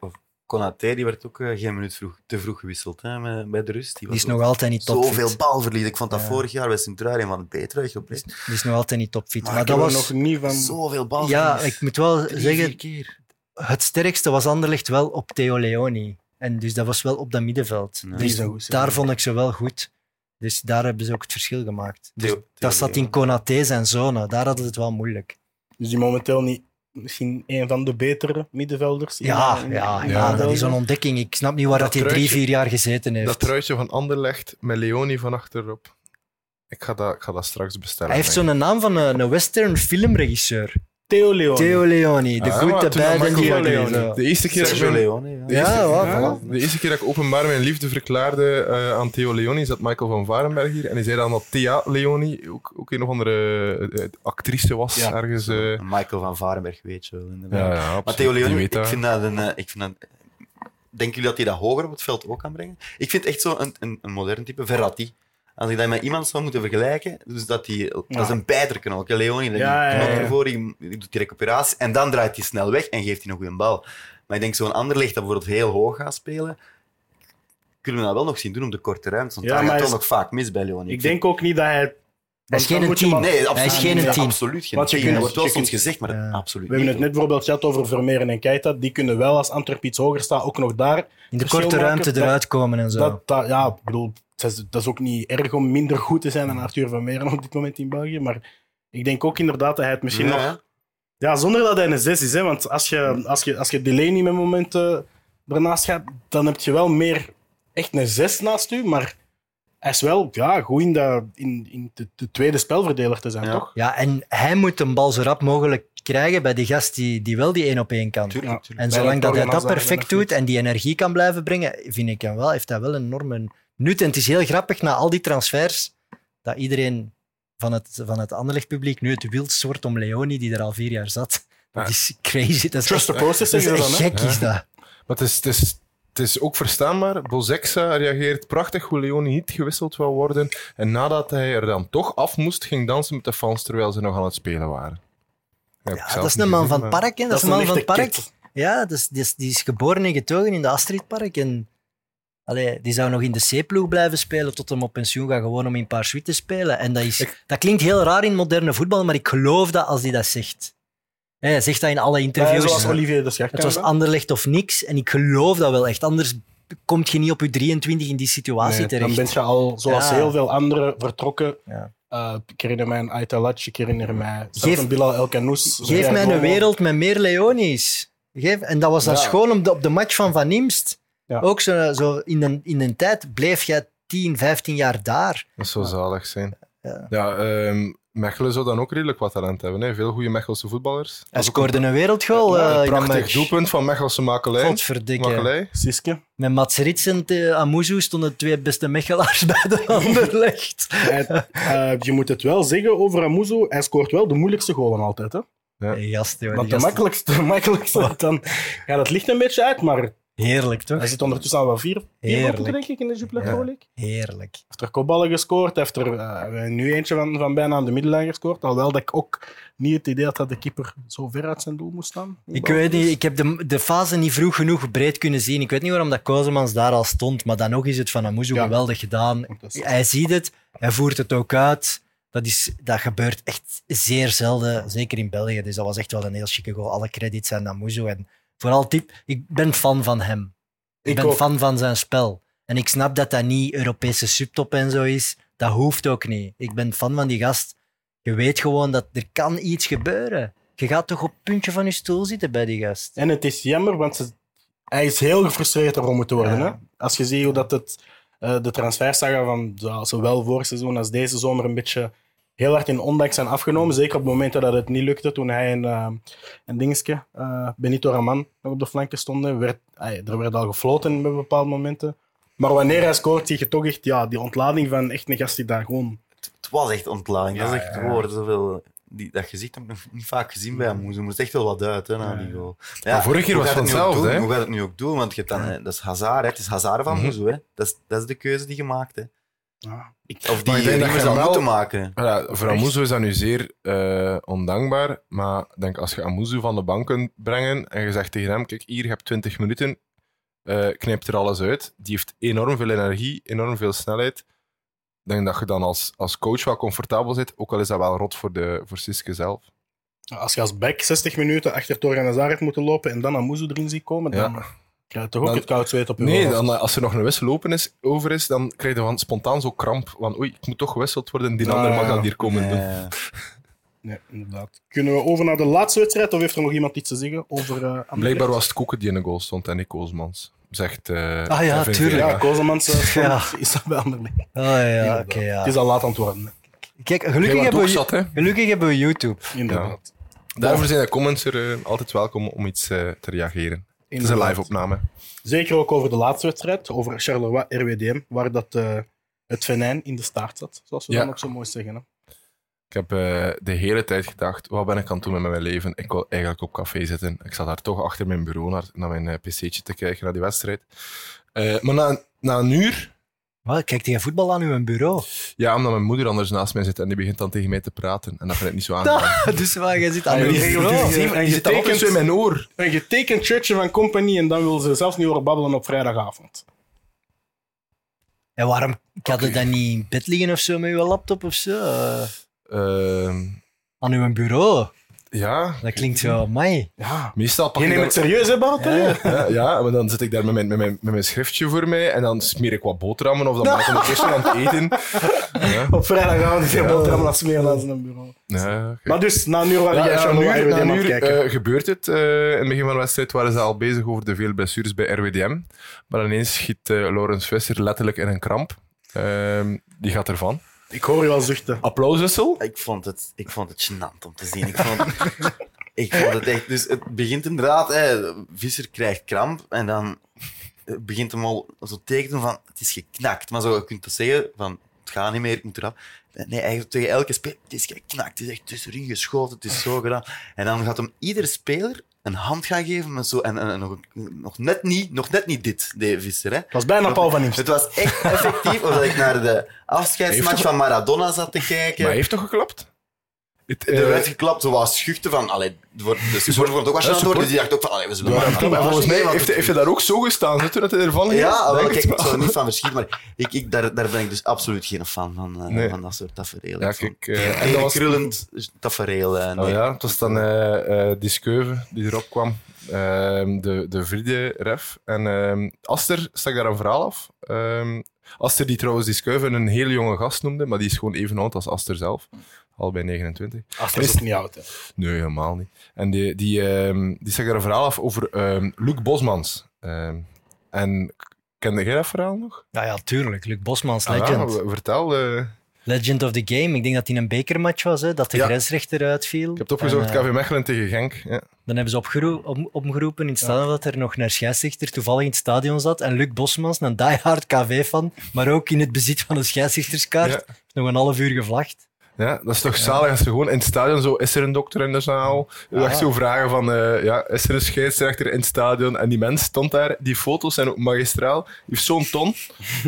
Konaté die werd ook eh, geen minuut vroeg, te vroeg gewisseld hè, met- bij de rust. Die was is nog altijd niet topfit. Zoveel balverlies. Ik vond dat Ja. vorig jaar bij Sint-Truiden van het beter uitgepleit. Die is nog altijd niet topfit. Maar dat er was... nog niet van... Zoveel balverlies. Ja, ik moet wel Drie, zeggen, keer. het sterkste was Anderlecht wel op Theo Leoni. En dus dat was wel op dat middenveld. Ja. Die Dus daar vond ik ze wel goed. Dus daar hebben ze ook het verschil gemaakt. Dus Theo- dat zat in. Konaté zijn zone. Daar hadden ze het wel moeilijk. Dus die momenteel niet misschien een van de betere middenvelders. in- Ja, in- ja, in- ja, dat is een ontdekking. Ik snap niet waar dat, Dat hij drie, vier jaar gezeten heeft. Dat truitje van Anderlecht met Leoni van achterop. Ik ga dat, ik ga dat straks bestellen. hij heeft zo'n naam van een, een western filmregisseur. Theo Leon. Theo Leoni. De Ah, goede, maar de bad en ugly. De eerste keer dat ik Sergio mijn- Leone. Ja. De eerste, Ja, wat, Ja. voilà. de eerste keer dat ik openbaar mijn liefde verklaarde eh, aan Theo Leoni, zat Michael van Varenberg hier. En hij zei dan dat Thea Leoni ook, ook een of andere eh, actrice was. Ja. ergens. eh. Michael van Varenberg weet je wel. inderdaad. ja, ja, Maar. Theo Leoni, weet ik vind dat een... eh, Ik vind dat, denken jullie dat hij dat hoger op het veld ook kan brengen? Ik vind echt zo een, een, een modern type, Verratti. Als ik dat met iemand zou moeten vergelijken, dus dat, die, dat is een bijterken ook. hè, Leoni, die Ja, ja, knalt ja. ervoor, die, die doet die recuperatie en dan draait hij snel weg en geeft hij nog een bal. Maar ik denk zo'n ander ligt dat bijvoorbeeld heel hoog gaat spelen, kunnen we dat wel nog zien doen op de korte ruimte. Want Ja, daar gaat hij toch nog vaak mis bij Leoni. Ik denk ook niet dat hij... Hij is geen team. Nee, Hij absoluut, is geen nee, team. absoluut geen team. kunt- dat wordt wel soms gezegd, maar Ja. absoluut We hebben het net bijvoorbeeld gehad over Vermeeren en Keita. Die kunnen wel, als Antwerp iets hoger staat, ook nog daar In de korte ruimte eruit komen en zo. Dat, dat, ja, ik bedoel, dat is ook niet erg om minder goed te zijn dan Arthur Vermeeren op dit moment in België. Maar ik denk ook inderdaad dat hij het misschien Ja, nog... Ja, zonder dat hij een 6 is. Hè, want als je, als je, als je Delaney met momenten ernaast gaat, dan heb je wel meer echt een 6 naast u. Maar hij is wel ja, goed in, dat, in, in de, de tweede spelverdeler te zijn, Ja. toch? Ja, en hij moet een bal zo rap mogelijk krijgen bij die gast die, die wel die één op één kan. Tuurlijk, Ja. tuurlijk. En zolang de dat hij dat perfect doet en die energie kan blijven brengen, vind ik hem wel, heeft hij wel een enorme nut. En het is heel grappig, na al die transfers, dat iedereen van het, van het Anderlecht-publiek nu het wildst wordt om Leoni, die er al vier jaar zat. Dat is crazy. Dat is Trust echt, the process, dat is dan. Gek, is dat. Maar het is, het, is, het is ook verstaanbaar. Bozeksa reageert prachtig hoe Leoni niet gewisseld wou worden. En nadat hij er dan toch af moest, ging dansen met de fans terwijl ze nog aan het spelen waren. Ja, dat is een man van het park. Hè. Dat, is een man van het park. Ja, dus, die, is, die is geboren en getogen in de Astridpark. En allee, die zou nog in de C-ploeg blijven spelen tot hem op pensioen gaat, gewoon om in paar te spelen. En dat, is, Ik- dat klinkt heel raar in moderne voetbal, maar ik geloof dat als hij dat zegt. Hij zegt dat in alle interviews. Ja, zoals Olivier de. Het was Anderlecht of niks. En ik geloof dat wel echt. Anders kom je niet op je 23 in die situatie Nee, terecht. Dan ben je al, zoals Ja. heel veel anderen, vertrokken. Ja. Eh, ik herinner mij een Aitalat, ik herinner mij Geef- Bilal El. Geef mij een wereld met meer Leonis. Geef, en dat was dan schoon op de, op de match van Van Imst. Ja. Ook zo, zo in, een, in een tijd bleef jij 10, 15 jaar daar. Dat zou zalig zijn. Ja. Ja, ehm, Mechelen zou dan ook redelijk wat talent hebben. Hè? Veel goede Mechelse voetballers. Hij scoorde een wereldgoal eh, Een prachtig doelpunt van Mechelse makelij. Godverdikke. makelij. Siske. Met Mats Rits en uh, Amuzu stonden de twee beste Mechelaars bij de Anderlecht. Hij- eh, je moet het wel zeggen over Amuzo, hij scoort wel de moeilijkste goalen altijd. Hè? Ja. Hey, gast, joh, Want de makkelijkste, de makkelijkste dan gaat het licht een beetje uit, maar Heerlijk, toch? hij zit ondertussen al wel vier, doelpunten, denk ik, in de Jupiler. Pro League. Heerlijk. Hij heeft er kopballen gescoord, hij heeft er eh, nu eentje van, van bijna aan de middenlijn gescoord. Alhoewel dat ik ook niet het idee had dat de keeper zo ver uit zijn doel moest staan. Ik weet niet, ik heb de, de fase niet vroeg genoeg breed kunnen zien. Ik weet niet waarom dat Kozemans daar al stond, maar dan nog is het van Amuzu Ja. geweldig gedaan. Is- Hij ziet het, hij voert het ook uit. Dat, is, dat gebeurt echt zeer zelden, zeker in België. Dus dat was echt wel een heel chique goal. Alle credits aan Amuzu. En vooral tip, ik ben fan van hem. Ik, Ik ben ook. fan van zijn spel. En ik snap dat dat niet Europese subtop en zo is. Dat hoeft ook niet. Ik ben fan van die gast. Je weet gewoon dat er kan iets gebeuren. Je gaat toch op het puntje van je stoel zitten bij die gast. En het is jammer, want ze- hij is heel gefrustreerd erom moeten worden. Ja. Hè? Als je ziet hoe dat het, eh, de transfersaga van zowel vorig seizoen als deze zomer een beetje heel hard in ondank zijn afgenomen. Zeker op momenten dat het niet lukte, toen hij en, eh en dingetje, eh, Benito Raman nog op de flanken stonden. Werd, ay, er werd al gefloten bij bepaalde momenten. Maar wanneer hij scoort, zie je toch echt ja, die ontlading van echt een gast die daar gewoon... Het was echt ontlading. dat is Ja, echt ja, het woord. Zoveel, die, dat gezicht heb ik nog niet vaak gezien bij hem. Ze moest echt wel wat uit hè, na Ja, die ja. goal. Maar vorige keer hoe was het doen? hè? Hoe gaat het nu ook doen? Want je hebt dan, hè, dat is Hazard, hè. het is Hazard van Mhm. Moezo. Hè. Dat, is, dat is de keuze die je maakt. Hè. Ja, ik, Of die je zou wel- moeten maken. Ja, voor? Amuzu is dat nu zeer eh, ondankbaar. Maar denk als je Amuzu van de bank kunt brengen en je zegt tegen hem: Kijk, hier, je hebt 20 minuten, eh knijpt er alles uit. Die heeft enorm veel energie, enorm veel snelheid. Ik denk dat je dan als, als coach wel comfortabel zit, ook al is dat wel rot voor, de, voor Siske zelf. als je als back 60 minuten achter Torgan Hazard hebt moeten lopen en dan Amuzu erin ziet komen, dan Ja. Krijg je toch ook Dan- het koud zweet op je Nee, dan, eh, als er nog een wissel open is, over is, dan krijg je van spontaan zo kramp. Van oei, ik moet toch gewisseld worden, die Ah, ander mag ja. dan hier komen doen. Nee, inderdaad. Kunnen we over naar de laatste wedstrijd of heeft er nog iemand iets te zeggen over uh, Blijkbaar was het Koeken die in de goal stond en niet Koosmans. Zegt eh Ah ja, tuurlijk. Ja, Kozemans uh, Ja. is dat bij Anderlecht. Oh ja, ja. Het is al laat aan het worden. Kijk, gelukkig hebben, we, zat, gelukkig hebben we YouTube. Inderdaad. Daarvoor zijn de comments er altijd welkom om iets te reageren. Het is een Inderdaad. live-opname. Zeker ook over de laatste wedstrijd, over Charleroi RWDM, waar dat, eh, het venijn in de staart zat, zoals we Ja. dan ook zo mooi zeggen. Hè. Ik heb eh, de hele tijd gedacht, wat ben ik aan het doen met mijn leven? Ik wil eigenlijk op café zitten. Ik zat daar toch achter mijn bureau naar, naar mijn eh, pc'tje te kijken, naar die wedstrijd. Maar na, na een uur, Wat, kijkt jij voetbal aan uw bureau? ja, omdat mijn moeder anders naast mij zit en die begint dan tegen mij te praten. En dat vind ik niet zo aangenaam. dus waar, jij zit aan Ah, uw die bureau. en je zit zo in mijn oor. Een getekend shirtje van Company en dan wil ze zelfs niet horen babbelen op vrijdagavond. En waarom kan je dan niet in bed liggen of zo met uw laptop of zo? Ehm, aan uw bureau? Ja, Dat klinkt zo, mij. Ja. meestal pak Je ik neemt het serieus, hè, Bart? Ja, ja, maar dan zit ik daar met mijn, met, mijn, met mijn schriftje voor mij en dan smeer ik wat boterhammen of dan ben ik ondertussen aan het eten. Ja, Op vrijdagavond is hij boterham aan smeren aan zijn bureau. Maar dus, na een uur waren Ja, jij na een uur, een kijken. eh, gebeurt het. Eh, in het begin van de wedstrijd waren ze al bezig over de veel blessures bij RWDM. Maar ineens schiet eh Laurens Visser letterlijk in een kramp. Ehm, die gaat ervan. Ik hoor je wel zuchten. Applauswissel. Ik vond het, ik vond het gênant om te zien. Ik vond, ik vond het echt... Dus het begint inderdaad... Hè, Visser krijgt kramp en dan begint hem al zo tegen te doen van... Het is geknakt. Maar zo, je kunt dat zeggen van... Het gaat niet meer, ik moet eraf. Nee, eigenlijk tegen elke speler... Het is geknakt. Het is echt erin geschoten. Het is zo gedaan. En dan gaat hem iedere speler een hand gaan geven. Met zo, en, en, en nog, nog, net niet, nog net niet dit, de Visser. Hè. Het was bijna Paul van Imst. Het was echt effectief, omdat ik naar de afscheidsmatch van Maradona zat te kijken. Maar hij heeft toch geklapt? Het, Er eh, werd geklapt, zo was schuchter van... Allee, voor- de supporter wordt ook aan door, dus die dacht ook van... Allee, we zullen ja, maar... volgens mij heeft, hij daar ook zo gestaan, hè, toen dat hij ervan ging. Ja, wel, kijk, ik zou er niet van verschieten, maar ik, ik, daar, daar ben ik dus absoluut geen fan van, eh, Nee. van dat soort tafereel. Ja, kijk, het en dat was- krullend tafereel. Oh ja, het was dan die Skeuve die erop kwam. Ehm, de, de vierde ref. En ehm, Aster stak daar een verhaal af. Ehm, Aster, die trouwens die Skeuve een heel jonge gast noemde, maar die is gewoon even oud als Aster zelf. Al bij 29. Aster is ook niet oud. Hè. Nee, helemaal niet. En die, die, ehm, die stak daar een verhaal af over ehm Luc Bosmans. Ehm, en kende jij dat verhaal nog? Ja, ja, tuurlijk. Luc Bosmans, Ah, ja, legend. w- vertel. eh, Legend of the game. Ik denk dat hij een bekermatch was, hè, dat de Ja. grensrechter uitviel. ik heb het opgezocht, En, eh, KV Mechelen tegen Genk. Ja. Dan hebben ze opgeroepen in het stadion dat er nog een scheidsrechter toevallig in het stadion zat. En Luc Bosmans, een diehard KV-fan, maar ook in het bezit van een scheidsrechterskaart, Ja. heeft nog een half uur gevlacht. Ja, dat is toch zalig als je gewoon in het stadion zo, is er een dokter in de zaal? Echt zo vragen van, eh, ja, is er een scheidsrechter in het stadion? En die mens stond daar, die foto's zijn ook magistraal, die heeft zo'n ton,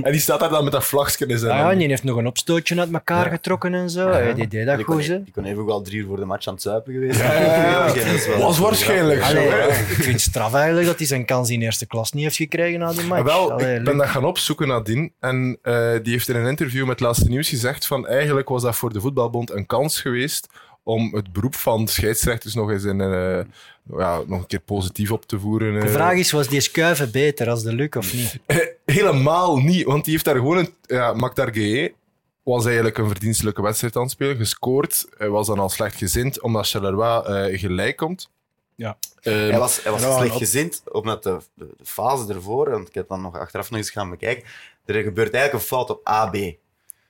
en die staat daar dan met dat vlagje in zijn Ah, en die heeft nog een opstootje uit elkaar Ja. getrokken en zo. Die deed dat goed, die kon even wel drie uur voor de match aan het zuipen geweest Ja, ja, ja. zijn. Dat is wel- Was waarschijnlijk zo. Ik vind het straf eigenlijk dat hij zijn kans in eerste klas niet heeft gekregen na die match. Wel, Allee, ik ben dat gaan opzoeken nadien. En eh, die heeft in een interview met Laatste Nieuws gezegd van eigenlijk was dat voor de voetbalbond een kans geweest om het beroep van scheidsrechters nog eens in, eh, ja, nog een keer positief op te voeren. De eh. vraag is, was die schuiven beter als de Luc of niet? Eh, Helemaal niet, want die heeft daar gewoon een... Ja, Makdar Gueye was eigenlijk een verdienstelijke wedstrijd aan het spelen, gescoord. Hij was dan al slecht gezind, omdat Charleroi gelijk komt. Ja. Ehm, Hij was, hij was Ja, slecht op- gezind, omdat de, de, de fase ervoor, want ik heb dan nog achteraf nog eens gaan bekijken, er gebeurt eigenlijk een fout op AB,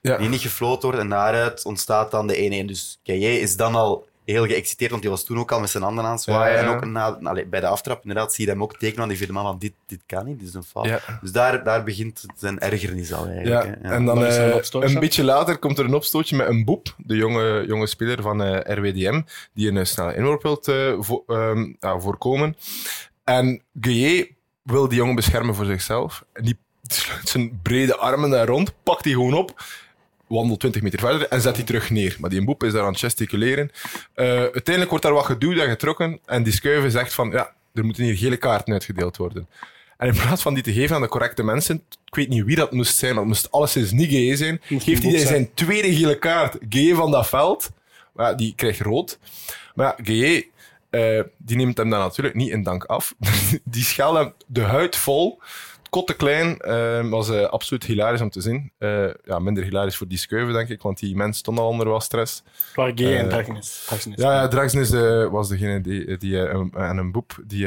ja. die niet gefloten wordt en daaruit ontstaat dan de 1-1. Dus Kaye is dan al heel geëxciteerd, want die was toen ook al met zijn handen aan het zwaaien. Ja, ja. En ook na, allee, bij de aftrap inderdaad, zie je hem ook tekenen aan die vierde man van dit, dit kan niet, dit is een fout. Ja. Dus daar, daar begint zijn ergernis al eigenlijk. Ja, hè. Ja. en dan Dan is er een eh, opstootje. een beetje later komt er een opstootje met een boep, de jonge, jonge speler van eh, RWDM, die een eh, snelle inworp wil eh, vo- ehm, ja, voorkomen. En Gueye wil die jongen beschermen voor zichzelf. En die sluit zijn brede armen daar rond, pakt die gewoon op, wandelt 20 meter verder en zet die terug neer. Maar die boep is daar aan het gesticuleren. Eh, uiteindelijk wordt daar wat geduwd en getrokken en die schuiven zegt van, ja, er moeten hier gele kaarten uitgedeeld worden. En in plaats van die te geven aan de correcte mensen, ik weet niet wie dat moest zijn, dat moest alleszins niet Gueye zijn, geeft hij zijn tweede gele kaart. Gueye van dat veld, maar ja, die krijgt rood. Maar ja, eh, die neemt hem dan natuurlijk niet in dank af. die scheldt hem de huid vol. Kotte klein eh, was eh, absoluut hilarisch om te zien. Eh, ja, minder hilarisch voor die skeuven, denk ik, want die mens stond al onder wat stress. Waar Gay en Eh. Ja, ja was degene die, die, een- en een boep die,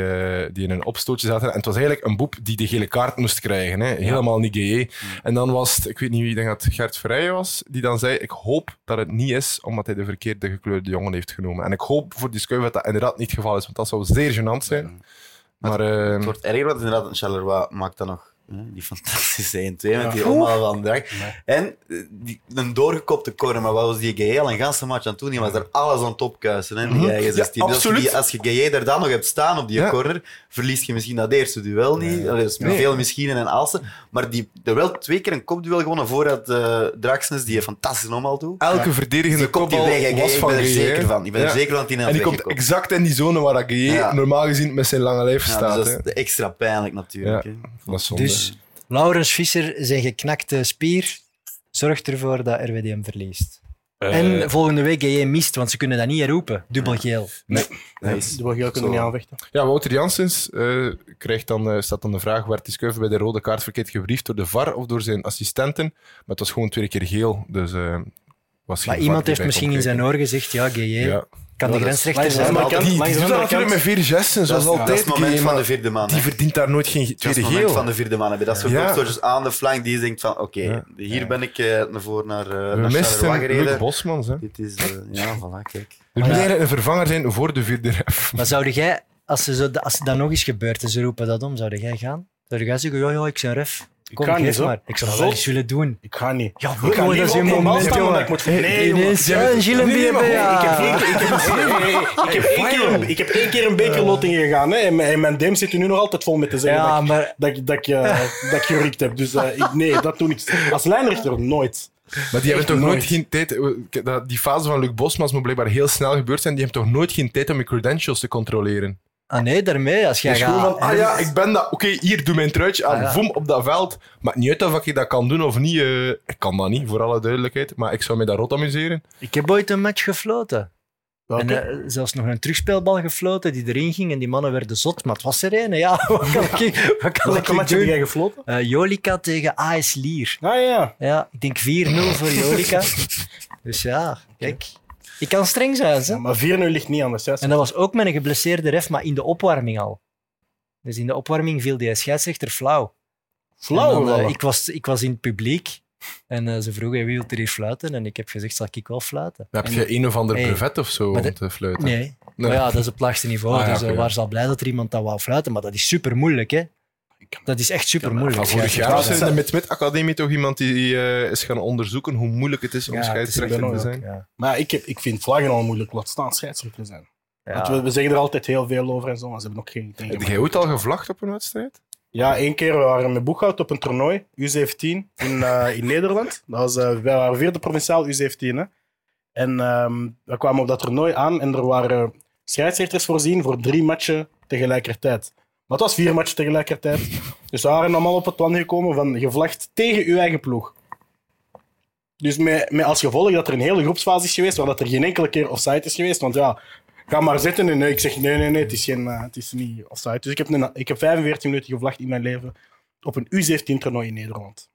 die in een opstootje zaten. En het was eigenlijk een boep die de gele kaart moest krijgen. Hè. Helemaal niet GE. En dan was het, ik weet niet wie, ik denk dat het Gert Verrijen was, die dan zei: Ik hoop dat het niet is omdat hij de verkeerde gekleurde jongen heeft genomen. En ik hoop voor die dat dat inderdaad niet het geval is, want dat zou zeer gênant zijn. Maar eh, Het wordt erger, want inderdaad, een Charleroi maakt dan nog die fantastische 1-2 met Ja. die omhaal van Drag. En eh, die, een doorgekopte corner, maar wat was die Gaye een ganse match aan doen? Die was er alles aan het opkuisen, hè, die eigen 16. Dus als, je absoluut. die, als je Gaye er dan nog hebt staan op die Ja. corner, verlies je misschien dat eerste duel niet. Dat is met Nee. veel misschien en alsen. Maar die er wel twee keer een kopduel gewonnen voordat uh, Draxnes, die een fantastische omhaal doet. elke verdedigende Die die kopbal weg, hè, was ik van ben er zeker van. Ik ben er zeker van dat hij En die komt exact in die zone waar Ja. normaal gezien met zijn lange lijf Ja, staat. dus hè. dat is extra pijnlijk natuurlijk. Ja. hè. Dat is zonde. Dus Laurens Visser, zijn geknakte spier, zorgt ervoor dat RWDM verliest. Eh, en volgende week GE mist, want ze kunnen dat niet herroepen. Dubbel geel. nee. Wil je kunnen Zo. niet aanvechten. Ja, Wouter Janssens eh, krijgt dan, eh, staat dan de vraag: werd die schuiven bij de rode kaart verkeerd gebriefd door de VAR of door zijn assistenten? Maar het was gewoon twee keer geel. Dus, eh, was Maar iemand heeft misschien in zijn oor gezegd, ja, GE Ja. Kan de grensrechter zijn. Maar kant- die, doet dat natuurlijk met vier gesten, Dat zoals is, dat is altijd. het moment van de vierde man. die verdient daar nooit geen Dat is tweede het moment geel. van de vierde man. Heb je dat soort Ja. aan de flank die je denkt van oké, Ja. hier ben ik eh, naar voor naar, misten Charleroi Luc gereden. Bosmans. Hè. Dit is, eh, ja, voilà, kijk. Er moet eigenlijk een vervanger zijn voor de vierde ref. Maar zou jij, als, ze zo, als dat nog eens gebeurt en ze roepen dat om, zou jij gaan? Zou jij zeggen, ja, ja, ik ben ref. Kom, ga niet, zo. maar. Ik Zo. wel willen doen. Ik ga niet. Ja, ik ga jongen, niet dat is een moment, jongen. ik moet... Nee, Nee, Ik ja. één keer- ik heb- nee, nee. Ik heb één keer een- ik bekerloting gegaan. Hè, en mijn- en mijn DM zit er nu nog altijd vol met te zeggen Ja, dat, ik- maar dat, ik- dat, ik, eh, dat ik gerikt heb. Dus eh, ik, nee, dat doe ik. Als lijnrechter nooit. Maar die hebben toch nooit nooit. geen tijd... dat- Die fase van Luc Bosmans moet blijkbaar heel snel gebeurd zijn. Die hebben toch nooit geen tijd om je credentials te controleren? Ah nee, daarmee. Als jij Het is gewoon gaat... van, ah ja, ik ben dat... Oké, hier, doe mijn truitje aan. Ah, ja. Voem op dat veld. Maakt niet uit of ik dat kan doen of niet. eh, ik kan dat niet, voor alle duidelijkheid. Maar ik zou me daar rot amuseren. Ik heb ooit een match gefloten. Welke? En eh, zelfs nog een terugspeelbal gefloten die erin ging en die mannen werden zot. Maar het was er een. Ja, wat kan ik, wat kan Welke ik match heb jij gefloten? Eh, Jolika tegen AS Lier. Ah ja. Ja, ik denk 4-0 voor Jolika. dus ja, kijk. Ik kan streng zijn, hè. ja maar 4-0 ligt niet aan de 6. En dat was ook met een geblesseerde ref, maar in de opwarming al. Dus in de opwarming viel die scheidsrechter flauw. Flauw dan, eh, ik, was, ik was in het publiek en eh, ze vroegen wie wil er hier fluiten. En ik heb gezegd, zal ik wel fluiten? Dan heb En- je een of ander Hey, brevet of zo om de- te fluiten. Nee. Nee. Maar ja, dat is het laagste niveau. Ah, ja, dus oké, we ja. waren al blij dat er iemand dat wou fluiten. Maar dat is super moeilijk, hè? Dat is echt super moeilijk. Van vorig Ja, jaar was er in de Mid-Mid Academie toch iemand die eh, is gaan onderzoeken hoe moeilijk het is om Ja, scheidsrechter te zijn. Ja. Maar ik, heb, ik vind vlaggen al moeilijk, laat staan scheidsrechter zijn. Ja. We, we zeggen er altijd heel veel over en zo, maar ze hebben nog geen Heb dingen. jij ooit al gevlacht op een wedstrijd? Ja, één keer we waren met Boeghout op een toernooi, U17, in, eh, in Nederland. Dat was, eh, wij waren vierde provinciaal U17. Hè. En ehm, we kwamen op dat toernooi aan en er waren scheidsrechters voorzien voor drie matchen tegelijkertijd. Maar het was vier matchen tegelijkertijd. Dus we waren allemaal op het plan gekomen van gevlacht tegen uw eigen ploeg. Dus met, met als gevolg dat er een hele groepsfase is geweest waar dat er geen enkele keer offside is geweest. Want ja, ga maar zitten. En nee, ik zeg nee, nee, nee, het is, geen, eh, het is niet offside. Dus ik heb, een, ik heb 45 minuten gevlacht in mijn leven op een U17-toernooi in Nederland.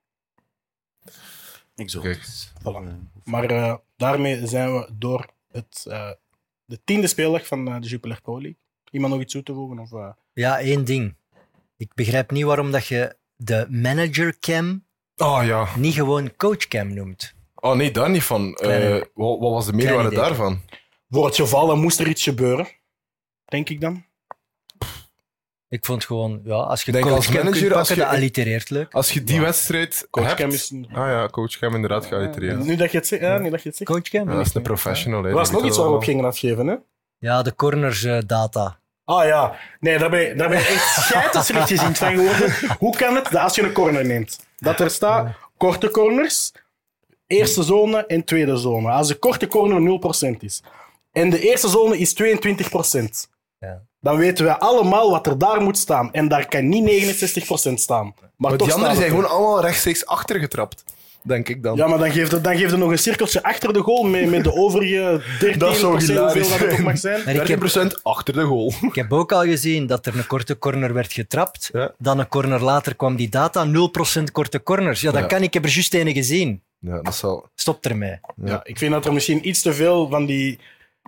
Exotisch. Voilà. Maar eh, daarmee zijn we door het, eh, de tiende speeldag van de Jupiler Pro League. Iemand nog iets toe te voegen? Of? Ja, één ding. Ik begrijp niet waarom dat je de manager cam Oh ja. niet gewoon coach cam noemt. Oh nee, daar niet van. Eh, wat, wat was de meerwaarde daarvan? Voor het geval, dan moest er iets gebeuren. Denk ik dan. Ik vond gewoon, ja, als je Denk als manager, kunt als je- dat allitereert leuk. Als je die wedstrijd Coach hebt... Cam is een- Ah ja, coach Cam inderdaad geallitereerd. Nu dat je het zegt. Ja, nu dat je het zegt. Coach cam? Ja, dat is een professional. Er was nog iets waar we op gingen afgeven, hè? Ja, de corners eh, data. Ah ja, nee, daar ben, je- daar ben je echt scheitersrecht gezien van geworden. Hoe kan het dat als je een corner neemt, dat er staat korte corners, eerste zone en tweede zone. Als de korte corner 0% is en de eerste zone is 22%, Ja. dan weten we allemaal wat er daar moet staan. En daar kan niet 69% staan. Maar, Maar toch die anderen zijn gewoon allemaal rechtstreeks achtergetrapt. Denk ik dan. Ja, maar dan geeft er, dan geeft er nog een cirkeltje achter de goal met, met de overige 13 Dat zou hoeveel hilarisch dat het ook mag zijn. Maar ik heb, 30% achter de goal. ik heb ook al gezien dat er een korte corner werd getrapt. Ja. Dan een corner later kwam die data 0% korte corners. Ja, dat Ja. kan. Ik heb er juist ene gezien. Ja, dat zal... Stop ermee. Ja, ik vind dat er misschien iets te veel van die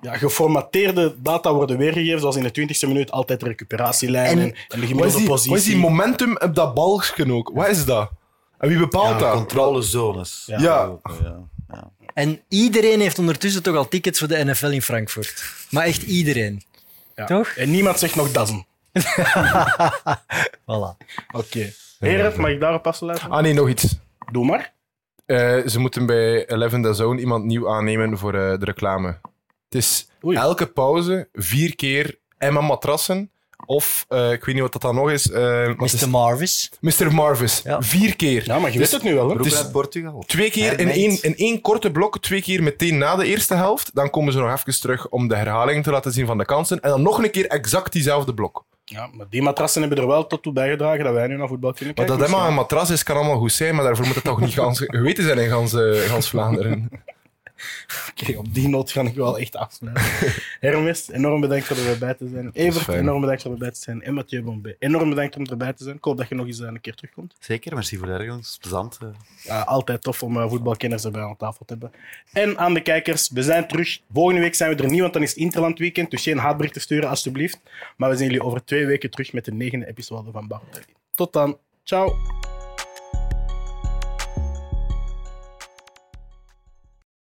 ja, geformateerde data worden weergegeven, zoals in de 20e minuut altijd de recuperatielijn en, En- en, de Wat is, gemiddelde die, positie. wat is die momentum op dat balsken ook? Wat is dat? En wie bepaalt Ja, dat? controlezones. Ja. Ja. Ja. ja. En iedereen heeft ondertussen toch al tickets voor de NFL in Frankfurt. Maar echt iedereen. Ja. Toch? En niemand zegt nog dazen. Voilà. Oké. Heren, mag ik daarop afsluiten? Ah nee, nog iets. Doe maar. Eh, ze moeten bij Eleven The Zone iemand nieuw aannemen voor eh, de reclame. Het is Oei. elke pauze vier keer Emma matrassen. Of, eh, ik weet niet wat dat dan nog is. eh, wat is Mr. Marvis. Mr. Marvis. Ja. Vier keer. Ja, maar je Dus weet het nu wel. Hè? Is- uit Portugal. Twee keer in één, in één korte blok, twee keer meteen na de eerste helft. Dan komen ze nog even terug om de herhaling te laten zien van de kansen. En dan nog een keer exact diezelfde blok. Ja, maar die matrassen hebben er wel tot toe bijgedragen dat wij nu naar voetbal kunnen Maar kijken. dat Dus Emma ja. een matras is, kan allemaal goed zijn, maar daarvoor moet het toch niet gans geweten zijn in gans, eh, gans Vlaanderen. Oké, op die noot ga ik wel echt afsluiten. Hermes, enorm bedankt voor erbij te zijn. Evert, enorm bedankt voor erbij te zijn. En Mathieu Bombay, enorm bedankt om erbij te zijn. Ik hoop dat je nog eens eh, een keer terugkomt. Zeker, merci voor de is plezant. eh. Ja, altijd tof om eh, voetbalkenners erbij aan tafel te hebben. En aan de kijkers, we zijn terug. Volgende week zijn we er niet, want dan is het Interland Weekend. Dus geen haatberichten sturen, alstublieft. Maar we zien jullie over twee weken terug met de negende episode van Bart. Tot dan. Ciao.